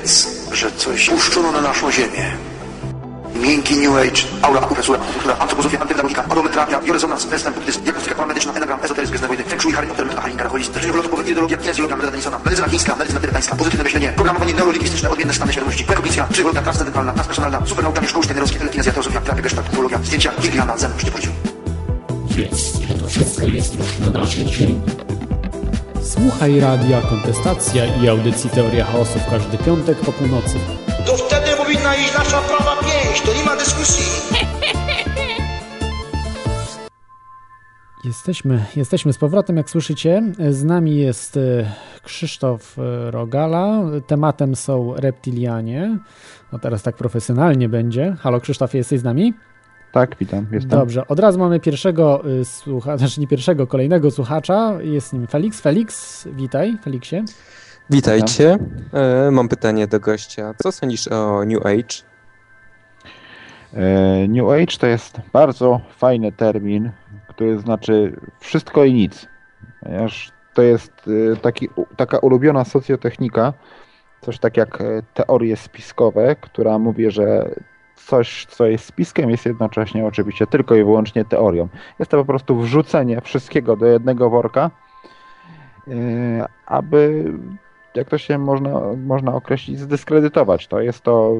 Speaker 11: Wiedz, że coś puszczono na naszą ziemię. Miękki New Age, aura, akupresura, akupunktura, antropozofia, antydemolika, odometrapia, biorezonans, western, buddyzm, diagnostyka paramedyczna, enagram, ezoteryzm, gwiezdne wojny, feng shui, harry, termita, haringa, raholizm, leczenie wlotopowe, ideologia, kinezjologia, metoda Denisona, medycyna chińska, medycyna tybetańska, pozytywne myślenie, programowanie neurolingwistyczne, odmienne stany świadomości, prekognicja, psychologia transcendentalna, transpersonalna, supernauka, szkoły sztejnerowskie, telekinezja, teozofia, terapia gestalt, ufologia, zdjęcia, Gilliana, zen.
Speaker 3: Wiedz, że to wszystko jest już w naszej ziemi. Słuchaj radia Kontestacja i audycji Teoria Chaosu w każdy piątek po północy.
Speaker 12: To wtedy powinna iść nasza prawa pięść, to nie ma dyskusji.
Speaker 3: Jesteśmy, jesteśmy z powrotem, jak słyszycie. Z nami jest e, Krzysztof e, Rogala. Tematem są reptilianie. No teraz tak profesjonalnie będzie. Halo Krzysztof, jesteś z nami?
Speaker 4: Tak, witam, jestem.
Speaker 3: Dobrze, od razu mamy pierwszego y, słuchacza, znaczy nie pierwszego, kolejnego słuchacza. Jest nim Felix. Felix, witaj, Felixie.
Speaker 13: Witajcie. E, mam pytanie do gościa. Co sądzisz o New Age?
Speaker 4: E, New Age to jest bardzo fajny termin, który znaczy wszystko i nic. Ponieważ to jest e, taki, taka ulubiona socjotechnika, coś tak jak e, teorie spiskowe, która mówi, że coś, co jest spiskiem, jest jednocześnie oczywiście tylko i wyłącznie teorią. Jest to po prostu wrzucenie wszystkiego do jednego worka, e, aby, jak to się można, można określić, zdyskredytować. To jest to,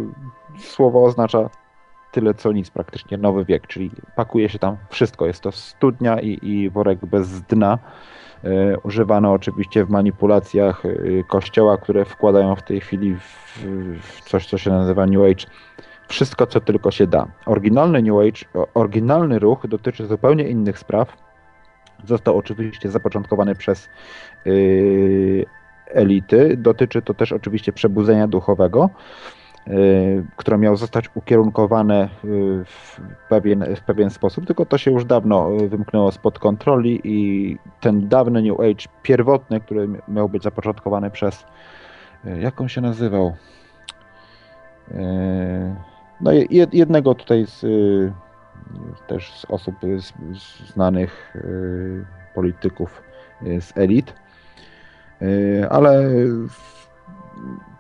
Speaker 4: słowo oznacza tyle co nic praktycznie, nowy wiek, czyli pakuje się tam wszystko. Jest to studnia i, i worek bez dna. E, używane oczywiście w manipulacjach e, kościoła, które wkładają w tej chwili w, w coś, co się nazywa New Age, wszystko, co tylko się da. Oryginalny New Age, oryginalny ruch dotyczy zupełnie innych spraw. Został oczywiście zapoczątkowany przez yy, elity. Dotyczy to też oczywiście przebudzenia duchowego, yy, które miało zostać ukierunkowane yy, w pewien, w pewien sposób, tylko to się już dawno wymknęło spod kontroli i ten dawny New Age pierwotny, który miał być zapoczątkowany przez, yy, jak on się nazywał? Yy, no jednego tutaj z, y, też z osób z, z znanych y, polityków y, z elit, ale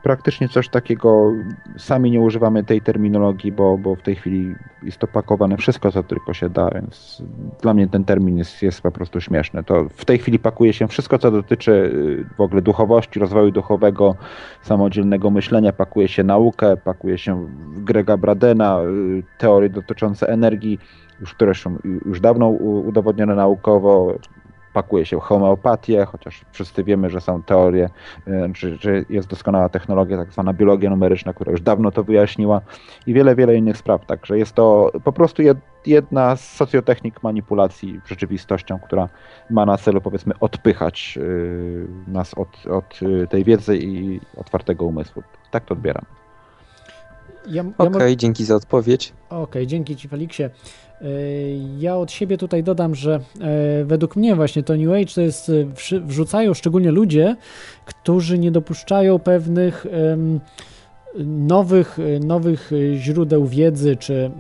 Speaker 4: praktycznie coś takiego, sami nie używamy tej terminologii, bo, bo w tej chwili jest to pakowane wszystko, co tylko się da, więc dla mnie ten termin jest, jest po prostu śmieszny. To w tej chwili pakuje się wszystko, co dotyczy y, w ogóle duchowości, rozwoju duchowego, samodzielnego myślenia, pakuje się naukę, pakuje się Grega Bradena, y, teorie dotyczące energii, już które są już dawno udowodnione naukowo, pakuje się homeopatię, chociaż wszyscy wiemy, że są teorie, że, że jest doskonała technologia, tak zwana biologia numeryczna, która już dawno to wyjaśniła i wiele, wiele innych spraw. Także jest to po prostu jedna z socjotechnik manipulacji rzeczywistością, która ma na celu powiedzmy odpychać y, nas od, od y, tej wiedzy i otwartego umysłu. Tak to odbieram.
Speaker 13: Ja, ja Okej, okay, dzięki za odpowiedź.
Speaker 3: Okej, okay, dzięki Ci Feliksie. Ja od siebie tutaj dodam, że e, według mnie właśnie to New Age to jest, e, wrzucają szczególnie ludzie, którzy nie dopuszczają pewnych nowych, e, nowych źródeł wiedzy, czy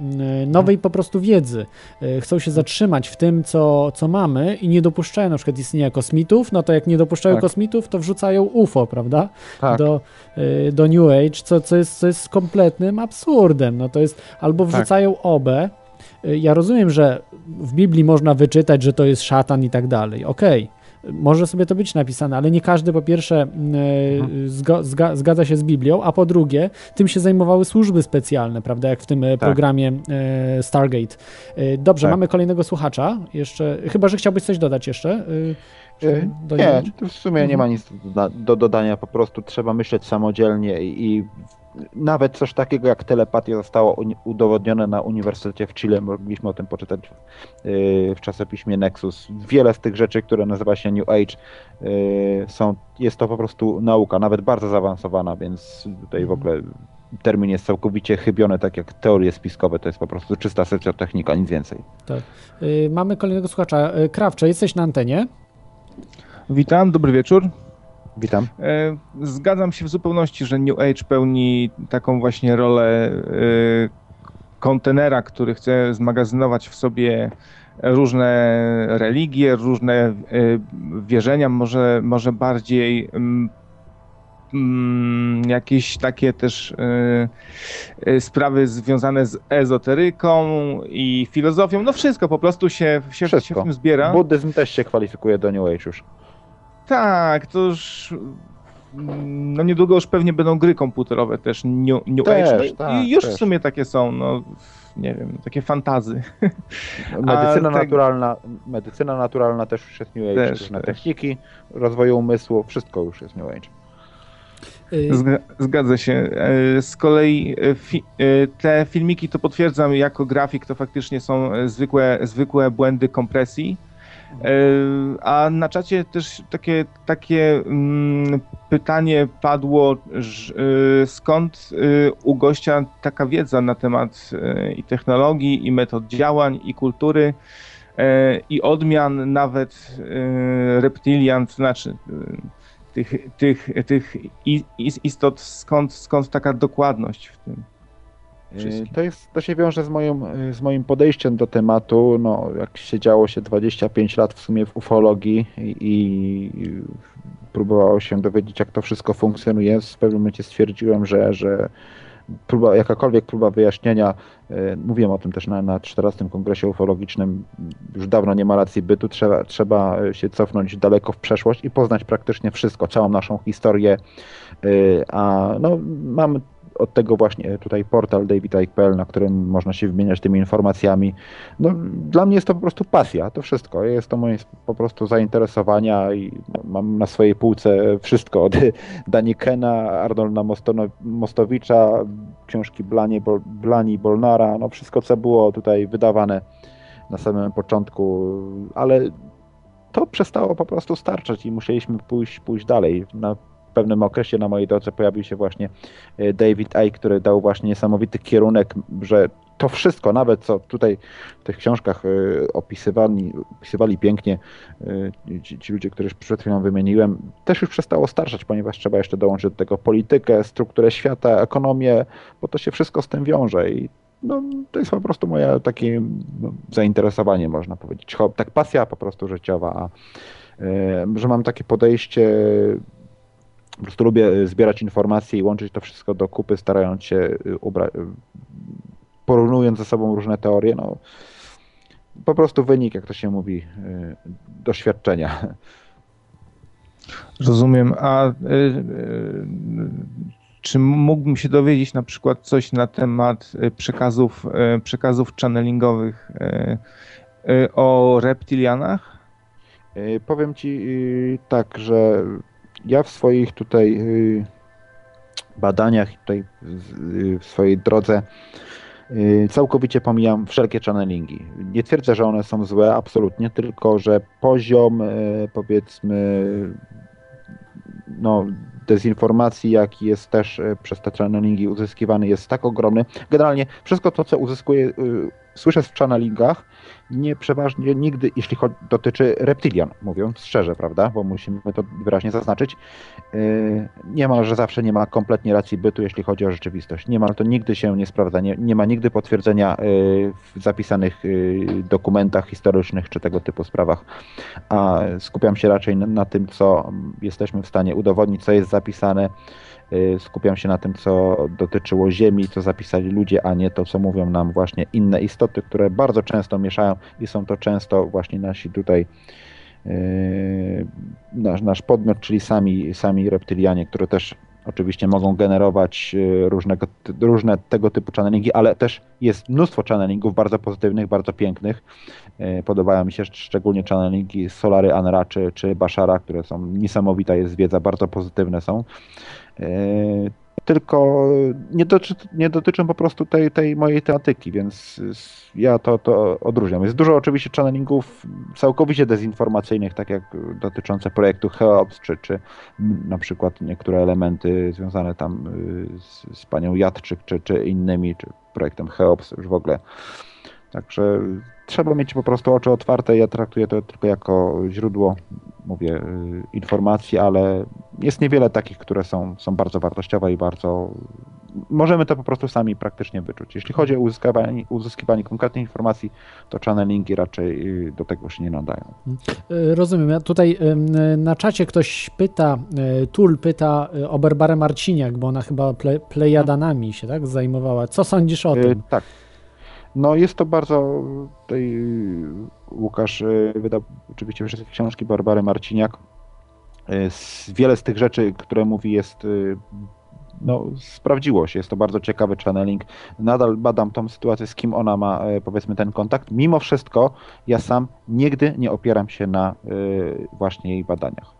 Speaker 3: nowej po prostu wiedzy. Chcą się zatrzymać w tym, co, co mamy i nie dopuszczają na przykład istnienia kosmitów, no to jak nie dopuszczają tak. kosmitów, to wrzucają UFO, prawda? Tak. Do, do New Age, co, co, jest, co jest kompletnym absurdem. No to jest albo tak. wrzucają tak. obę, ja rozumiem, że w Biblii można wyczytać, że to jest szatan i tak dalej. Okej. Okay. Może sobie to być napisane, ale nie każdy po pierwsze y, mhm. zga, zgadza się z Biblią, a po drugie, tym się zajmowały służby specjalne, prawda, jak w tym y, tak. programie Stargate. Dobrze, tak. mamy kolejnego słuchacza. Jeszcze, chyba, że chciałbyś coś dodać jeszcze.
Speaker 4: Nie, w sumie nie ma nic do, do dodania, po prostu trzeba myśleć samodzielnie i nawet coś takiego jak telepatia zostało udowodnione na Uniwersytecie w Chile, mogliśmy o tym poczytać y, w czasopiśmie Nexus. Wiele z tych rzeczy, które nazywa się New Age, y, są, jest to po prostu nauka, nawet bardzo zaawansowana, więc tutaj w ogóle termin jest całkowicie chybiony, tak jak teorie spiskowe, to jest po prostu czysta socjotechnika, nic więcej.
Speaker 3: Tak. Y, mamy kolejnego słuchacza. Krawcze, jesteś na antenie?
Speaker 14: Witam, dobry wieczór.
Speaker 4: Witam.
Speaker 14: E, zgadzam się w zupełności, że New Age pełni taką właśnie rolę e, kontenera, który chce zmagazynować w sobie różne religie, różne e, wierzenia, może, może bardziej mm, jakieś takie też sprawy związane z ezoteryką i filozofią. No wszystko po prostu się, się, się w tym zbiera.
Speaker 4: Buddyzm też się kwalifikuje do New Age już.
Speaker 14: Tak, to już mm, no niedługo już pewnie będą gry komputerowe też New, new
Speaker 4: Też,
Speaker 14: Age. I-
Speaker 4: tak,
Speaker 14: I już
Speaker 4: też.
Speaker 14: w sumie takie są, no nie wiem, takie fantazy.
Speaker 4: Medycyna
Speaker 14: A tak-
Speaker 4: naturalna, medycyna naturalna też już jest New Age,
Speaker 14: Też,
Speaker 4: różne
Speaker 14: też.
Speaker 4: techniki rozwoju umysłu, wszystko już jest New Age.
Speaker 14: Zga- Zgadza się. E, Z kolei e, fi- te filmiki to potwierdzam jako grafik, to faktycznie są zwykłe, zwykłe błędy kompresji. E, A na czacie też takie, takie mm, pytanie padło, e, skąd e, u gościa taka wiedza na temat i technologii, i metod działań, i kultury, i odmian nawet reptilian, znaczy tych, tych, tych istot, skąd, skąd taka dokładność w tym?
Speaker 4: Yy, To, jest, to się wiąże z, yy, z moim podejściem do tematu. No, jak siedziało się 25 lat w sumie w ufologii i, i próbowało się dowiedzieć, jak to wszystko funkcjonuje, w pewnym momencie stwierdziłem, że, że próba, jakakolwiek próba wyjaśnienia, yy, mówiłem o tym też na, na 14 kongresie ufologicznym, już dawno nie ma racji bytu, trzeba, trzeba się cofnąć daleko w przeszłość i poznać praktycznie wszystko, całą naszą historię, a no, mamy od tego właśnie tutaj portal davidike.pl, na którym można się wymieniać tymi informacjami. No, dla mnie jest to po prostu pasja, to wszystko. Jest to moje po prostu zainteresowania i mam na swojej półce wszystko od Danikena, Arnolda Mostono, Mostowicza, książki Blani, Bol, Blani Bolnara, no wszystko co było tutaj wydawane na samym początku, ale to przestało po prostu starczać i musieliśmy pójść, pójść dalej. Na pewnym okresie na mojej drodze pojawił się właśnie e, David Icke, który dał właśnie niesamowity kierunek, że to wszystko, nawet co tutaj w tych książkach e, opisywali, opisywali pięknie e, ci, ci ludzie, których przed chwilą wymieniłem, też już przestało starczać, ponieważ trzeba jeszcze dołączyć do tego politykę, strukturę świata, ekonomię, bo to się wszystko z tym wiąże i no, to jest po prostu moje takie no, zainteresowanie, można powiedzieć. Tak pasja po prostu życiowa, a że mam takie podejście po prostu lubię y, zbierać informacje i łączyć to wszystko do kupy, starając się y, ubra- y, porównując ze sobą różne teorie, no po prostu wynik, jak to się mówi, doświadczenia.
Speaker 14: Rozumiem. A y, y, czy mógłbym się dowiedzieć na przykład coś na temat przekazów, przekazów channelingowych y, o reptilianach?
Speaker 4: Powiem Ci tak, że ja w swoich tutaj y, badaniach, tutaj w swojej drodze y, całkowicie pomijam wszelkie channelingi. Nie twierdzę, że one są złe, absolutnie, tylko że poziom y, powiedzmy no, dezinformacji, jaki jest też przez te channelingi uzyskiwany jest tak ogromny. Generalnie wszystko to, co uzyskuję, y, słyszę w channelingach, nie przeważnie nigdy, jeśli chodzi, dotyczy reptilian, mówiąc szczerze, prawda, bo musimy to wyraźnie zaznaczyć, yy, niemalże zawsze nie ma kompletnie racji bytu, jeśli chodzi o rzeczywistość. Niemal to nigdy się nie sprawdza, nie, nie ma nigdy potwierdzenia yy, w zapisanych yy, dokumentach historycznych czy tego typu sprawach, a skupiam się raczej na, na tym, co jesteśmy w stanie udowodnić, co jest zapisane, Skupiam się na tym, co dotyczyło Ziemi, co zapisali ludzie, a nie to, co mówią nam właśnie inne istoty, które bardzo często mieszają i są to często właśnie nasi tutaj yy, nasz, nasz podmiot, czyli sami, sami reptylianie, które też oczywiście mogą generować yy, różnego, różne tego typu channelingi, ale też jest mnóstwo channelingów bardzo pozytywnych, bardzo pięknych. Podobają mi się szcz- szczególnie channelingi Solary Anra czy, czy Bashara, które są niesamowita jest wiedza, bardzo pozytywne są. E, Tylko nie, doty, nie dotyczą po prostu tej, tej mojej tematyki, więc ja to, to odróżniam. Jest dużo oczywiście channelingów całkowicie dezinformacyjnych, tak jak dotyczące projektu Cheops, czy, czy na przykład niektóre elementy związane tam y, z, z panią Jadczyk, czy, czy innymi, czy projektem Cheops już w ogóle. Także trzeba mieć po prostu oczy otwarte. Ja traktuję to tylko jako źródło, mówię, y, informacji, ale jest niewiele takich, które są, są bardzo wartościowe i bardzo możemy to po prostu sami praktycznie wyczuć. Jeśli chodzi o uzyskiwanie, uzyskiwanie konkretnych informacji, to channelingi raczej y, do tego się nie nadają.
Speaker 3: Y, Rozumiem. Ja tutaj na czacie ktoś pyta, Tul pyta o Barbarę Marciniak, bo ona chyba ple, plejadanami się tak zajmowała. Co sądzisz o tym?
Speaker 4: Tak. No jest to bardzo, tutaj Łukasz y, wydał oczywiście wszystkie książki Barbary Marciniak. S- Wiele z tych rzeczy, które mówi jest, y, no sprawdziło się, jest to bardzo ciekawy channeling. Nadal badam tą sytuację, z kim ona ma powiedzmy ten kontakt. Mimo wszystko ja sam nigdy nie opieram się na właśnie jej badaniach.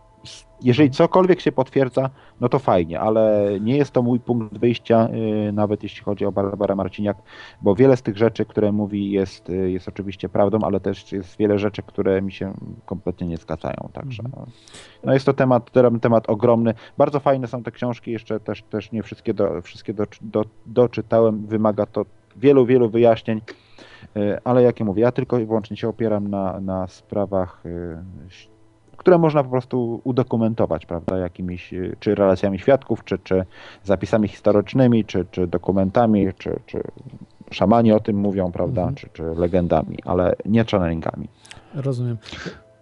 Speaker 4: Jeżeli cokolwiek się potwierdza, no to fajnie, ale nie jest to mój punkt wyjścia, y, nawet jeśli chodzi o Barbarę Marciniak, bo wiele z tych rzeczy, które mówi, jest, y, jest oczywiście prawdą, ale też jest wiele rzeczy, które mi się kompletnie nie zgadzają. Także no, no jest to temat, temat ogromny. Bardzo fajne są te książki, jeszcze też, też nie wszystkie, do, wszystkie do, do, doczytałem. Wymaga to wielu, wielu wyjaśnień, y, ale jak ja mówię, ja tylko i wyłącznie się opieram na, na sprawach które można po prostu udokumentować, prawda, jakimiś, y, czy relacjami świadków, czy, czy zapisami historycznymi, czy, czy dokumentami, czy, czy szamani o tym mówią, prawda,
Speaker 3: Mhm.
Speaker 4: czy, czy legendami, ale nie channelingami.
Speaker 3: Rozumiem.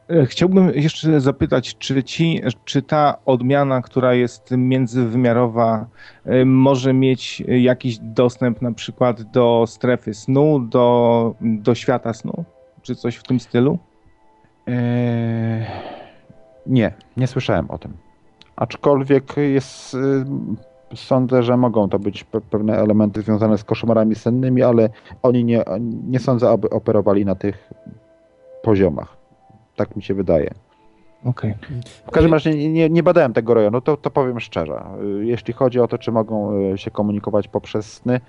Speaker 14: E, Chciałbym jeszcze zapytać, czy, ci, czy ta odmiana, która jest międzywymiarowa, e, może mieć jakiś dostęp na przykład do strefy snu, do, do świata snu? Czy coś w tym stylu?
Speaker 4: Eee, nie, nie słyszałem o tym. Aczkolwiek jest, y, sądzę, że mogą to być pe- pewne elementy związane z koszmarami sennymi, ale oni nie, nie sądzę, aby operowali na tych poziomach. Tak mi się wydaje.
Speaker 14: Okej.
Speaker 4: W każdym razie nie, nie, nie badałem tego rejonu, to, to powiem szczerze. Y, Jeśli chodzi o to, czy mogą y, się komunikować poprzez sny,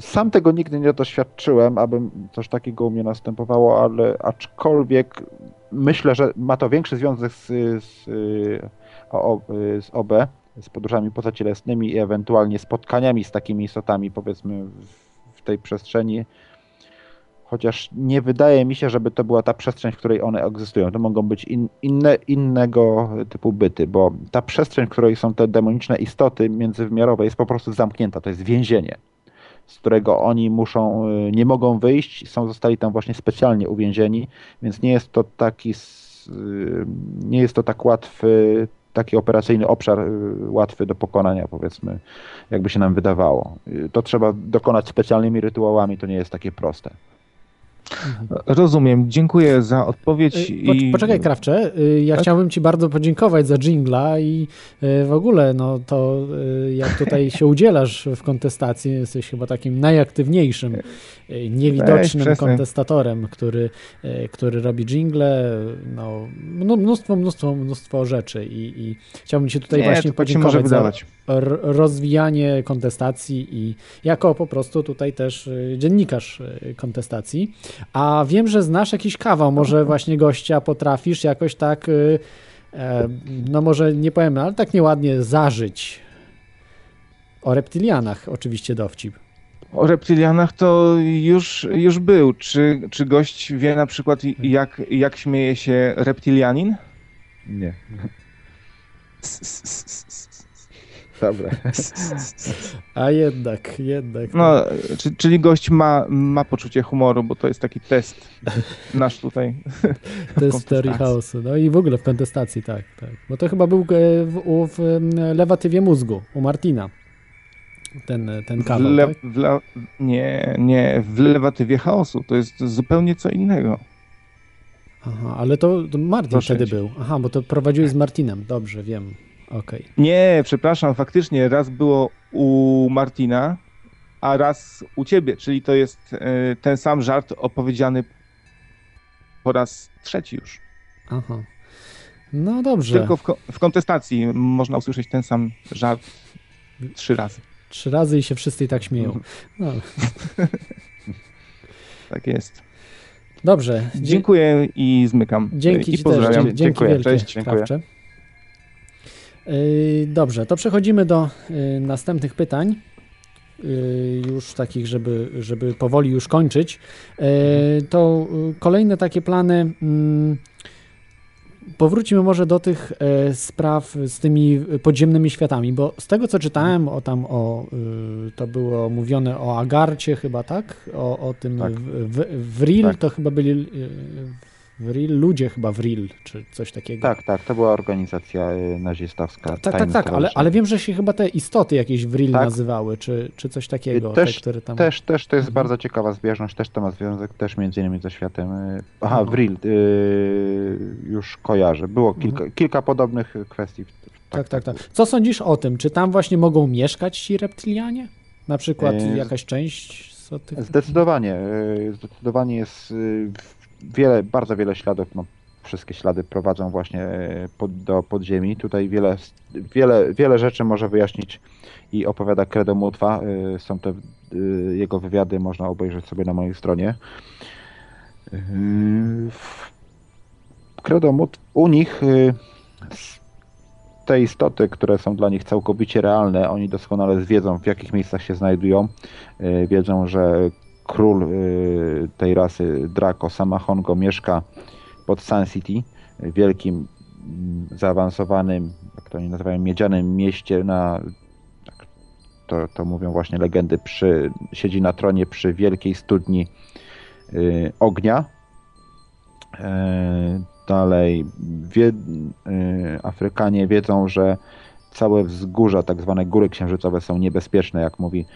Speaker 4: sam tego nigdy nie doświadczyłem, aby coś takiego u mnie następowało, ale aczkolwiek myślę, że ma to większy związek z, z, y, y, z OB, z podróżami pozacielesnymi i ewentualnie spotkaniami z takimi istotami, powiedzmy, w, w tej przestrzeni. Chociaż nie wydaje mi się, żeby to była ta przestrzeń, w której one egzystują. To mogą być in, inne, innego typu byty, bo ta przestrzeń, w której są te demoniczne istoty międzywymiarowe, jest po prostu zamknięta. To jest więzienie, z którego oni muszą, y, nie mogą wyjść, są zostali tam właśnie specjalnie uwięzieni, więc nie jest to taki, y, nie jest to tak łatwy, taki operacyjny obszar y, łatwy do pokonania, powiedzmy, jakby się nam wydawało. To trzeba dokonać specjalnymi rytuałami, to nie jest takie proste.
Speaker 14: Rozumiem. Dziękuję za odpowiedź.
Speaker 3: Y,
Speaker 14: i...
Speaker 3: Poczekaj, Krawcze, y, ja
Speaker 14: Tak?
Speaker 3: chciałbym Ci bardzo podziękować za jingla i y, w ogóle no to jak tutaj się udzielasz w kontestacji, jesteś chyba takim najaktywniejszym, niewidocznym
Speaker 14: przestań.
Speaker 3: kontestatorem, który, y, który robi jingle, no mnó- mnóstwo, mnóstwo, mnóstwo rzeczy i, i chciałbym Ci tutaj
Speaker 14: Nie,
Speaker 3: właśnie
Speaker 14: tak się
Speaker 3: podziękować za rozwijanie kontestacji i jako po prostu tutaj też y, dziennikarz y, kontestacji. A wiem, że znasz jakiś kawał, może właśnie gościa potrafisz jakoś tak, e, no może nie powiem, ale tak nieładnie zażyć. O reptilianach oczywiście dowcip.
Speaker 14: O reptilianach to już, już był. Czy, czy gość wie na przykład jak, jak śmieje się reptilianin?
Speaker 4: Nie. Dobra.
Speaker 3: A jednak, jednak.
Speaker 14: No, czy, czyli gość ma, ma poczucie humoru, bo to jest taki test nasz tutaj.
Speaker 3: W teorii chaosu. No i w ogóle w kontestacji, tak, tak. Bo to chyba był e, w, w em, lewatywie mózgu, u Martina. Ten, ten kawał, tak?
Speaker 14: nie, nie, w lewatywie chaosu. To jest zupełnie co innego.
Speaker 3: Aha, ale to, to Martin
Speaker 14: Proszę
Speaker 3: wtedy
Speaker 14: cię.
Speaker 3: był. Aha, bo to prowadziłeś z Martinem. Dobrze, wiem. Okej.
Speaker 14: Nie, przepraszam, faktycznie raz było u Martina, a raz u ciebie, czyli to jest e, ten sam żart opowiedziany po raz trzeci już.
Speaker 3: Aha. No dobrze.
Speaker 14: Tylko w, ko- w kontestacji można usłyszeć ten sam żart trzy razy.
Speaker 3: Trzy razy i się wszyscy i tak śmieją. No.
Speaker 14: Tak jest.
Speaker 3: Dobrze. Dzie-
Speaker 14: Dziękuję i zmykam.
Speaker 3: Dzięki
Speaker 14: I pozdrawiam.
Speaker 3: Dzięki wielkie,
Speaker 14: Cześć.
Speaker 3: Krawcze. Yy, Dobrze, to przechodzimy do yy, następnych pytań. Yy, Już takich, żeby, żeby powoli już kończyć. To kolejne takie plany. mm, powróćmy może do tych e, spraw z tymi podziemnymi światami, bo z tego co czytałem, o tam o, y, to było mówione o Agarcie chyba, tak? O, o tym
Speaker 4: Tak.
Speaker 3: w, w, Vril,
Speaker 4: Tak.
Speaker 3: to chyba byli y, Vril, ludzie chyba Vril, czy coś takiego.
Speaker 4: Tak, tak, to była organizacja y, nazistowska.
Speaker 3: Tak, tak, tak, ale, ale wiem, że się chyba te istoty jakieś Vril
Speaker 4: Tak.
Speaker 3: nazywały, czy, czy coś takiego,
Speaker 4: też,
Speaker 3: te, które tam...
Speaker 4: też, też to jest
Speaker 3: Mhm.
Speaker 4: bardzo ciekawa zbieżność, też to ma związek też między innymi ze światem. y, Aha,
Speaker 3: Mhm.
Speaker 4: Vril, y, już kojarzę. Było kilka, kilka podobnych kwestii.
Speaker 3: Tak, tak, tak. Co sądzisz o tym? Czy tam właśnie mogą mieszkać ci reptylianie? Na przykład
Speaker 4: E,
Speaker 3: jakaś część z tych...
Speaker 4: Zdecydowanie, y, zdecydowanie jest y, wiele, bardzo wiele śladów, no, wszystkie ślady prowadzą właśnie y, pod, do podziemi. Tutaj wiele, wiele, wiele rzeczy może wyjaśnić i opowiada Credo Mutwa. Y, Są te y, jego wywiady, można obejrzeć sobie na mojej stronie. Credo Mut, u nich te istoty, które są dla nich całkowicie realne, oni doskonale wiedzą, w jakich miejscach się znajdują. Wiedzą, że król y, tej rasy Draco Samahongo mieszka pod Sun City, y, wielkim, mm, zaawansowanym, jak to oni nazywają, miedzianym mieście na tak, to, to mówią właśnie legendy, przy, siedzi na tronie przy wielkiej studni y, ognia. E, Dalej, wie, y, Afrykanie wiedzą, że całe wzgórza, tak zwane góry księżycowe są niebezpieczne, jak mówi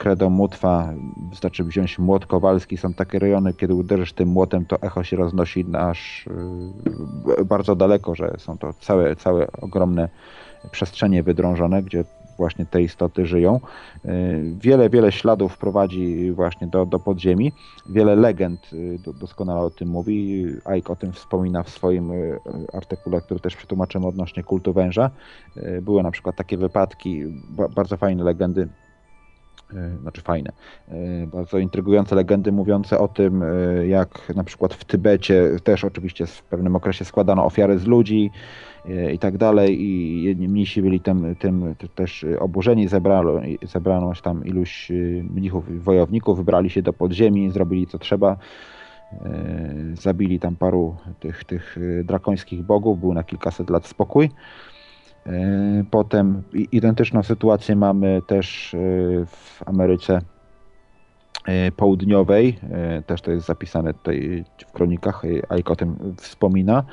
Speaker 4: Credo Mutwa, wystarczy wziąć młot kowalski, są takie rejony, kiedy uderzysz tym młotem, to echo się roznosi aż y, bardzo daleko, że są to całe, całe ogromne przestrzenie wydrążone, gdzie właśnie te istoty żyją. Y, Wiele, wiele śladów prowadzi właśnie do, do podziemi. Wiele legend y, do, doskonale o tym mówi. Ike o tym wspomina w swoim artykule, który też przetłumaczymy odnośnie kultu węża. Były na przykład takie wypadki, ba, bardzo fajne legendy znaczy fajne, y, bardzo intrygujące legendy mówiące o tym, y, jak na przykład w Tybecie też oczywiście w pewnym okresie składano ofiary z ludzi i tak dalej. I jedni mnisi byli tym, tym też oburzeni, zebrano, zebrano tam iluś mnichów wojowników, wybrali się do podziemi, zrobili co trzeba, zabili tam paru tych, tych drakońskich bogów, był na kilkaset lat spokój. E, Potem identyczną sytuację mamy też e, w Ameryce e, Południowej. Też to jest zapisane tutaj w kronikach. Ike o tym wspomina.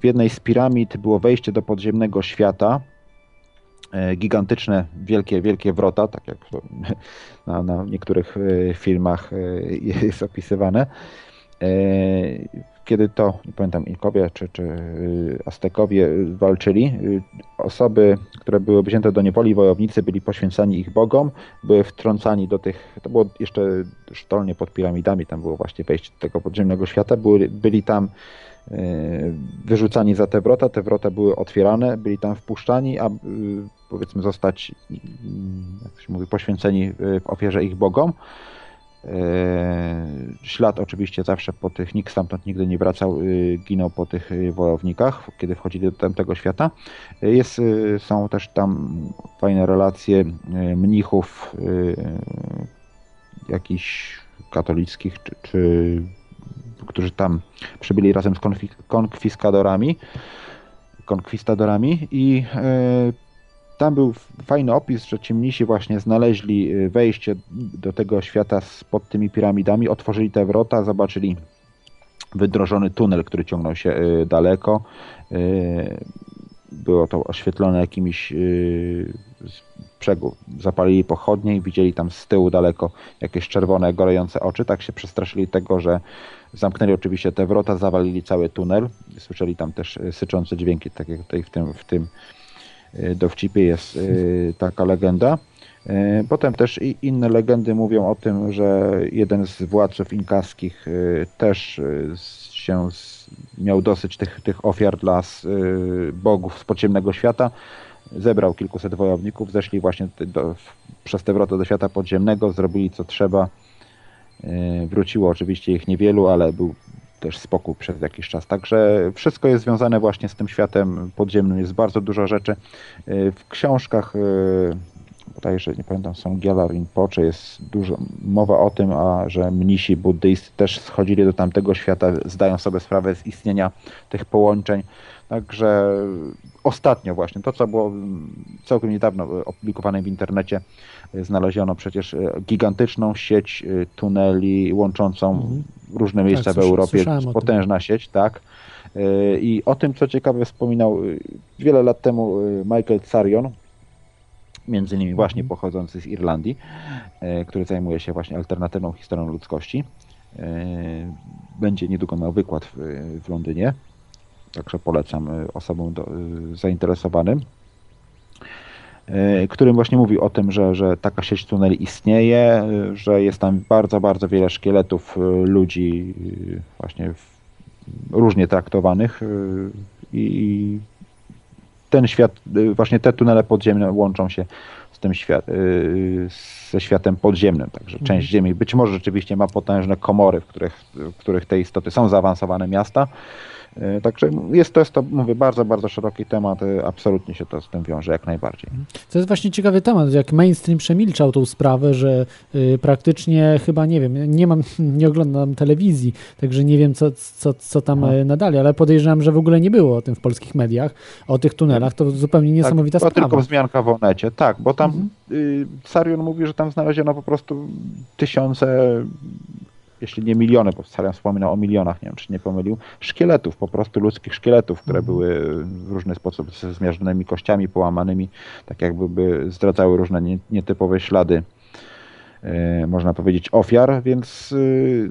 Speaker 4: W jednej z piramid było wejście do podziemnego świata. Gigantyczne, wielkie, wielkie wrota, tak jak na, na niektórych filmach jest opisywane. Kiedy to, nie pamiętam, Inkowie czy, czy y, Aztekowie y, walczyli, y, osoby, które były wzięte do niewoli, wojownicy byli poświęcani ich bogom, były wtrącani do tych, to było jeszcze sztolnie pod piramidami, tam było właśnie wejście do tego podziemnego świata, byli, byli tam wyrzucani za te wrota, te wrota były otwierane, byli tam wpuszczani, a powiedzmy zostać, y, jak się mówi, poświęceni w ofierze ich bogom. E, Ślad oczywiście zawsze po tych, nikt stamtąd nigdy nie wracał, y, ginął po tych y, wojownikach, kiedy wchodzili do tamtego świata. Jest, są też tam fajne relacje mnichów jakichś katolickich, czy, czy którzy tam przybyli razem z konfi- konkwiskadorami, konkwistadorami i e, tam był fajny opis, że ci mnisi właśnie znaleźli y, wejście do tego świata pod tymi piramidami, otworzyli te wrota, zobaczyli wydrożony tunel, który ciągnął się y, daleko. Y, Było to oświetlone jakimiś brzegu. Zapalili pochodnie i widzieli tam z tyłu daleko jakieś czerwone, gorejące oczy. Tak się przestraszyli tego, że zamknęli oczywiście te wrota, zawalili cały tunel. Słyszeli tam też syczące dźwięki, tak jak tutaj w tym, w tym dowcipie jest y, taka legenda. Y, Potem też i inne legendy mówią o tym, że jeden z władców inkaskich y, też y, się miał dosyć tych, tych ofiar dla y, bogów z podziemnego świata. Zebrał kilkuset wojowników, zeszli właśnie do, przez te wrota do świata podziemnego, zrobili co trzeba. Y, Wróciło oczywiście ich niewielu, ale był też spokój przez jakiś czas. Także wszystko jest związane właśnie z tym światem podziemnym. Jest bardzo dużo rzeczy. Y, W książkach y, bodajże nie pamiętam, są Gyala Rinpoche, jest dużo mowa o tym, a że mnisi buddyjscy też schodzili do tamtego świata, zdają sobie sprawę z istnienia tych połączeń. Także ostatnio właśnie, to co było całkiem niedawno opublikowane w internecie, znaleziono przecież gigantyczną sieć tuneli łączącą
Speaker 3: Mhm.
Speaker 4: różne miejsca
Speaker 3: Tak,
Speaker 4: w Europie, potężna sieć, tak. Y, I o tym, co ciekawe, wspominał wiele lat temu Michael Carion, między innymi właśnie
Speaker 3: Mhm.
Speaker 4: pochodzący z Irlandii, który zajmuje się właśnie alternatywną historią ludzkości. Będzie niedługo miał wykład w, w Londynie, także polecam y, osobom do, y, zainteresowanym y, którym właśnie mówi o tym, że, że taka sieć tuneli istnieje, że jest tam bardzo, bardzo wiele szkieletów ludzi właśnie różnie traktowanych i ten świat, właśnie te tunele podziemne łączą się z tym świat, ze światem podziemnym, także
Speaker 3: Mhm.
Speaker 4: część Ziemi być może rzeczywiście ma potężne komory, w których, w których te istoty są zaawansowane miasta, Także jest to, jest to, mówię, bardzo, bardzo szeroki temat, y, absolutnie się to z tym wiąże, jak najbardziej.
Speaker 3: To jest właśnie ciekawy temat, jak mainstream przemilczał tą sprawę, że y, praktycznie chyba, nie wiem, nie mam, nie oglądam telewizji, także nie wiem, co, co, co tam y, nadali, ale podejrzewam, że w ogóle nie było o tym w polskich mediach, o tych tunelach, to zupełnie niesamowita
Speaker 4: tak,
Speaker 3: sprawa.
Speaker 4: tylko wzmianka w Onecie, tak, bo tam y, Sarion mówi, że tam znaleziono po prostu tysiące, jeśli nie miliony, bo Sarion wspominał o milionach, nie wiem czy nie pomylił, szkieletów, po prostu ludzkich szkieletów, które były w różny sposób ze zmiażdżonymi kościami połamanymi, tak jakby by zdradzały różne nie, nietypowe ślady y, można powiedzieć, ofiar, więc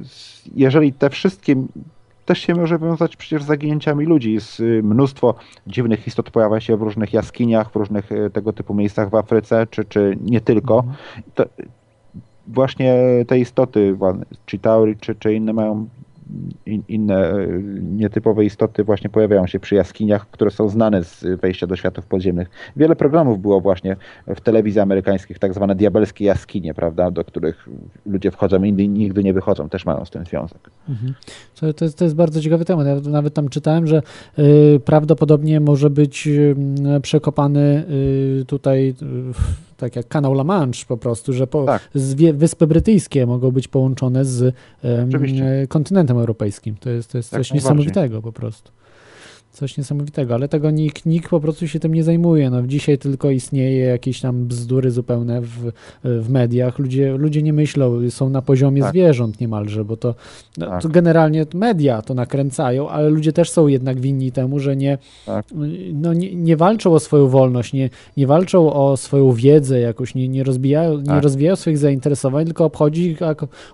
Speaker 4: s- jeżeli te wszystkie też się może wiązać przecież z zaginięciami ludzi. Jest y, mnóstwo dziwnych istot pojawia się w różnych jaskiniach, w różnych tego typu miejscach w Afryce, czy, czy nie tylko. To, właśnie te istoty, czy Tauri, czy, czy inne mają in, inne y, nietypowe istoty właśnie pojawiają się przy jaskiniach, które są znane z wejścia do światów podziemnych. Wiele programów było właśnie w telewizji amerykańskich, tak zwane diabelskie jaskinie, prawda, do których ludzie wchodzą, inni nigdy nie wychodzą, też mają z tym związek.
Speaker 3: Mhm. To, jest, to jest bardzo ciekawy temat. Ja nawet tam czytałem, że y, prawdopodobnie może być y, przekopany y, tutaj, tak jak kanał La Manche po prostu, że po,
Speaker 4: Tak.
Speaker 3: Wyspy Brytyjskie mogą być połączone z e, kontynentem europejskim. To jest, to jest coś niesamowitego po prostu. Coś niesamowitego, ale tego nikt, nikt po prostu się tym nie zajmuje. No, dzisiaj tylko istnieje jakieś tam bzdury zupełne w, w mediach. Ludzie, ludzie nie myślą, są na poziomie
Speaker 4: Tak.
Speaker 3: zwierząt niemalże, bo to, no,
Speaker 4: Tak.
Speaker 3: to generalnie media to nakręcają, ale ludzie też są jednak winni temu, że nie,
Speaker 4: Tak.
Speaker 3: no, nie, nie walczą o swoją wolność, nie, nie walczą o swoją wiedzę jakoś, nie, nie, rozbijają, nie
Speaker 4: Tak.
Speaker 3: rozwijają swoich zainteresowań, tylko obchodzi ich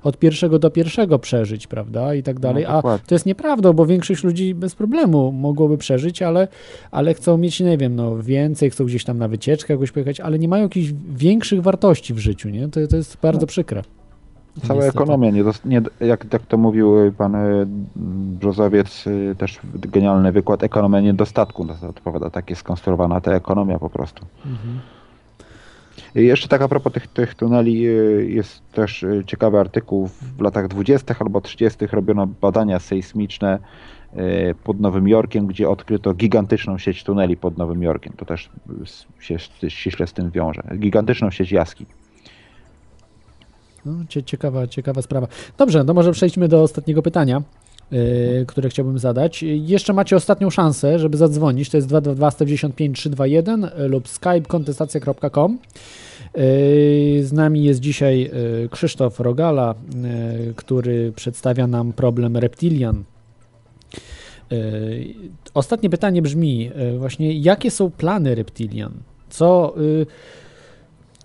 Speaker 3: od pierwszego do pierwszego przeżyć, prawda, i tak dalej. A
Speaker 4: dokładnie.
Speaker 3: to jest nieprawda, bo większość ludzi bez problemu mogłoby przeżyć, ale, ale chcą mieć, nie wiem, no więcej, chcą gdzieś tam na wycieczkę jakoś pojechać, ale nie mają jakichś większych wartości w życiu, nie? To, to jest bardzo przykre.
Speaker 4: Cała
Speaker 3: Niestety.
Speaker 4: ekonomia, nie, nie, jak, jak to mówił pan y, Brzozowiec, y, też genialny wykład, ekonomia niedostatku, no to odpowiada, tak jest skonstruowana ta ekonomia po prostu.
Speaker 3: Mhm.
Speaker 4: I jeszcze tak a propos tych, tych tuneli, y, jest też ciekawy artykuł, w latach 20. albo 30. robiono badania sejsmiczne pod Nowym Jorkiem, gdzie odkryto gigantyczną sieć tuneli pod Nowym Jorkiem. To też y, się ściśle z tym wiąże. Gigantyczną sieć jaskiń.
Speaker 3: No, cie- ciekawa, ciekawa sprawa. Dobrze, no może przejdźmy do ostatniego pytania, yy, które chciałbym zadać. Jeszcze macie ostatnią szansę, żeby zadzwonić. To jest 222 195 321 y, lub skype kontestacja.com. Yy, Z nami jest dzisiaj yy, Krzysztof Rogala, yy, który przedstawia nam problem reptilian. Ostatnie pytanie brzmi yy, właśnie, jakie są plany reptilian? Co, yy,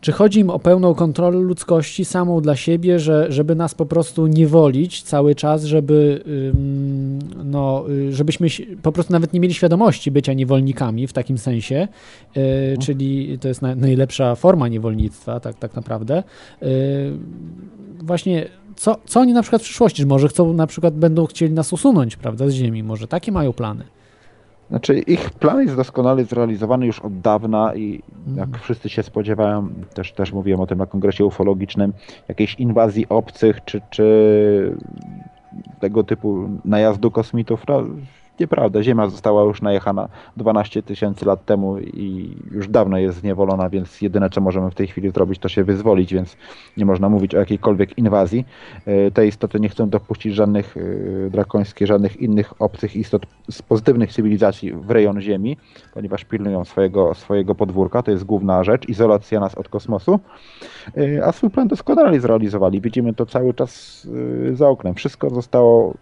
Speaker 3: czy chodzi im o pełną kontrolę ludzkości samą dla siebie, że, żeby nas po prostu niewolić cały czas, żeby, ym, no, y, żebyśmy po prostu nawet nie mieli świadomości bycia niewolnikami w takim sensie, y, czyli to jest na, najlepsza forma niewolnictwa, tak, tak naprawdę. Y, właśnie co, co oni na przykład w przyszłości, że może chcą, na przykład będą chcieli nas usunąć, prawda, z ziemi, może takie mają plany.
Speaker 4: Znaczy ich plan jest doskonale zrealizowany już od dawna i jak wszyscy się spodziewają, też, też mówiłem o tym na kongresie ufologicznym, jakiejś inwazji obcych czy, czy tego typu najazdu kosmitów, no, nieprawda. Ziemia została już najechana 12 tysięcy lat temu i już dawno jest zniewolona, więc jedyne co możemy w tej chwili zrobić to się wyzwolić, więc nie można mówić o jakiejkolwiek inwazji. E, te istoty nie chcą dopuścić żadnych e, drakońskich, żadnych innych obcych istot z pozytywnych cywilizacji w rejon Ziemi, ponieważ pilnują swojego, swojego podwórka. To jest główna rzecz, izolacja nas od kosmosu. A swój plan doskonale zrealizowali. Widzimy to cały czas za oknem. Wszystko zostało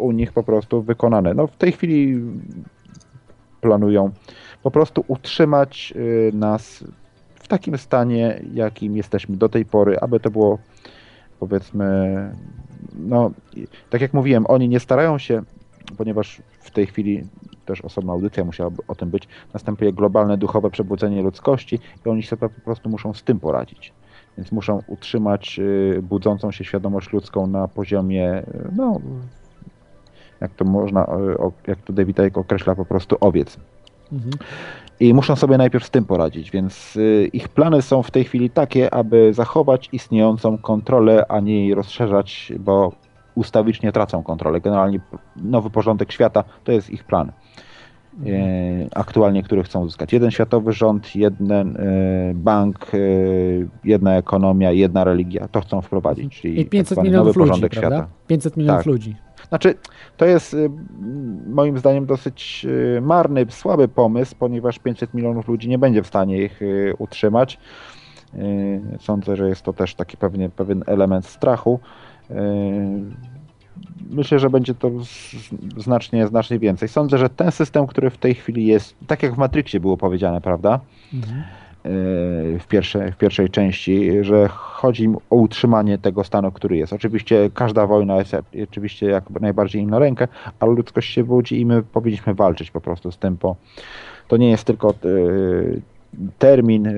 Speaker 4: u nich po prostu wykonane. No w tej chwili planują po prostu utrzymać y, nas w takim stanie, jakim jesteśmy do tej pory, aby to było powiedzmy, no tak jak mówiłem, oni nie starają się, ponieważ w tej chwili też osobna audycja musiałaby o tym być, następuje globalne duchowe przebudzenie ludzkości i oni sobie po prostu muszą z tym poradzić. Więc muszą utrzymać y, budzącą się świadomość ludzką na poziomie, y, no, jak to można, y, jak to David Icke określa, po prostu owiec. Mhm. I muszą sobie najpierw z tym poradzić, więc ich plany są w tej chwili takie, aby zachować istniejącą kontrolę, a nie jej rozszerzać, bo ustawicznie tracą kontrolę. Generalnie nowy porządek świata to jest ich plan. E, aktualnie, które chcą uzyskać. Jeden światowy rząd, jeden e, bank, e, jedna ekonomia, jedna religia. To chcą wprowadzić, czyli
Speaker 3: I 500 tak milionów nowy porządek świata. 500 milionów tak. ludzi.
Speaker 4: Znaczy, to jest moim zdaniem dosyć marny, słaby pomysł, ponieważ 500 milionów ludzi nie będzie w stanie ich utrzymać. Sądzę, że jest to też taki pewnie, pewien element strachu myślę, że będzie to znacznie, znacznie więcej. Sądzę, że ten system, który w tej chwili jest, tak jak w Matrixie było powiedziane, prawda? Mhm. E, w, pierwszej, w pierwszej części, że chodzi im o utrzymanie tego stanu, który jest. Oczywiście każda wojna jest oczywiście jak najbardziej im na rękę, ale ludzkość się budzi i my powinniśmy walczyć po prostu z tym, bo to nie jest tylko e, termin, e,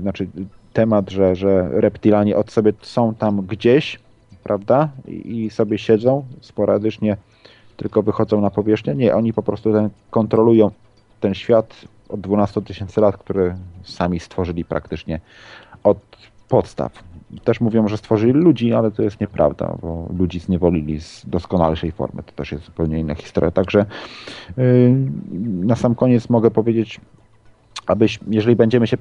Speaker 4: znaczy temat, że, że reptilanie od sobie są tam gdzieś, prawda? I, sobie siedzą sporadycznie, tylko wychodzą na powierzchnię. Nie, oni po prostu ten, kontrolują ten świat od 12 tysięcy lat, który sami stworzyli praktycznie od podstaw. Też mówią, że stworzyli ludzi, ale to jest nieprawda, bo ludzi zniewolili z doskonalszej formy. To też jest zupełnie inna historia. Także yy, na sam koniec mogę powiedzieć, abyś, jeżeli będziemy się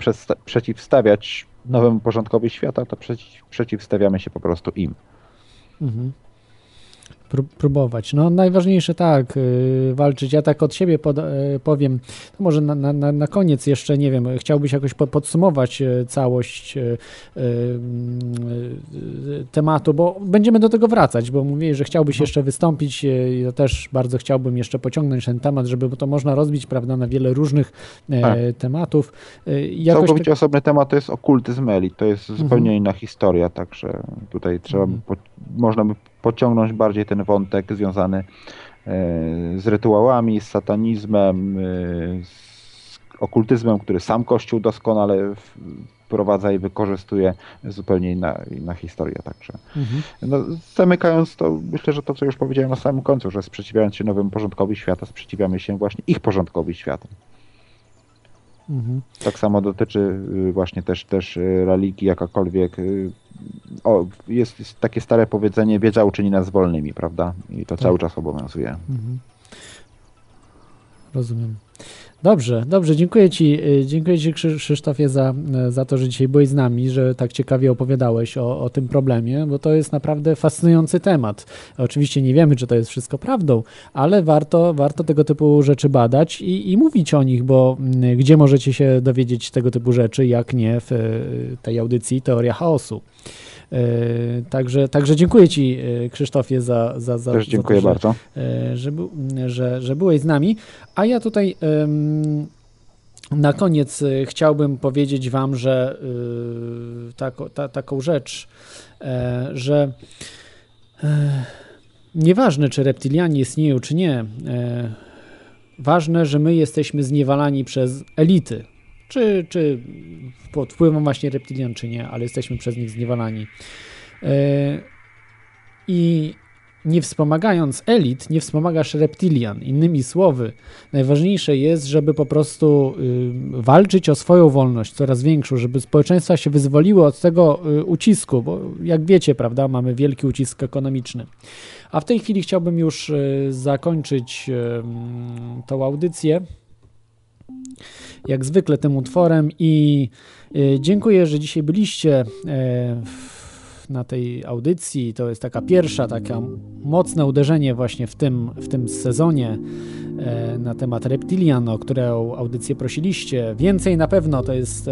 Speaker 4: przeciwstawiać nowemu porządkowi świata, to przeciw, przeciwstawiamy się po prostu im. Mhm.
Speaker 3: Próbować. No najważniejsze tak, yy, walczyć. Ja tak od siebie pod, yy, powiem, no może na, na, na koniec jeszcze, nie wiem, chciałbyś jakoś po, podsumować yy, całość y, y, y, tematu, bo będziemy do tego wracać, bo mówię, że chciałbyś no. jeszcze wystąpić, ja też bardzo chciałbym jeszcze pociągnąć ten temat, żeby to można rozbić, prawda, na wiele różnych tak. tematów.
Speaker 4: Jakoś Całkowicie tak... osobny temat to jest okultyzm elit, to jest zupełnie mhm. inna historia, także tutaj trzeba mhm. by, można by pociągnąć bardziej ten wątek związany e, z rytuałami, z satanizmem, e, z okultyzmem, który sam Kościół doskonale wprowadza i wykorzystuje zupełnie inna, inna historia także. Mhm. No, zamykając to, myślę, że to, co już powiedziałem na samym końcu, że sprzeciwiając się nowemu porządkowi świata, sprzeciwiamy się właśnie ich porządkowi świata. Mhm. Tak samo dotyczy y, właśnie też, też y, religii, jakakolwiek. Y, o, jest, jest takie stare powiedzenie, wiedza uczyni nas wolnymi, prawda? I to tak. cały czas obowiązuje. Mhm.
Speaker 3: Rozumiem. Dobrze, dobrze, dziękuję Ci, y, dziękuję Ci Krzysztofie za, y, za to, że dzisiaj byłeś z nami, że tak ciekawie opowiadałeś o, o tym problemie, bo to jest naprawdę fascynujący temat. Oczywiście nie wiemy, czy to jest wszystko prawdą, ale warto, warto tego typu rzeczy badać i, i mówić o nich, bo mm, gdzie możecie się dowiedzieć tego typu rzeczy, jak nie w y, tej audycji Teoria Chaosu. E, także, także dziękuję Ci, e, Krzysztofie, za, za, za,
Speaker 4: Też dziękuję
Speaker 3: za
Speaker 4: to, bardzo.
Speaker 3: Że, że, że, że byłeś z nami. A ja tutaj. Na koniec e, chciałbym powiedzieć Wam, że tak, ta, taką rzecz, że nieważne, czy reptilianie istnieją, czy nie, ważne, że my jesteśmy zniewalani przez elity, czy, czy pod wpływem właśnie reptilian, czy nie, ale jesteśmy przez nich zniewalani. E, I
Speaker 15: nie wspomagając elit, nie wspomagasz reptilian. Innymi słowy, najważniejsze jest, żeby po prostu y, walczyć o swoją wolność coraz większą, żeby społeczeństwa się wyzwoliły od tego y, ucisku, bo jak wiecie, prawda, mamy wielki ucisk ekonomiczny. A w tej chwili chciałbym już y, zakończyć tą audycję jak zwykle tym utworem i y, dziękuję, że dzisiaj byliście e, na tej audycji. To jest taka pierwsza, taka mocne uderzenie właśnie w tym, w tym sezonie e, na temat Reptilian, o którą audycję prosiliście. Więcej na pewno to jest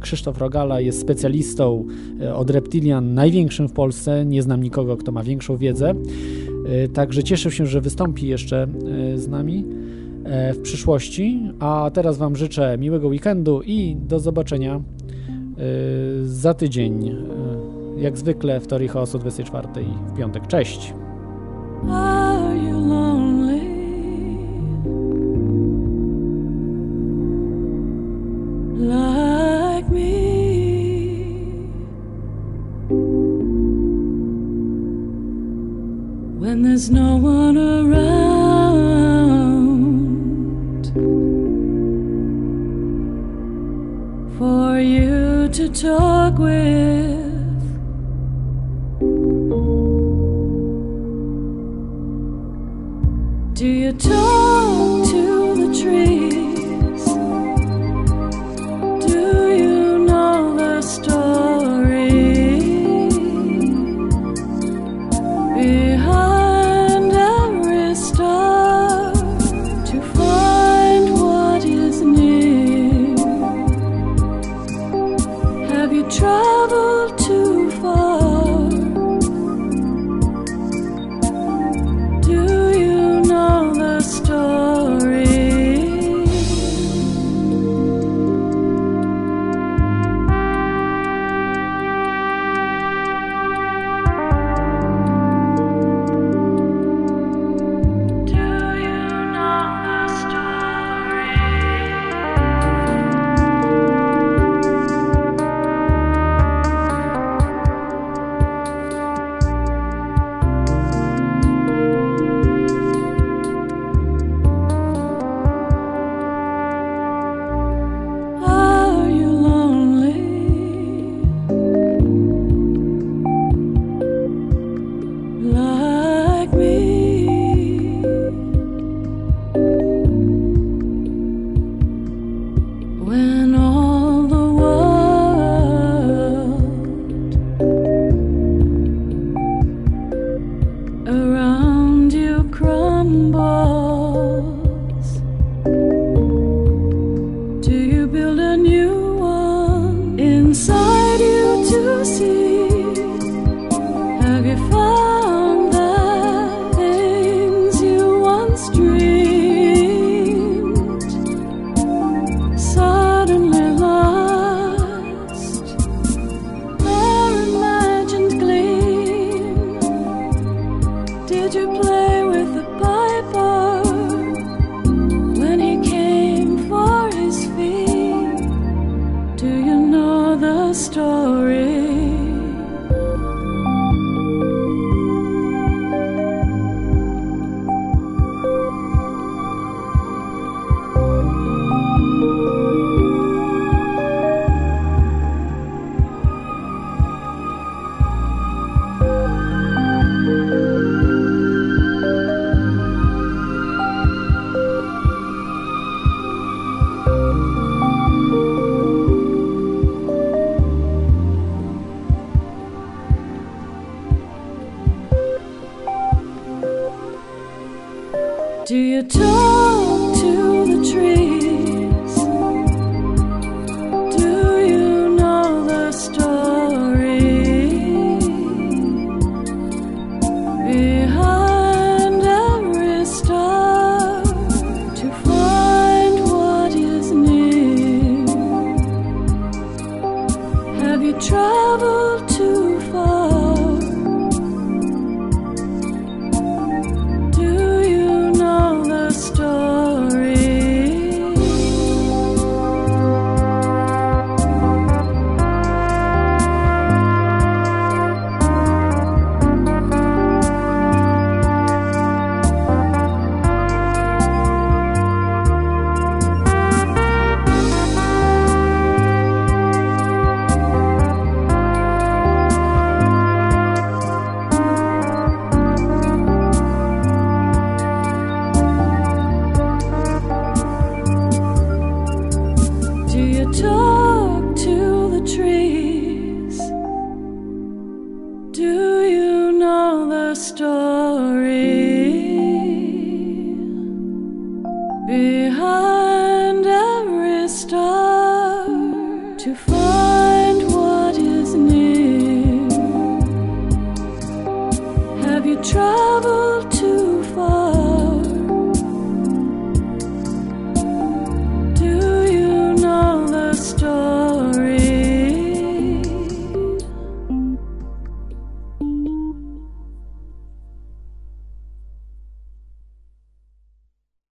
Speaker 15: Krzysztof Rogala, jest specjalistą e, od Reptilian, największym w Polsce. Nie znam nikogo, kto ma większą wiedzę. Także cieszę się, że wystąpi jeszcze z nami. E, w przyszłości. A teraz Wam życzę miłego weekendu i do zobaczenia e, za tydzień. E, jak zwykle w Teorii Chaosu 24 w piątek. Cześć! Like me When there's no one around to talk with. Do you talk